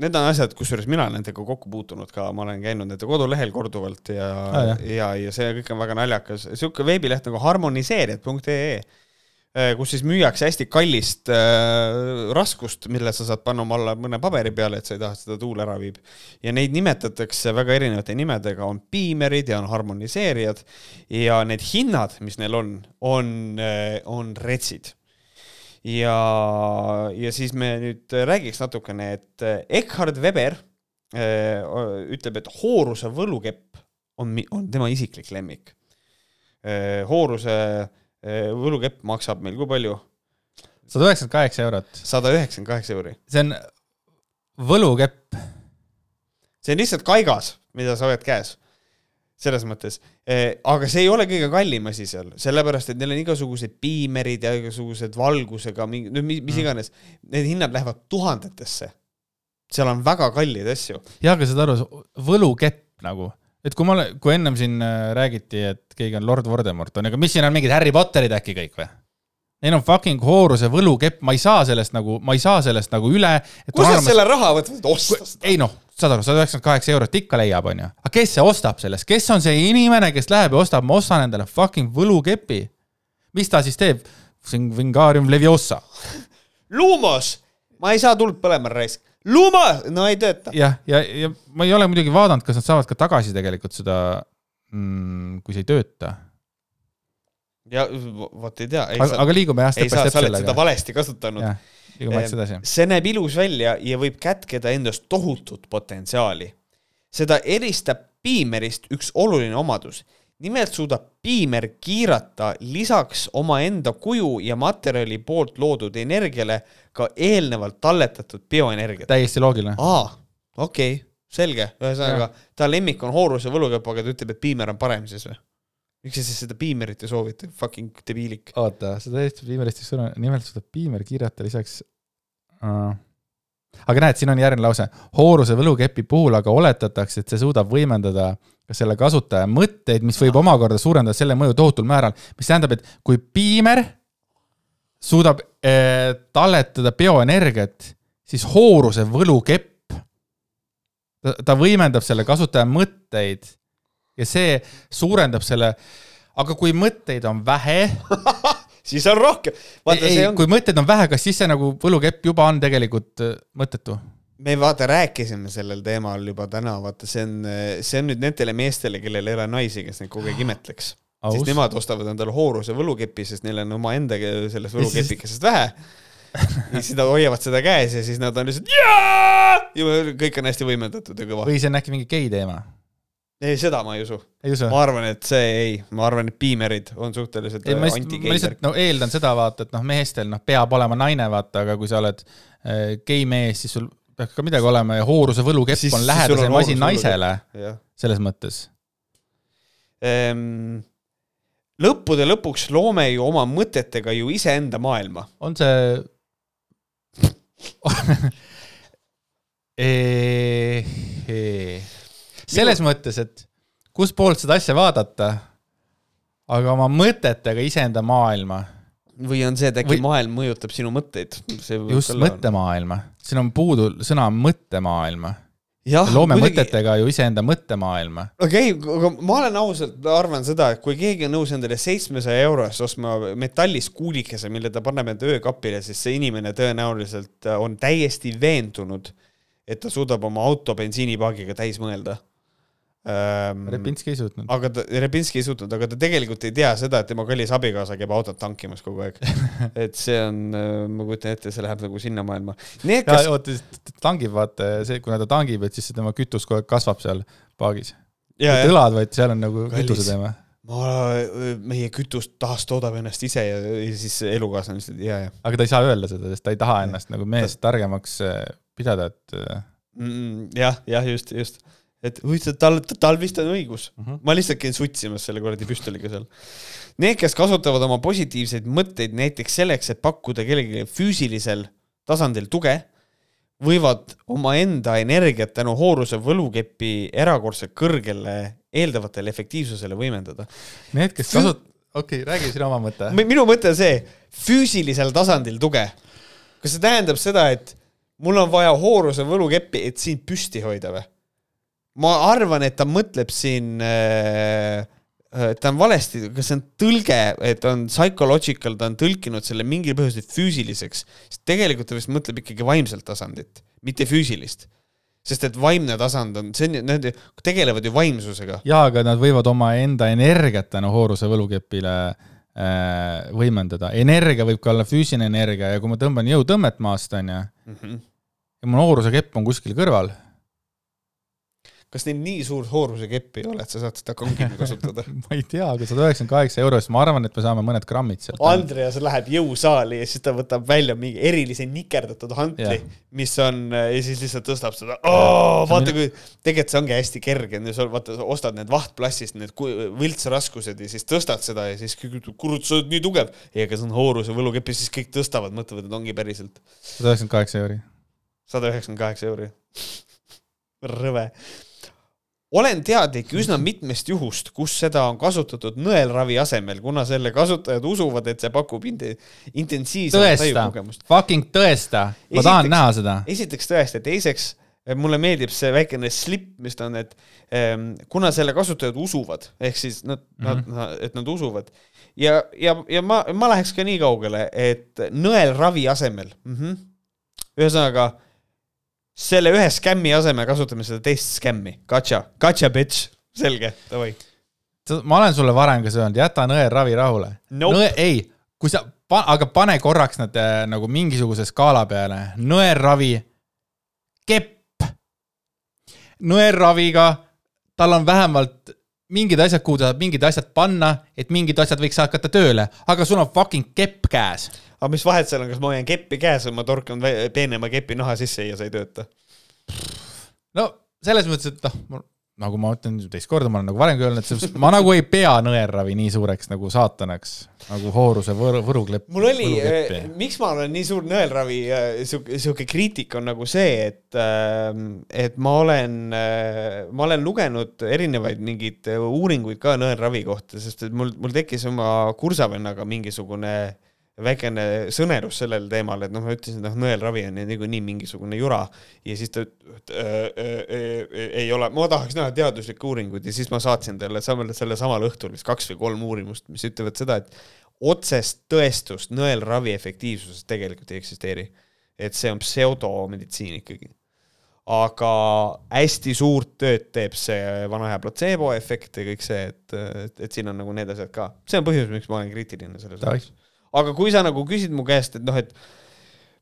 need on asjad, kusjuures mina olen nendega kokku puutunud ka, ma olen käinud nende kodulehel korduvalt ja ah,, ja, ja see kõik on väga naljakas, niisugune veebileht nagu harmoniseerijad.ee kus siis müüakse hästi kallist äh, raskust, mille sa saad panna oma alla mõne paberi peale, et sa ei taha, et seda tuul ära viib. ja neid nimetatakse väga erinevate nimedega, on piimerid ja on harmoniseerijad ja need hinnad, mis neil on, on, äh, on retsid. ja, ja siis me nüüd räägiks natukene, et Eckhard Weber äh, ütleb, et hooruse võlukepp on, on tema isiklik lemmik äh,. hooruse Äh, võlukepp maksab meil kui palju? sada üheksakümmend kaheksa eurot. sada üheksakümmend kaheksa euri. see on võlukepp. see on lihtsalt kaigas, mida sa hoiad käes. selles mõttes, äh, aga see ei ole kõige kallim asi seal, sellepärast et neil on igasugused piimerid ja igasugused valgusega mingi, no mis, mis mm. iganes, need hinnad lähevad tuhandetesse. seal on väga kalleid asju. jah, aga saad aru, võlukepp nagu et kui ma, kui ennem siin äh, räägiti, et keegi on Lord Voldemort, on ju, aga mis siin on mingid Harry Potterid äkki kõik või? Neil on fucking hooruse võlukepp, ma ei saa sellest nagu, ma ei saa sellest nagu üle. kust nad selle raha võtavad, osta seda? ei noh, saad aru, sada üheksakümmend kaheksa eurot ikka leiab, onju. aga kes see ostab sellest, kes on see inimene, kes läheb ja ostab, ma ostan endale fucking võlukepi. mis ta siis teeb? Vingarium Leviosa. Lumos, ma ei saa tuld põlema raisk Luma, no ei tööta. jah, ja, ja, ja ma ei ole muidugi vaadanud, kas nad saavad ka tagasi tegelikult seda mm,, kui see ei tööta. ja vot ei tea. aga, aga liigume jah, step sellega. sa oled seda valesti kasutanud. liigume vaikselt edasi. see näeb ilus välja ja võib kätkeda endas tohutut potentsiaali. seda eristab piimerist üks oluline omadus nimelt suudab piimer kiirata lisaks omaenda kuju ja materjali poolt loodud energiale ka eelnevalt talletatud bioenergiat. täiesti loogiline. aa, okei okay,, selge, ühesõnaga ta lemmik on hooruse võlukepp, aga ta ütleb, et piimer on parem siis või? miks sa siis seda piimerit ei soovita, fucking debiilik. oota, seda Eesti piimerist üks sõna, nimelt suudab piimer kiirata lisaks uh aga näed, siin on järgmine lause. hooruse võlukepi puhul aga oletatakse, et see suudab võimendada ka selle kasutaja mõtteid, mis võib omakorda suurendada selle mõju tohutul määral, mis tähendab, et kui piimer suudab eh, talletada bioenergiat, siis hooruse võlukepp, ta, võimendab selle kasutaja mõtteid ja see suurendab selle, aga kui mõtteid on vähe siis on rohkem. ei, on... kui mõtteid on vähe, kas siis see nagu võlukepp juba on tegelikult äh, mõttetu? me vaata rääkisime sellel teemal juba täna, vaata see on, see on nüüd nendele meestele, kellel ei ole naisi, kes neid kogu aeg imetleks. siis nemad ostavad endale hooruse võlukepi, sest neil on omaenda sellest võlukepikesest vähe ja siis nad hoiavad seda käes ja siis nad on lihtsalt jaa! ja kõik on hästi võimendatud ja kõva. või see on äkki mingi gei teema ei, seda ma ei usu. ma arvan, et see ei, ma arvan, et piimerid on suhteliselt anti-gei. ma lihtsalt no eeldan seda vaata, et noh, meestel noh, peab olema naine, vaata, aga kui sa oled äh, gei mees, siis sul peab ka midagi olema ja hooruse võlukepp siis, on lähedasem asi naisele, selles mõttes ehm,. lõppude lõpuks loome ju oma mõtetega ju iseenda maailma. on see e e selles Minu... mõttes, et kuspoolt seda asja vaadata, aga oma mõtetega iseenda maailma. või on see, et äkki Või... maailm mõjutab sinu mõtteid? just, mõttemaailma. siin on puudu sõna mõttemaailma loome kuidagi... mõtetega ju iseenda mõttemaailma. okei okay,, aga ma olen ausalt, arvan seda, et kui keegi on nõus endale seitsmesaja euro eest ostma metallist kuulikese, mille ta paneb enda öökapile, siis see inimene tõenäoliselt on täiesti veendunud, et ta suudab oma auto bensiinipaagiga täis mõelda ähm,. Repinski ei suutnud. aga ta, Repinski ei suutnud, aga ta tegelikult ei tea seda, et tema kallis abikaasa käib autot tankimas kogu aeg et see on, äh, ma kujutan ette, see läheb nagu sinna maailma. Kas... oota, tangib, vaata, see, kuna ta tangib, et siis tema kütus kogu aeg kasvab seal paagis. mitte õlad, vaid seal on nagu kütuse teema ma, meie kütust tahas toodab ennast ise ja, ja siis elukaaslane lihtsalt ja, ja. aga ta ei saa öelda seda, sest ta ei taha ennast nagu meest targemaks äh, pidada, et äh, mm,. jah, jah, just, just et huvitav, tal, tal vist on õigus uh. -huh. ma lihtsalt käin sutsimas selle kuradi püstoliga seal. Need, kes kasutavad oma positiivseid mõtteid näiteks selleks, et pakkuda kellelegi füüsilisel tasandil tuge, võivad omaenda energiat tänu hooruse võlukepi erakordselt kõrgele eeldavatele efektiivsusele võimendada. Need, kes kasut-, okei okay,, räägi sinu oma mõte. minu mõte on see, füüsilisel tasandil tuge. kas see tähendab seda, et mul on vaja hooruse võlukeppi, et sind püsti hoida või? Ma arvan, et ta mõtleb siin äh, äh, ta on valesti, kas see on tõlge, et on psychological, ta on tõlkinud selle mingil põhjusel füüsiliseks, siis tegelikult ta vist mõtleb ikkagi vaimselt tasandit, mitte füüsilist. sest et vaimne tasand on, see on, nad tegelevad ju vaimsusega. jaa, aga nad võivad omaenda energiat tänu hooruse võlukepile äh, võimendada. energia võib ka olla füüsiline energia ja kui ma tõmban jõutõmmet maast, on ju, mhm. ja mu hooruse kepp on kuskil kõrval kas neil nii suurt hooruse keppi ei ole, et sa saad seda kangina kasutada ma ei tea, aga sada üheksakümmend kaheksa euro eest, ma arvan, et me saame mõned grammid sealt. Andreas läheb jõusaali ja siis ta võtab välja mingi erilise nikerdatud hantli, mis on ja siis lihtsalt tõstab seda oh,. vaata kui, tegelikult see ongi hästi kerge, vaata, ostad need vahtplassist need võltsraskused ja siis tõstad seda ja siis kurat, sa oled nii tugev. ei, aga see on hooruse võlukepp ja siis kõik tõstavad, mõtlevad, et ongi päriselt. sada üheksakümmend kaheksa euri. sada üheksakümmend kaheksa euri rõve olen teadlik üsna mitmest juhust, kus seda on kasutatud nõelravi asemel, kuna selle kasutajad usuvad, et see pakub int intensiivset tajukogemust. Fucking tõesta, ma esiteks, tahan näha seda. esiteks tõesta, teiseks mulle meeldib see väikene slip, mis ta on, et ähm, kuna selle kasutajad usuvad, ehk siis nad mm, -hmm. nad, et nad usuvad ja, ja, ja ma, ma läheks ka nii kaugele, et nõelravi asemel mm, -hmm, ühesõnaga selle ühe skämmi asemel kasutame seda teist skämmi, gotcha, gotcha bitch, selge, davai. ma olen sulle varem ka öelnud, jäta nõelravi rahule. Nope.. nõe, ei, kui sa, aga pane korraks nad äh, nagu mingisuguse skaala peale, nõelravi, kepp. nõelraviga, tal on vähemalt mingid asjad, kuhu ta saab mingid asjad panna, et mingid asjad võiks hakata tööle, aga sul on fucking kepp käes aga mis vahet seal on, kas ma hoian keppi käes või ma torkan peenema kepi naha sisse ja see ei tööta? no selles mõttes, et noh, nagu ma ütlen teist korda, ma olen nagu varemgi öelnud, et ma nagu ei pea nõelravi nii suureks nagu saatanaks, nagu Hooruse võru, võruklepp. mul oli, eh, miks ma olen nii suur nõelravi, eh, sihuke, kriitika on nagu see, et, eh, et ma olen, ma olen lugenud erinevaid mingeid uuringuid ka nõelravi kohta, sest et mul, mul tekkis oma kursavennaga mingisugune väikene sõnerus sellel teemal, et noh, ma ütlesin, et noh, nõelravi on niikuinii mingisugune jura ja siis ta äh, äh, äh, ei ole, ma tahaks näha teaduslikke uuringuid ja siis ma saatsin talle samal, selle samal õhtul vist kaks või kolm uurimust, mis ütlevad seda, et otsest tõestust nõelravi efektiivsusest tegelikult ei eksisteeri. et see on pseudomeditsiin ikkagi. aga hästi suurt tööd teeb see vana hea platseeboefekt ja kõik see, et, et, et siin on nagu need asjad ka. see on põhjus, miks ma olen kriitiline selles osas aga kui sa nagu küsid mu käest, et noh, et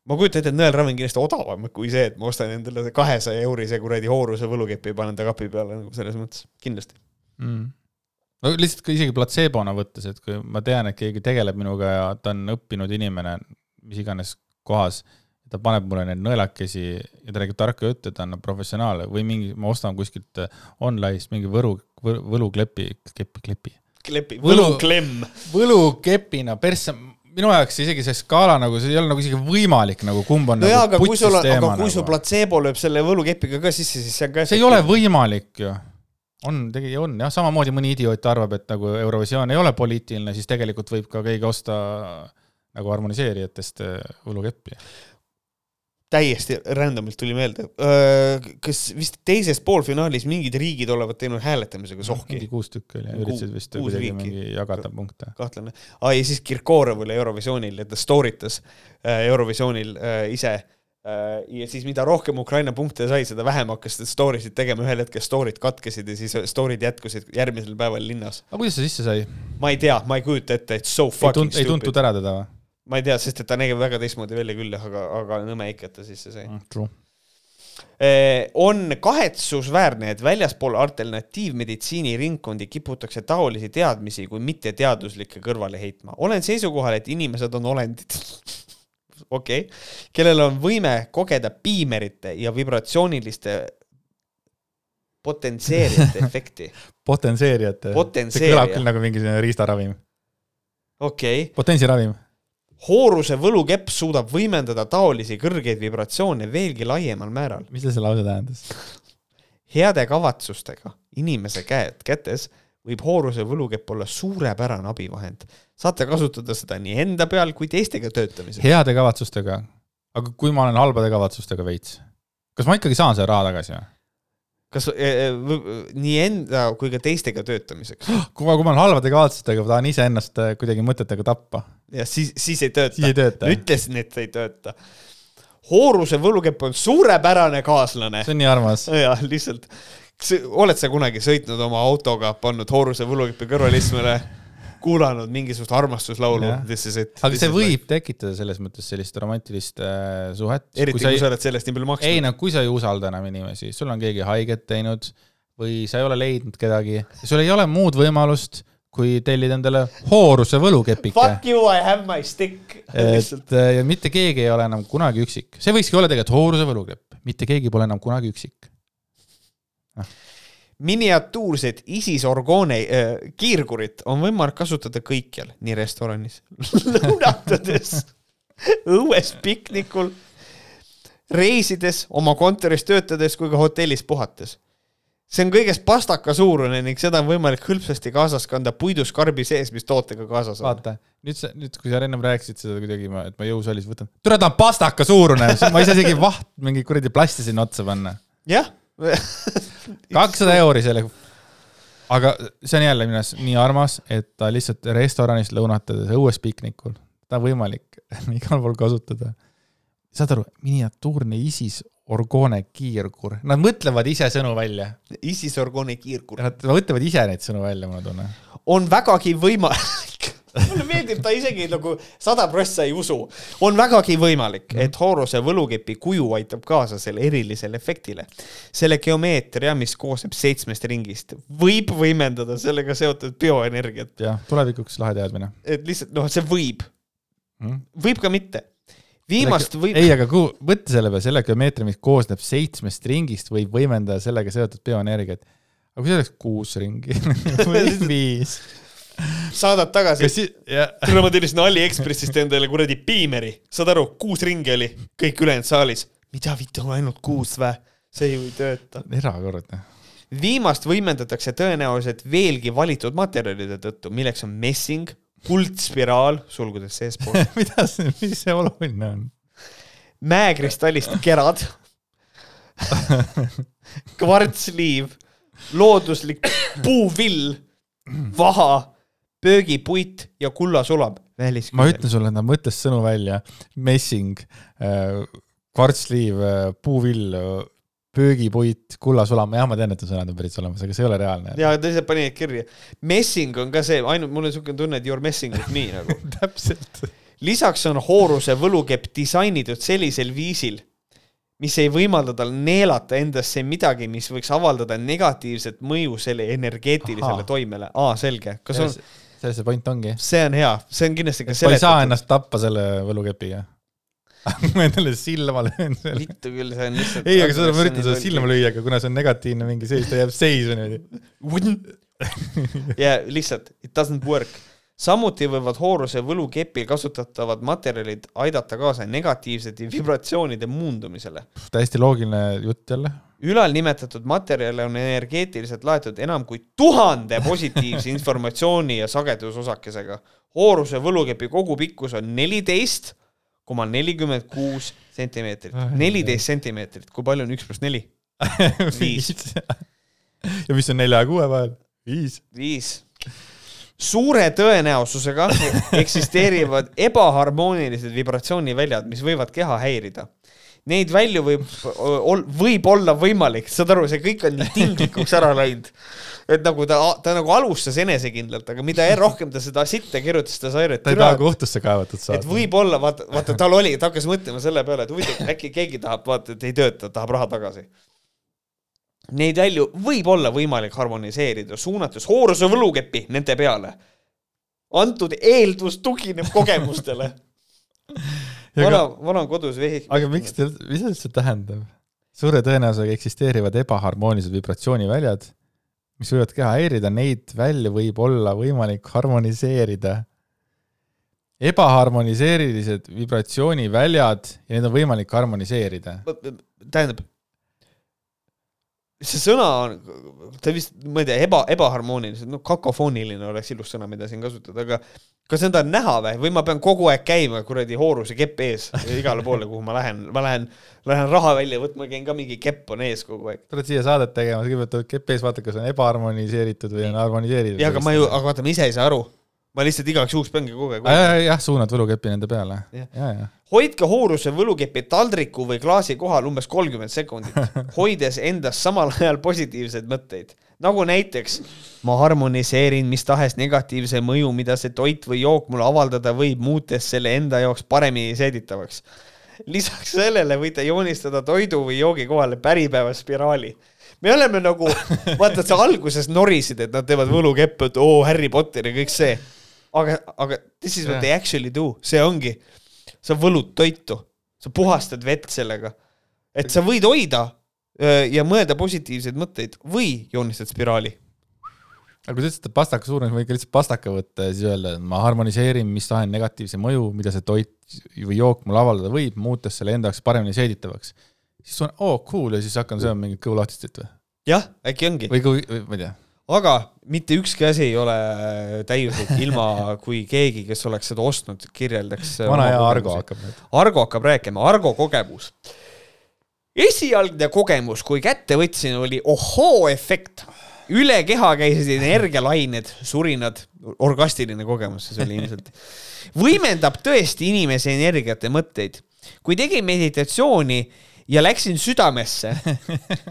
ma kujutan ette, et nõelravi on kindlasti odavam kui see, et ma ostan endale kahesaja eurise kuradi hooruse võlukepi ja panen ta kapi peale nagu selles mõttes, kindlasti mm.. no lihtsalt isegi platseebona võttes, et kui ma tean, et keegi tegeleb minuga ja ta on õppinud inimene mis iganes kohas, ta paneb mulle neid nõelakesi ja ta räägib tarka juttu, ta on professionaal või mingi, ma ostan kuskilt online'ist mingi võru, võluklepi, kepi, klepi. klepi, võluklemm. võlukepina, persse minu jaoks isegi see skaala nagu, see ei ole nagu isegi võimalik nagu, kumb on no nagu jaa, aga kui sul on, aga kui nagu. su platseebo lööb selle võlukepiga ka sisse, siis see on ka see ei ole võimalik ju. on, tegi, on jah, samamoodi mõni idioot arvab, et nagu Eurovisioon ei ole poliitiline, siis tegelikult võib ka keegi osta nagu harmoniseerijatest võlukeppi täiesti random'ilt tuli meelde. kas vist teises poolfinaalis mingid riigid olevat teinud hääletamisega sohki? mingi kuus tükki oli, üritasid vist kuidagi mingi jagada punkte. kahtlane. aa, ja siis Kirkorov oli Eurovisioonil ja ta story tas Eurovisioonil ise ja siis mida rohkem Ukraina punkte sai, seda vähem hakkas ta story sid tegema, ühel hetkel story'd katkesid ja siis story'd jätkusid järgmisel päeval linnas. aga kuidas see sisse sai? ma ei tea, ma ei kujuta ette, et so fucking ei tunt, stupid. ei tuntud ära teda või? Ma ei tea, sest et ta nägi väga teistmoodi välja küll, aga, aga nõme ikka, et ta sisse sai mm,. on kahetsusväärne, et väljaspool alternatiivmeditsiini ringkondi kiputakse taolisi teadmisi kui mitteteaduslikke kõrvale heitma. olen seisukohal, et inimesed on olendid okei okay., kellel on võime kogeda piimerite ja vibratsiooniliste potentseerijate efekti potentseerijate? see kõlab küll nagu mingisugune riistaravim. okei okay.. potentsiravim hooruse võlukepp suudab võimendada taolisi kõrgeid vibratsioone veelgi laiemal määral. mis see lause tähendas? heade kavatsustega inimese käed kätes võib hooruse võlukepp olla suurepärane abivahend. saate kasutada seda nii enda peal kui teistega töötamisel. heade kavatsustega? aga kui ma olen halbade kavatsustega veits, kas ma ikkagi saan selle raha tagasi või? Kas äh, nii enda kui ka teistega töötamiseks? kui ma, kui ma olen halbade kavatsustega, ma tahan iseennast äh, kuidagi mõtetega tappa. ja siis, siis ei tööta. ütlesin, et ei tööta. Hooruse võlukepp on suurepärane kaaslane. see on nii armas. jah, lihtsalt. oled sa kunagi sõitnud oma autoga, pannud Hooruse võlukepi kõrvalistmele kuulanud mingisugust armastuslaulu. aga see võib like. tekitada selles mõttes sellist romantilist äh, suhet. eriti kui sa, kui sa oled sellest nii palju maksnud. ei no kui sa ei usalda enam inimesi, sul on keegi haiget teinud või sa ei ole leidnud kedagi, sul ei ole muud võimalust kui tellida endale hooruse võlukepike. Fuck you, I have my stick. et äh, ja mitte keegi ei ole enam kunagi üksik, see võikski olla tegelikult hooruse võlukepp, mitte keegi pole enam kunagi üksik miniatuursed ISIS orgoone äh, kiirgurit on võimalik kasutada kõikjal, nii restoranis lõunatades, õues piknikul, reisides, oma kontoris töötades kui ka hotellis puhates. see on kõigest pastaka suurune ning seda on võimalik hõlpsasti kaasas kanda puiduskarbi sees, mis tootega kaasas on. vaata, nüüd sa, nüüd kui sa ennem rääkisid seda kuidagi, et ma jõusaalis võtan, tule ta on pastaka suurune, ma ei saa isegi vaht, mingi kuradi plasti sinna otsa panna. jah kakssada euri selle. aga see on jälle minu arust nii armas, et ta lihtsalt restoranist lõunatades õues piknikul, ta on võimalik igal pool kasutada. saad aru, miniatuurne ISIS orgoone kiirgur, nad mõtlevad ise sõnu välja. ISIS orgoone kiirgur. Nad mõtlevad ise neid sõnu välja, mul on tunne. on vägagi võimalik mulle meeldib, ta isegi nagu sada prossa ei usu. on vägagi võimalik, et Horuse võlukepi kuju aitab kaasa selle erilisele efektile. selle geomeetria, mis koosneb seitsmest ringist, võib võimendada sellega seotud bioenergiat. jah, tulevikuks lahe teadmine. et lihtsalt noh, see võib mm.. võib ka mitte viimast võib. ei, aga kuhu, mõtle selle peale, selle geomeetria, mis koosneb seitsmest ringist, võib võimendada sellega seotud bioenergiat. aga kui see oleks kuus ringi või viis saadad tagasi si. kuule, ma tellisin Aliekspressist endale kuradi piimeri, saad aru, kuus ringi oli, kõik ülejäänud saalis. mida vittu, ainult kuus vä? see ju ei tööta. erakordne. viimast võimendatakse tõenäoliselt veelgi valitud materjalide tõttu, milleks on messing, kuldspiraal, sulgudes seespool mida see, mis see oluline on? mäekristallist kerad kvartsliiv, looduslik puuvill, vaha pöögipuit ja kullasulab. ma ütlen sulle, ta mõtles sõnu välja, messing äh,, kvartsliiv äh,, puuvill, pöögipuit, kullasulam, jah, ma tean, et need sõnad on päris olemas, aga see ei ole reaalne. ja ta lihtsalt pani need kirja. Messing on ka see, ainult mul on niisugune tunne, et you are messing with me nagu täpselt. lisaks on Horuse võlukepp disainitud sellisel viisil, mis ei võimalda tal neelata endasse midagi, mis võiks avaldada negatiivset mõju selle energeetilisele Aha. toimele. aa, selge. kas on selles see point ongi. see on hea, see on kindlasti ka seletatud. ma ei saa ennast tappa selle võlukepiga ma endale silma löön selle. vittu küll, see on lihtsalt. ei, aga seda ma üritan seda silma lüüa, aga kuna see on negatiivne mingi seis, ta jääb seisu niimoodi. ja lihtsalt, it doesn't work. Samuti võivad hooruse võlukepil kasutatavad materjalid aidata kaasa negatiivsete vibratsioonide muundumisele. täiesti loogiline jutt jälle. ülalnimetatud materjale on energeetiliselt laetud enam kui tuhande positiivse informatsiooni ja sagedusosakesega. hooruse võlukepi kogupikkus on neliteist koma nelikümmend kuus sentimeetrit, neliteist sentimeetrit, kui palju on üks pluss neli? viis. ja mis on nelja ja kuue vahel? viis. viis. Suure tõenäosusega eksisteerivad ebaharmoonilised vibratsiooniväljad, mis võivad keha häirida. Neid välju võib, võib olla võimalik, saad aru, see kõik on nii tinglikuks ära läinud et nagu ta, ta nagu alustas enesekindlalt, aga mida rohkem ta seda sitta kirjutas, ta sai ta ei taha kohtusse kaevatud saada. et võib-olla, vaata, vaata, tal oli, ta hakkas mõtlema selle peale, et huvitav, äkki keegi tahab, vaata, et ei tööta, tahab raha tagasi. Neid välju võib olla võimalik harmoniseerida, suunates hooruse võlukepi nende peale. antud eeldus tugineb kogemustele vana, vana kodus vehik. aga miks te, mis see üldse tähendab? suure tõenäosusega eksisteerivad ebaharmoonilised vibratsiooniväljad mis võivad keha häirida, neid välja võib olla võimalik harmoniseerida. ebaharmoniseerilised vibratsiooniväljad ja neid on võimalik harmoniseerida. tähendab, see sõna on, ta vist, ma ei tea, eba, ebaharmoonilised, no kakofoniline oleks ilus sõna, mida siin kasutada, aga kas seda on näha või, või ma pean kogu aeg käima kuradi hooruse kepp ees igale poole, kuhu ma lähen, ma lähen, lähen raha välja võtma, käin ka mingi kepp on ees kogu aeg. tuled siia saadet tegema, kõigepealt oled kepp ees, vaata, kas on ebaharmoniseeritud või on harmoniseeritud. jah, aga ma ju, aga vaata, ma ise ei saa aru ma lihtsalt igaks juhuks peangi kogu aeg. jah, suunad võlukepi nende peale. hoidke hooruse võlukepi taldriku või klaasi kohal umbes kolmkümmend sekundit, hoides endas samal ajal positiivseid mõtteid. nagu näiteks ma harmoniseerin mis tahes negatiivse mõju, mida see toit või jook mulle avaldada võib, muutes selle enda jaoks paremini seeditavaks. lisaks sellele võite joonistada toidu või joogi kohale päripäevaspiraali me oleme nagu, vaata, sa alguses norisid, et nad teevad võlukeppe, et oo, Harry Potter ja kõik see aga, aga this is what they actually do, see ongi, sa võlud toitu, sa puhastad vett sellega, et sa võid hoida ja mõelda positiivseid mõtteid või joonistad spiraali. aga kui sa ütlesid, et pastaka suurus, võid ka lihtsalt pastaka võtta ja siis öelda, et ma harmoniseerin mis tahes negatiivse mõju, mida see toit või jook mulle avaldada võib, muutes selle enda jaoks paremini seeditavaks. siis on, oo oh, cool ja siis hakkan sööma mingit kõhulahtistit või? jah, äkki ongi. või kui, ma ei tea aga mitte ükski asi ei ole täiuslik ilma, kui keegi, kes oleks seda ostnud, kirjeldaks. vana hea Argo hakkab nüüd. Argo hakkab rääkima, Argo kogemus. esialgne kogemus, kui kätte võtsin, oli ohoo-efekt. üle keha käisid energialained, surinad, orgastiline kogemus see oli ilmselt. võimendab tõesti inimese energiat ja mõtteid. kui tegin meditatsiooni ja läksin südamesse,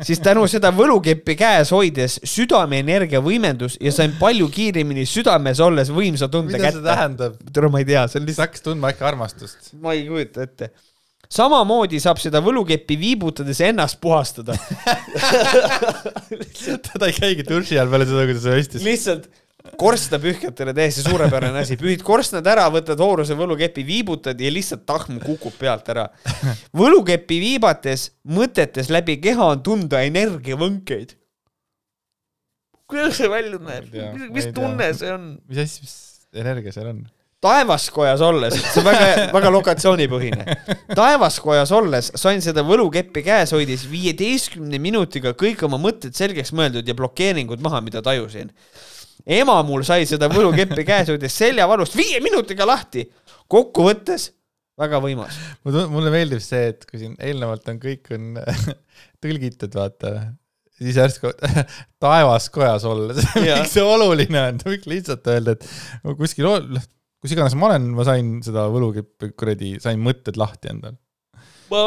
siis tänu seda võlukeppi käes hoides südameenergia võimendus ja sain palju kiiremini südames olles võimsa tunde kätte. mida see tähendab? tule, ma ei tea, see on lihtsalt. hakkas tundma äkki armastust. ma ei kujuta ette. samamoodi saab seda võlukeppi viibutades ennast puhastada ta ei käigi duši all peale seda, kui ta seda ostis. lihtsalt korstnapühkjatele täiesti suurepärane asi, pühid korstnad ära, võtad hooruse võlukepi, viibutad ja lihtsalt tahm kukub pealt ära. võlukepi viibates, mõtetes läbi keha on tunda energiavõnkeid. kuidas see välja näeb, mis tunne see on? mis asja, mis energia seal on? taevaskojas olles, see on väga, väga lokatsioonipõhine. taevaskojas olles sain seda võlukeppi käes hoides viieteistkümne minutiga kõik oma mõtted selgeks mõeldud ja blokeeringud maha, mida tajusin ema mul sai seda võlukeppi käes hoides seljavalust viie minutiga lahti. kokkuvõttes väga võimas. mulle meeldib see, et kui siin eelnevalt on kõik on tõlgitud, vaata, siis järsku taevas kojas olles miks see oluline on, võiks lihtsalt öelda, et kuskil, kus iganes ma olen, ma sain seda võlukeppi kuradi, sain mõtted lahti endal. ma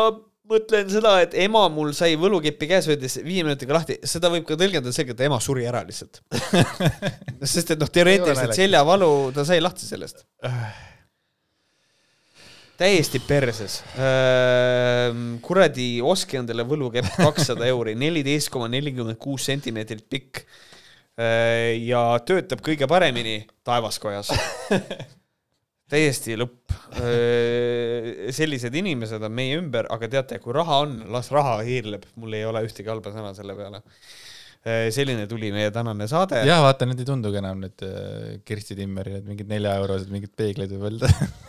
mõtlen seda, et ema mul sai võlukeppi käes hoides viie minutiga lahti, seda võib ka tõlgendada selgelt, et ema suri ära lihtsalt sest et noh, teoreetiliselt seljavalu, ta sai lahti sellest täiesti perses. kuradi, ostke endale võlukepp kakssada euri, neliteist koma nelikümmend kuus sentimeetrit pikk. ja töötab kõige paremini taevaskojas täiesti lõpp. sellised inimesed on meie ümber, aga teate, kui raha on, las raha hiirleb, mul ei ole ühtegi halba sõna selle peale. selline tuli meie tänane saade. jah, vaata, need ei tundugi enam need Kersti Timmeri need mingid neljaeurosed mingid peeglid või veel.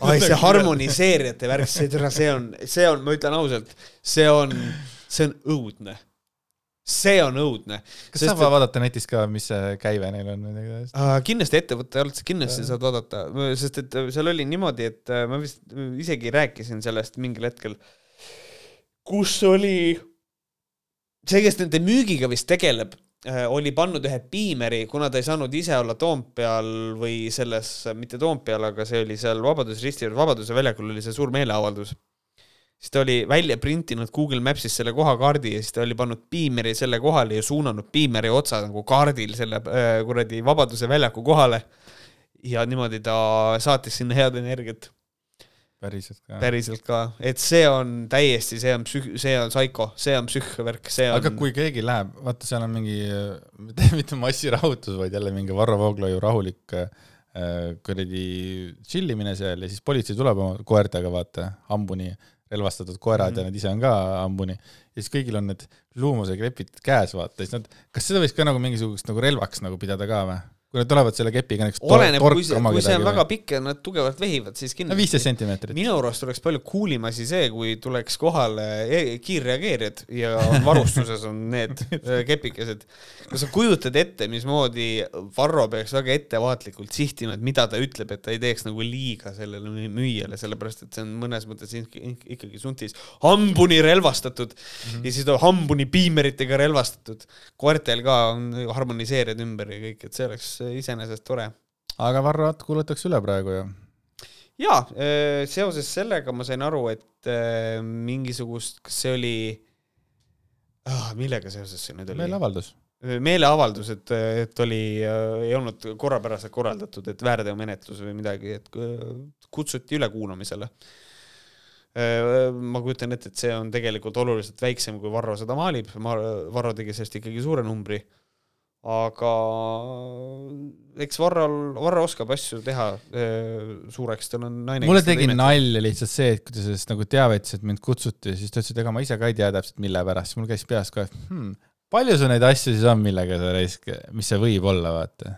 ai, see harmoniseerijate värk, see, see on, see on, ma ütlen ausalt, see on, see on õudne. See on õudne. kas saab vaadata netist ka, mis see käive neil on? Uh, kindlasti ettevõtte alt, kindlasti saad vaadata, sest et seal oli niimoodi, et äh, ma vist isegi rääkisin sellest mingil hetkel, kus oli see, kes nende müügiga vist tegeleb, oli pannud ühe piimeri, kuna ta ei saanud ise olla Toompeal või selles, mitte Toompeal, aga see oli seal Vabaduse risti juures, Vabaduse väljakul oli see suur meeleavaldus. Siis ta oli välja printinud Google Maps'is selle kohakaardi ja siis ta oli pannud piimeri selle kohale ja suunanud piimeri otsa nagu kaardil selle äh, kuradi Vabaduse väljaku kohale. ja niimoodi ta saatis sinna head energiat päriselt ka. päriselt ka, et see on täiesti, see on psüh-, see on psycho, see on psühhovärk, see on. aga kui keegi läheb, vaata, seal on mingi, mitte, mitte massirahutus, vaid jälle mingi Varro Vooglaiu rahulik äh, kuradi tšillimine seal ja siis politsei tuleb oma koertega, vaata, hambuni relvastatud koerad mm -hmm. ja nad ise on ka hambuni. ja siis kõigil on need luumuseklepid käes, vaata, siis nad, kas seda võiks ka nagu mingisugust nagu relvaks nagu pidada ka või? Kui nad tulevad selle kepiga näiteks oleneb, kui see, kui see on väga pikk ja nad tugevalt vehivad, siis no kindlasti. viisteist sentimeetrit. minu arust oleks palju cool im asi see, kui tuleks kohale e- kiirreageerijad ja varustuses on need äh, kepikesed. kas sa kujutad ette, mismoodi Varro peaks väga ettevaatlikult sihtima, et mida ta ütleb, et ta ei teeks nagu liiga sellele müü- müüjale, sellepärast et see on mõnes mõttes ikkagi suntis hambuni relvastatud mm -hmm. ja siis ta hambuni piimeritega relvastatud. koertel ka on harmoniseerijad ümber ja kõik, et see oleks iseenesest tore aga Varro Att kuulatakse üle praegu ju. jaa, seoses sellega ma sain aru, et äh, mingisugust, kas see oli ah,, millega seoses see nüüd oli? meeleavaldus. meeleavaldus, et, et oli, ei olnud korrapäraselt korraldatud, et väärteomenetlus või midagi, et äh, kutsuti ülekuulamisele. ma kujutan ette, et see on tegelikult oluliselt väiksem, kui Varro seda maalib, Varro tegi sellest ikkagi suure numbri. Aga eks Varrol, Varro oskab asju teha äh, suureks, tal on naine. mulle tegi nalja lihtsalt see, et kui ta sellest nagu teavitas, et mind kutsuti, siis ta ütles, et ega ma ise ka ei tea täpselt, mille pärast, mul käis peas et hmm, palju sul neid asju siis on, millega sa raisk, mis see võib olla, vaata.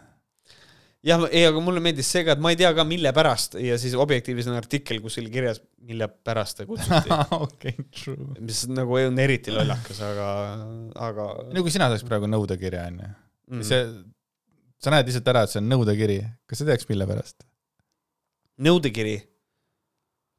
jah, ei, aga mulle meeldis see ka, et ma ei tea ka, mille pärast ja siis objektiivis on artikkel, kus oli kirjas, mille pärast ta kutsuti. okei, true. mis nagu ei olnud eriti lollakas, aga, aga no kui sina saaks praegu nõudekirja, onju, mm. see, sa näed lihtsalt ära, et see on nõudekiri, kas sa teaks, mille pärast? nõudekiri.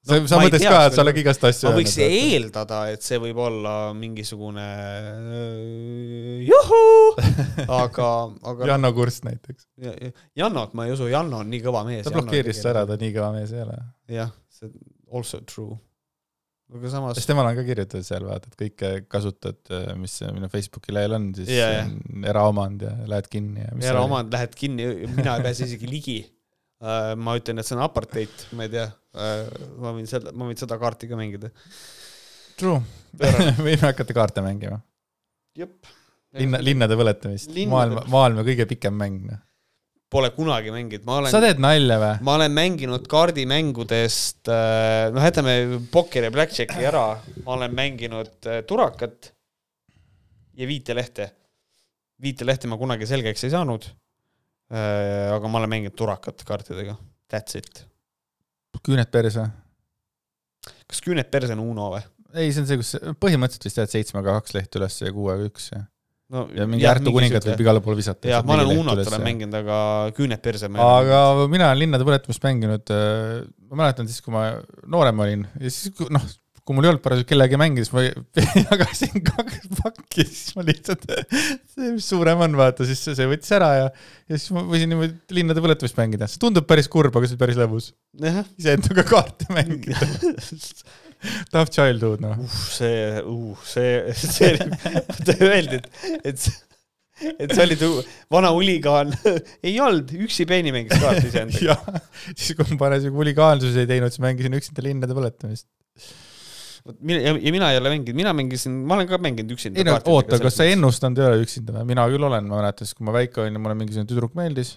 sa No sa mõtled tea, ka, et sa oled igast asju ma võiks eeldada, et see võib olla mingisugune äh, juhuu, aga, aga Janno Kurst näiteks. Ja- ja- Jannot ma ei usu, Janno on nii kõva mees. ta blokeeris su ära, ta nii kõva mees ei ole. jah, see also true. Aga samas sest temal on ka kirjutatud seal, vaata, et kõike kasutad, mis minu Facebooki lehel on, siis jah. on eraomand ja lähed kinni ja eraomand lähed kinni, mina ei pääse isegi ligi. ma ütlen, et see on apartheid, ma ei tea, ma võin seda, ma võin seda kaarti ka mängida. True, võime hakata kaarte mängima. jep. linna, linnade põletamist, maailma, maailma kõige pikem mäng, noh. Pole kunagi mänginud, ma sa olen, teed nalja või? ma olen mänginud kaardimängudest, noh, jätame Pokeri ja Blackjacki ära, ma olen mänginud äh, Turakat ja Viitelehte. Viitelehte ma kunagi selgeks ei saanud. aga ma olen mänginud Turakat kaartidega, that's it. küüned perse? kas küüned perse on Uno või? ei, see on see, kus põhimõtteliselt vist jääd seitsmega kaks lehte üles ja kuuega üks ja, no ja mingi Ärtu kuningat võib igale poole visata. jah, ma olen Unot olen mänginud, aga küüned perse ma aga mina olen linnade põletamist mänginud, ma mäletan siis, kui ma noorem olin ja siis, noh, kui mul ei olnud parasjagu kellegagi mängida, siis ma jagasin kaks pakki, siis ma lihtsalt, see, mis suurem on, vaata, siis see, võttis ära ja, ja siis ma võisin niimoodi linnade põletamist mängida, see tundub päris kurb, aga see on päris lõbus. iseendaga kaarte mängida. Tough childhood, noh. uh, see uh,, see, see, vaata öeldi, et, et et sa olid vana huligaan, ei olnud, üksi peeni mängis kaarti iseendaga. siis kui ma parasjagu huligaansusi ei teinud, siis mängisin üksinda linnade põletamist. mina ja, mina ei ole mänginud, mina mängisin, ma olen ka mänginud üksinda. ei no oota, kas sa ennustanud ei ole üksinda või? mina küll olen, ma mäletan, siis kui ma väike olin ja mulle mingisugune tüdruk meeldis,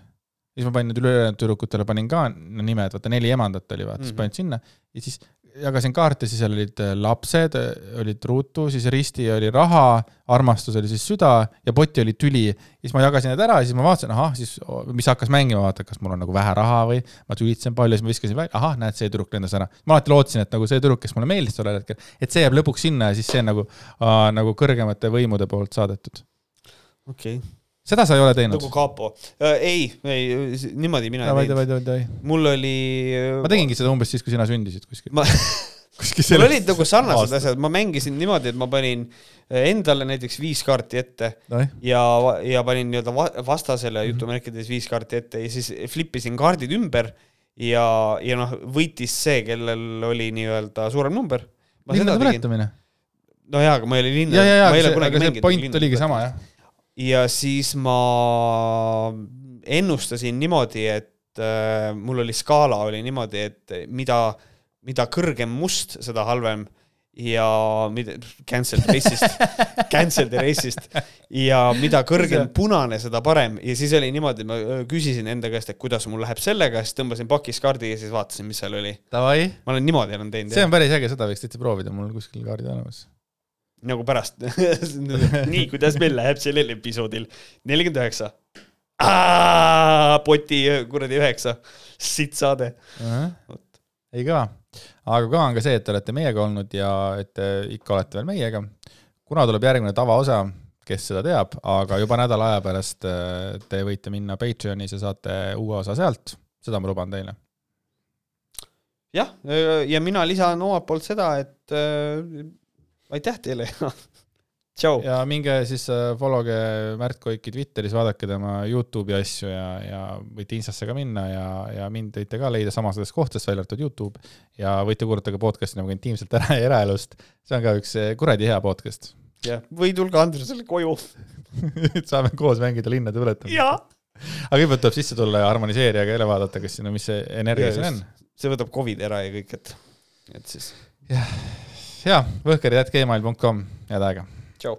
siis ma panin need ülejäänud tüdrukutele panin ka nimed, vaata neli emandat oli, vaata mm, -hmm. siis Mhm. panin sinna ja siis jagasin kaarte, siis seal olid äh, lapsed, olid ruutu, siis risti oli raha, armastus oli siis süda ja poti oli tüli. siis ma jagasin need ära ja siis ma vaatasin, ahah, siis mis hakkas mängima, vaata, kas mul on nagu vähe raha või ma tülitsen palju, siis ma viskasin välja, ahah, näed, see tüdruk lendas ära. ma alati lootsin, et nagu see tüdruk, kes mulle meeldis tollel hetkel, et see jääb lõpuks sinna ja siis see on nagu, nagu kõrgemate võimude poolt saadetud. okei okay seda sa ei ole teinud? nagu kapo äh,. ei, ei, niimoodi mina davai, ei teinud. mul oli. ma tegingi seda umbes siis, kui sina sündisid kuskil ma... kuskil mul olid nagu sarnased asjad, ma mängisin niimoodi, et ma panin äh, endale näiteks viis kaarti ette no. ja, ja panin nii-öelda vastasele -hmm. jutumärkides viis kaarti ette ja siis flip isin kaardid ümber ja, ja noh, võitis see, kellel oli nii-öelda suurem number. linnade põletamine? no jaa, aga ma ei ole linna. ja, ja, ja, aga see point oligi sama, jah ja siis ma ennustasin niimoodi, et äh, mul oli skaala oli niimoodi, et mida, mida kõrgem must, seda halvem. Ja mida, cancel race'ist cancel the race'ist ja mida kõrgem punane, seda parem. Ja siis oli niimoodi, ma äh, küsisin enda käest, et kuidas mul läheb sellega, siis tõmbasin pakis kaardi ja siis vaatasin, mis seal oli. ma olen niimoodi olen teinud. see on päris äge, seda võiks täitsa proovida, mul kuskil kaardid olemas nagu pärast nii, kuidas meil läheb sellel episoodil? nelikümmend üheksa. poti kuradi üheksa, sitt saade uh. -huh. ei kõva, aga kõva on ka see, et te olete meiega olnud ja et te ikka olete veel meiega. kuna tuleb järgmine tavaosa, kes seda teab, aga juba nädala aja pärast äh, te võite minna Patreonis ja saate uue osa sealt, seda ma luban teile jah, ja mina lisan omalt poolt seda, et äh, aitäh teile tšau. ja minge siis äh, followge Märt Koiki Twitteris, vaadake tema Youtube'i asju ja, ja võite Instasse ka minna ja, ja mind võite ka leida samasugustes kohtades, välja arvatud Youtube. ja võite kuulata ka podcast'i nagu intiimselt era, eraelust, see on ka üks äh, kuradi hea podcast. jah, või tulge Andresele koju saame koos mängida linnade põletamist. aga kõigepealt tuleb sisse tulla ja harmoniseerija ka üle vaadata, kas siin on, mis see energia siin on. see võtab Covid ära ja kõik, et, et siis. jah ja võhkerid.gmail.com, head aega. tšau.